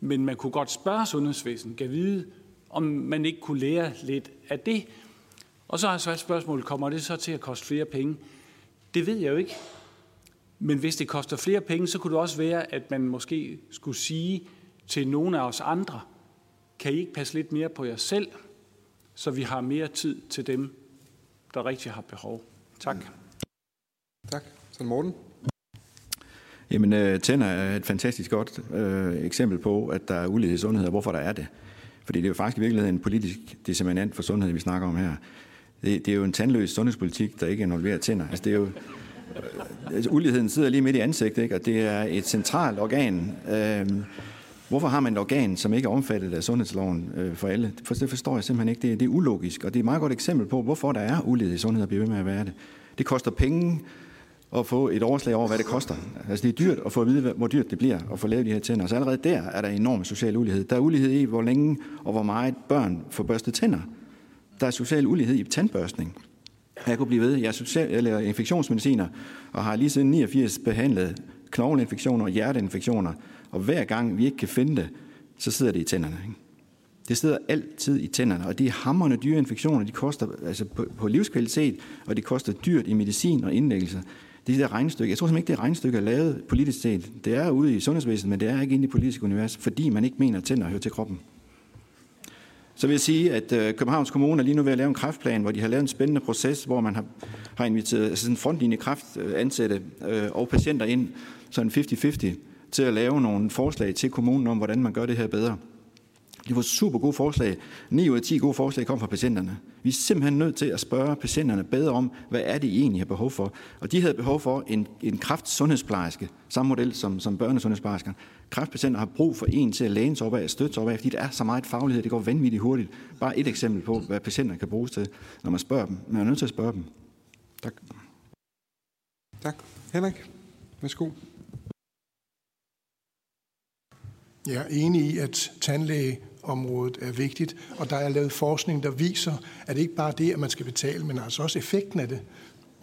men man kunne godt spørge sundhedsvæsenet, kan vide, om man ikke kunne lære lidt af det. Og så er så et spørgsmål, kommer det så til at koste flere penge? Det ved jeg jo ikke. Men hvis det koster flere penge, så kunne det også være, at man måske skulle sige til nogle af os andre, kan I ikke passe lidt mere på jer selv? så vi har mere tid til dem, der rigtig har behov. Tak. Tak. Så Morten. Jamen, øh, tænder er et fantastisk godt øh, eksempel på, at der er ulighed i sundhed, og hvorfor der er det. Fordi det er jo faktisk i virkeligheden en politisk disseminant for sundhed, vi snakker om her. Det, det er jo en tandløs sundhedspolitik, der ikke involverer tænder. Altså, det er jo, altså, uligheden sidder lige midt i ansigtet, ikke? og det er et centralt organ. Øhm, hvorfor har man et organ, som ikke er omfattet af sundhedsloven øh, for alle? For det forstår jeg simpelthen ikke. Det, er, det er ulogisk, og det er et meget godt eksempel på, hvorfor der er ulighed i sundhed og bliver ved med at være det. Det koster penge, at få et overslag over, hvad det koster. Altså det er dyrt at få at vide, hvor dyrt det bliver at få lavet de her tænder. Så allerede der er der enorm social ulighed. Der er ulighed i, hvor længe og hvor meget børn får børstet tænder. Der er social ulighed i tandbørstning. Jeg kunne blive ved. Jeg er social, eller infektionsmediciner og har lige siden 89 behandlet knogleinfektioner og hjerteinfektioner. Og hver gang vi ikke kan finde det, så sidder det i tænderne. Ikke? Det sidder altid i tænderne, og de er hammerne dyre infektioner. De koster altså på, på livskvalitet, og de koster dyrt i medicin og indlæggelser det der regnestykke, jeg tror simpelthen ikke, det regnestykke er lavet politisk set. Det er ude i sundhedsvæsenet, men det er ikke inde i det politiske univers, fordi man ikke mener, at tænder hører til kroppen. Så vil jeg sige, at øh, Københavns Kommune er lige nu ved at lave en kraftplan, hvor de har lavet en spændende proces, hvor man har, har inviteret altså en frontlinje kraftansatte øh, og patienter ind, sådan 50-50, til at lave nogle forslag til kommunen om, hvordan man gør det her bedre. Det var super gode forslag. 9 ud af 10 gode forslag kom fra patienterne. Vi er simpelthen nødt til at spørge patienterne bedre om, hvad er det, I egentlig har behov for. Og de havde behov for en, en kraftsundhedsplejerske, samme model som, som børnesundhedsplejersker. Kræftpatienter har brug for en til at læne sig op af og støtte sig op af, fordi der er så meget faglighed, det går vanvittigt hurtigt. Bare et eksempel på, hvad patienterne kan bruges til, når man spørger dem. Man er nødt til at spørge dem. Tak. Tak. Henrik, værsgo. Jeg er enig i, at området er vigtigt, og der er lavet forskning, der viser, at det ikke bare er det, at man skal betale, men altså også effekten af det.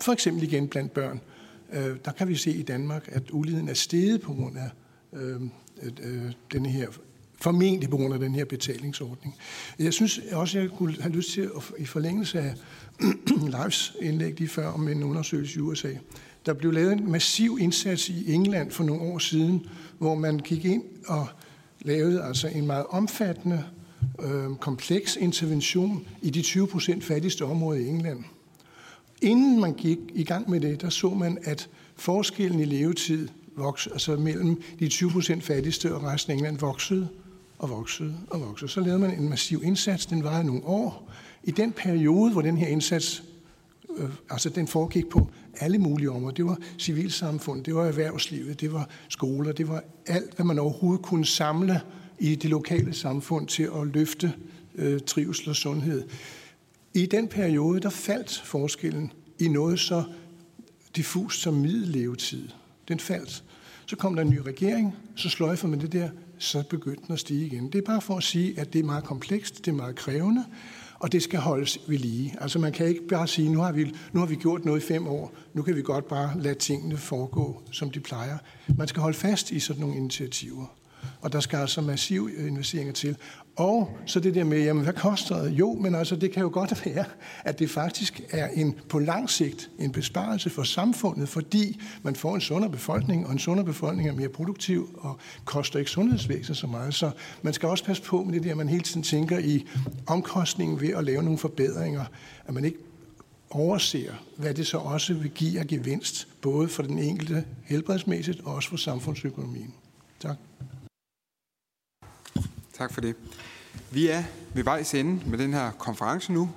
For eksempel igen blandt børn. Øh, der kan vi se i Danmark, at uligheden er steget på grund af øh, øh, den her formentlig på grund af den her betalingsordning. Jeg synes også, jeg kunne have lyst til, at, i forlængelse af [CLEARS THROAT] Leifs indlæg lige før om en undersøgelse i USA, der blev lavet en massiv indsats i England for nogle år siden, hvor man gik ind og lavede altså en meget omfattende, øh, kompleks intervention i de 20 procent fattigste områder i England. Inden man gik i gang med det, der så man, at forskellen i levetid voksede, altså mellem de 20 procent fattigste og resten af England voksede og voksede og voksede. Så lavede man en massiv indsats, den varede nogle år. I den periode, hvor den her indsats øh, altså den foregik på alle mulige områder. Det var civilsamfund, det var erhvervslivet, det var skoler, det var alt, hvad man overhovedet kunne samle i det lokale samfund til at løfte øh, trivsel og sundhed. I den periode, der faldt forskellen i noget så diffust som middellevetid. Den faldt. Så kom der en ny regering, så sløjfer man det der, så begyndte den at stige igen. Det er bare for at sige, at det er meget komplekst, det er meget krævende, og det skal holdes ved lige. Altså man kan ikke bare sige, nu har, vi, nu har vi gjort noget i fem år, nu kan vi godt bare lade tingene foregå, som de plejer. Man skal holde fast i sådan nogle initiativer. Og der skal altså massiv investeringer til. Og så det der med, jamen hvad koster det? Jo, men altså det kan jo godt [LAUGHS] være, at det faktisk er en på lang sigt en besparelse for samfundet, fordi man får en sundere befolkning, og en sundere befolkning er mere produktiv og koster ikke sundhedsvæsenet så meget. Så man skal også passe på med det der, at man hele tiden tænker i omkostningen ved at lave nogle forbedringer, at man ikke overser, hvad det så også vil give af gevinst, både for den enkelte helbredsmæssigt og også for samfundsøkonomien. Tak. Tak for det. Vi er ved vejs ende med den her konference nu.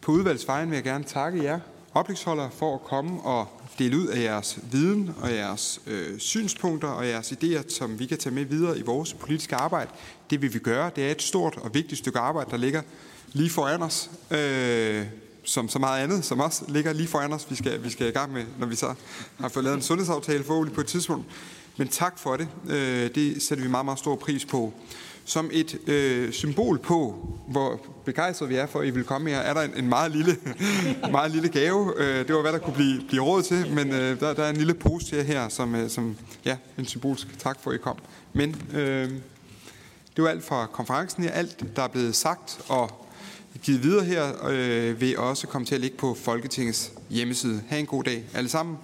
På udvalgsvejen vil jeg gerne takke jer oplægsholdere for at komme og dele ud af jeres viden og jeres øh, synspunkter og jeres idéer, som vi kan tage med videre i vores politiske arbejde. Det vil vi gøre. Det er et stort og vigtigt stykke arbejde, der ligger lige foran os, øh, som så meget andet, som også ligger lige foran os, vi skal, vi skal i gang med, når vi så har fået lavet en sundhedsaftale forhåbentlig på et tidspunkt. Men tak for det. Øh, det sætter vi meget, meget stor pris på. Som et øh, symbol på, hvor begejstret vi er for, at I vil komme her, er der en, en meget, lille, [LAUGHS] meget lille gave. Øh, det var, hvad der kunne blive, blive råd til, men øh, der, der er en lille pose til jer her, som, øh, som ja, en symbolsk tak for, at I kom. Men øh, det var alt fra konferencen her. Alt, der er blevet sagt og givet videre her, øh, vil også komme til at ligge på Folketingets hjemmeside. Ha' en god dag alle sammen.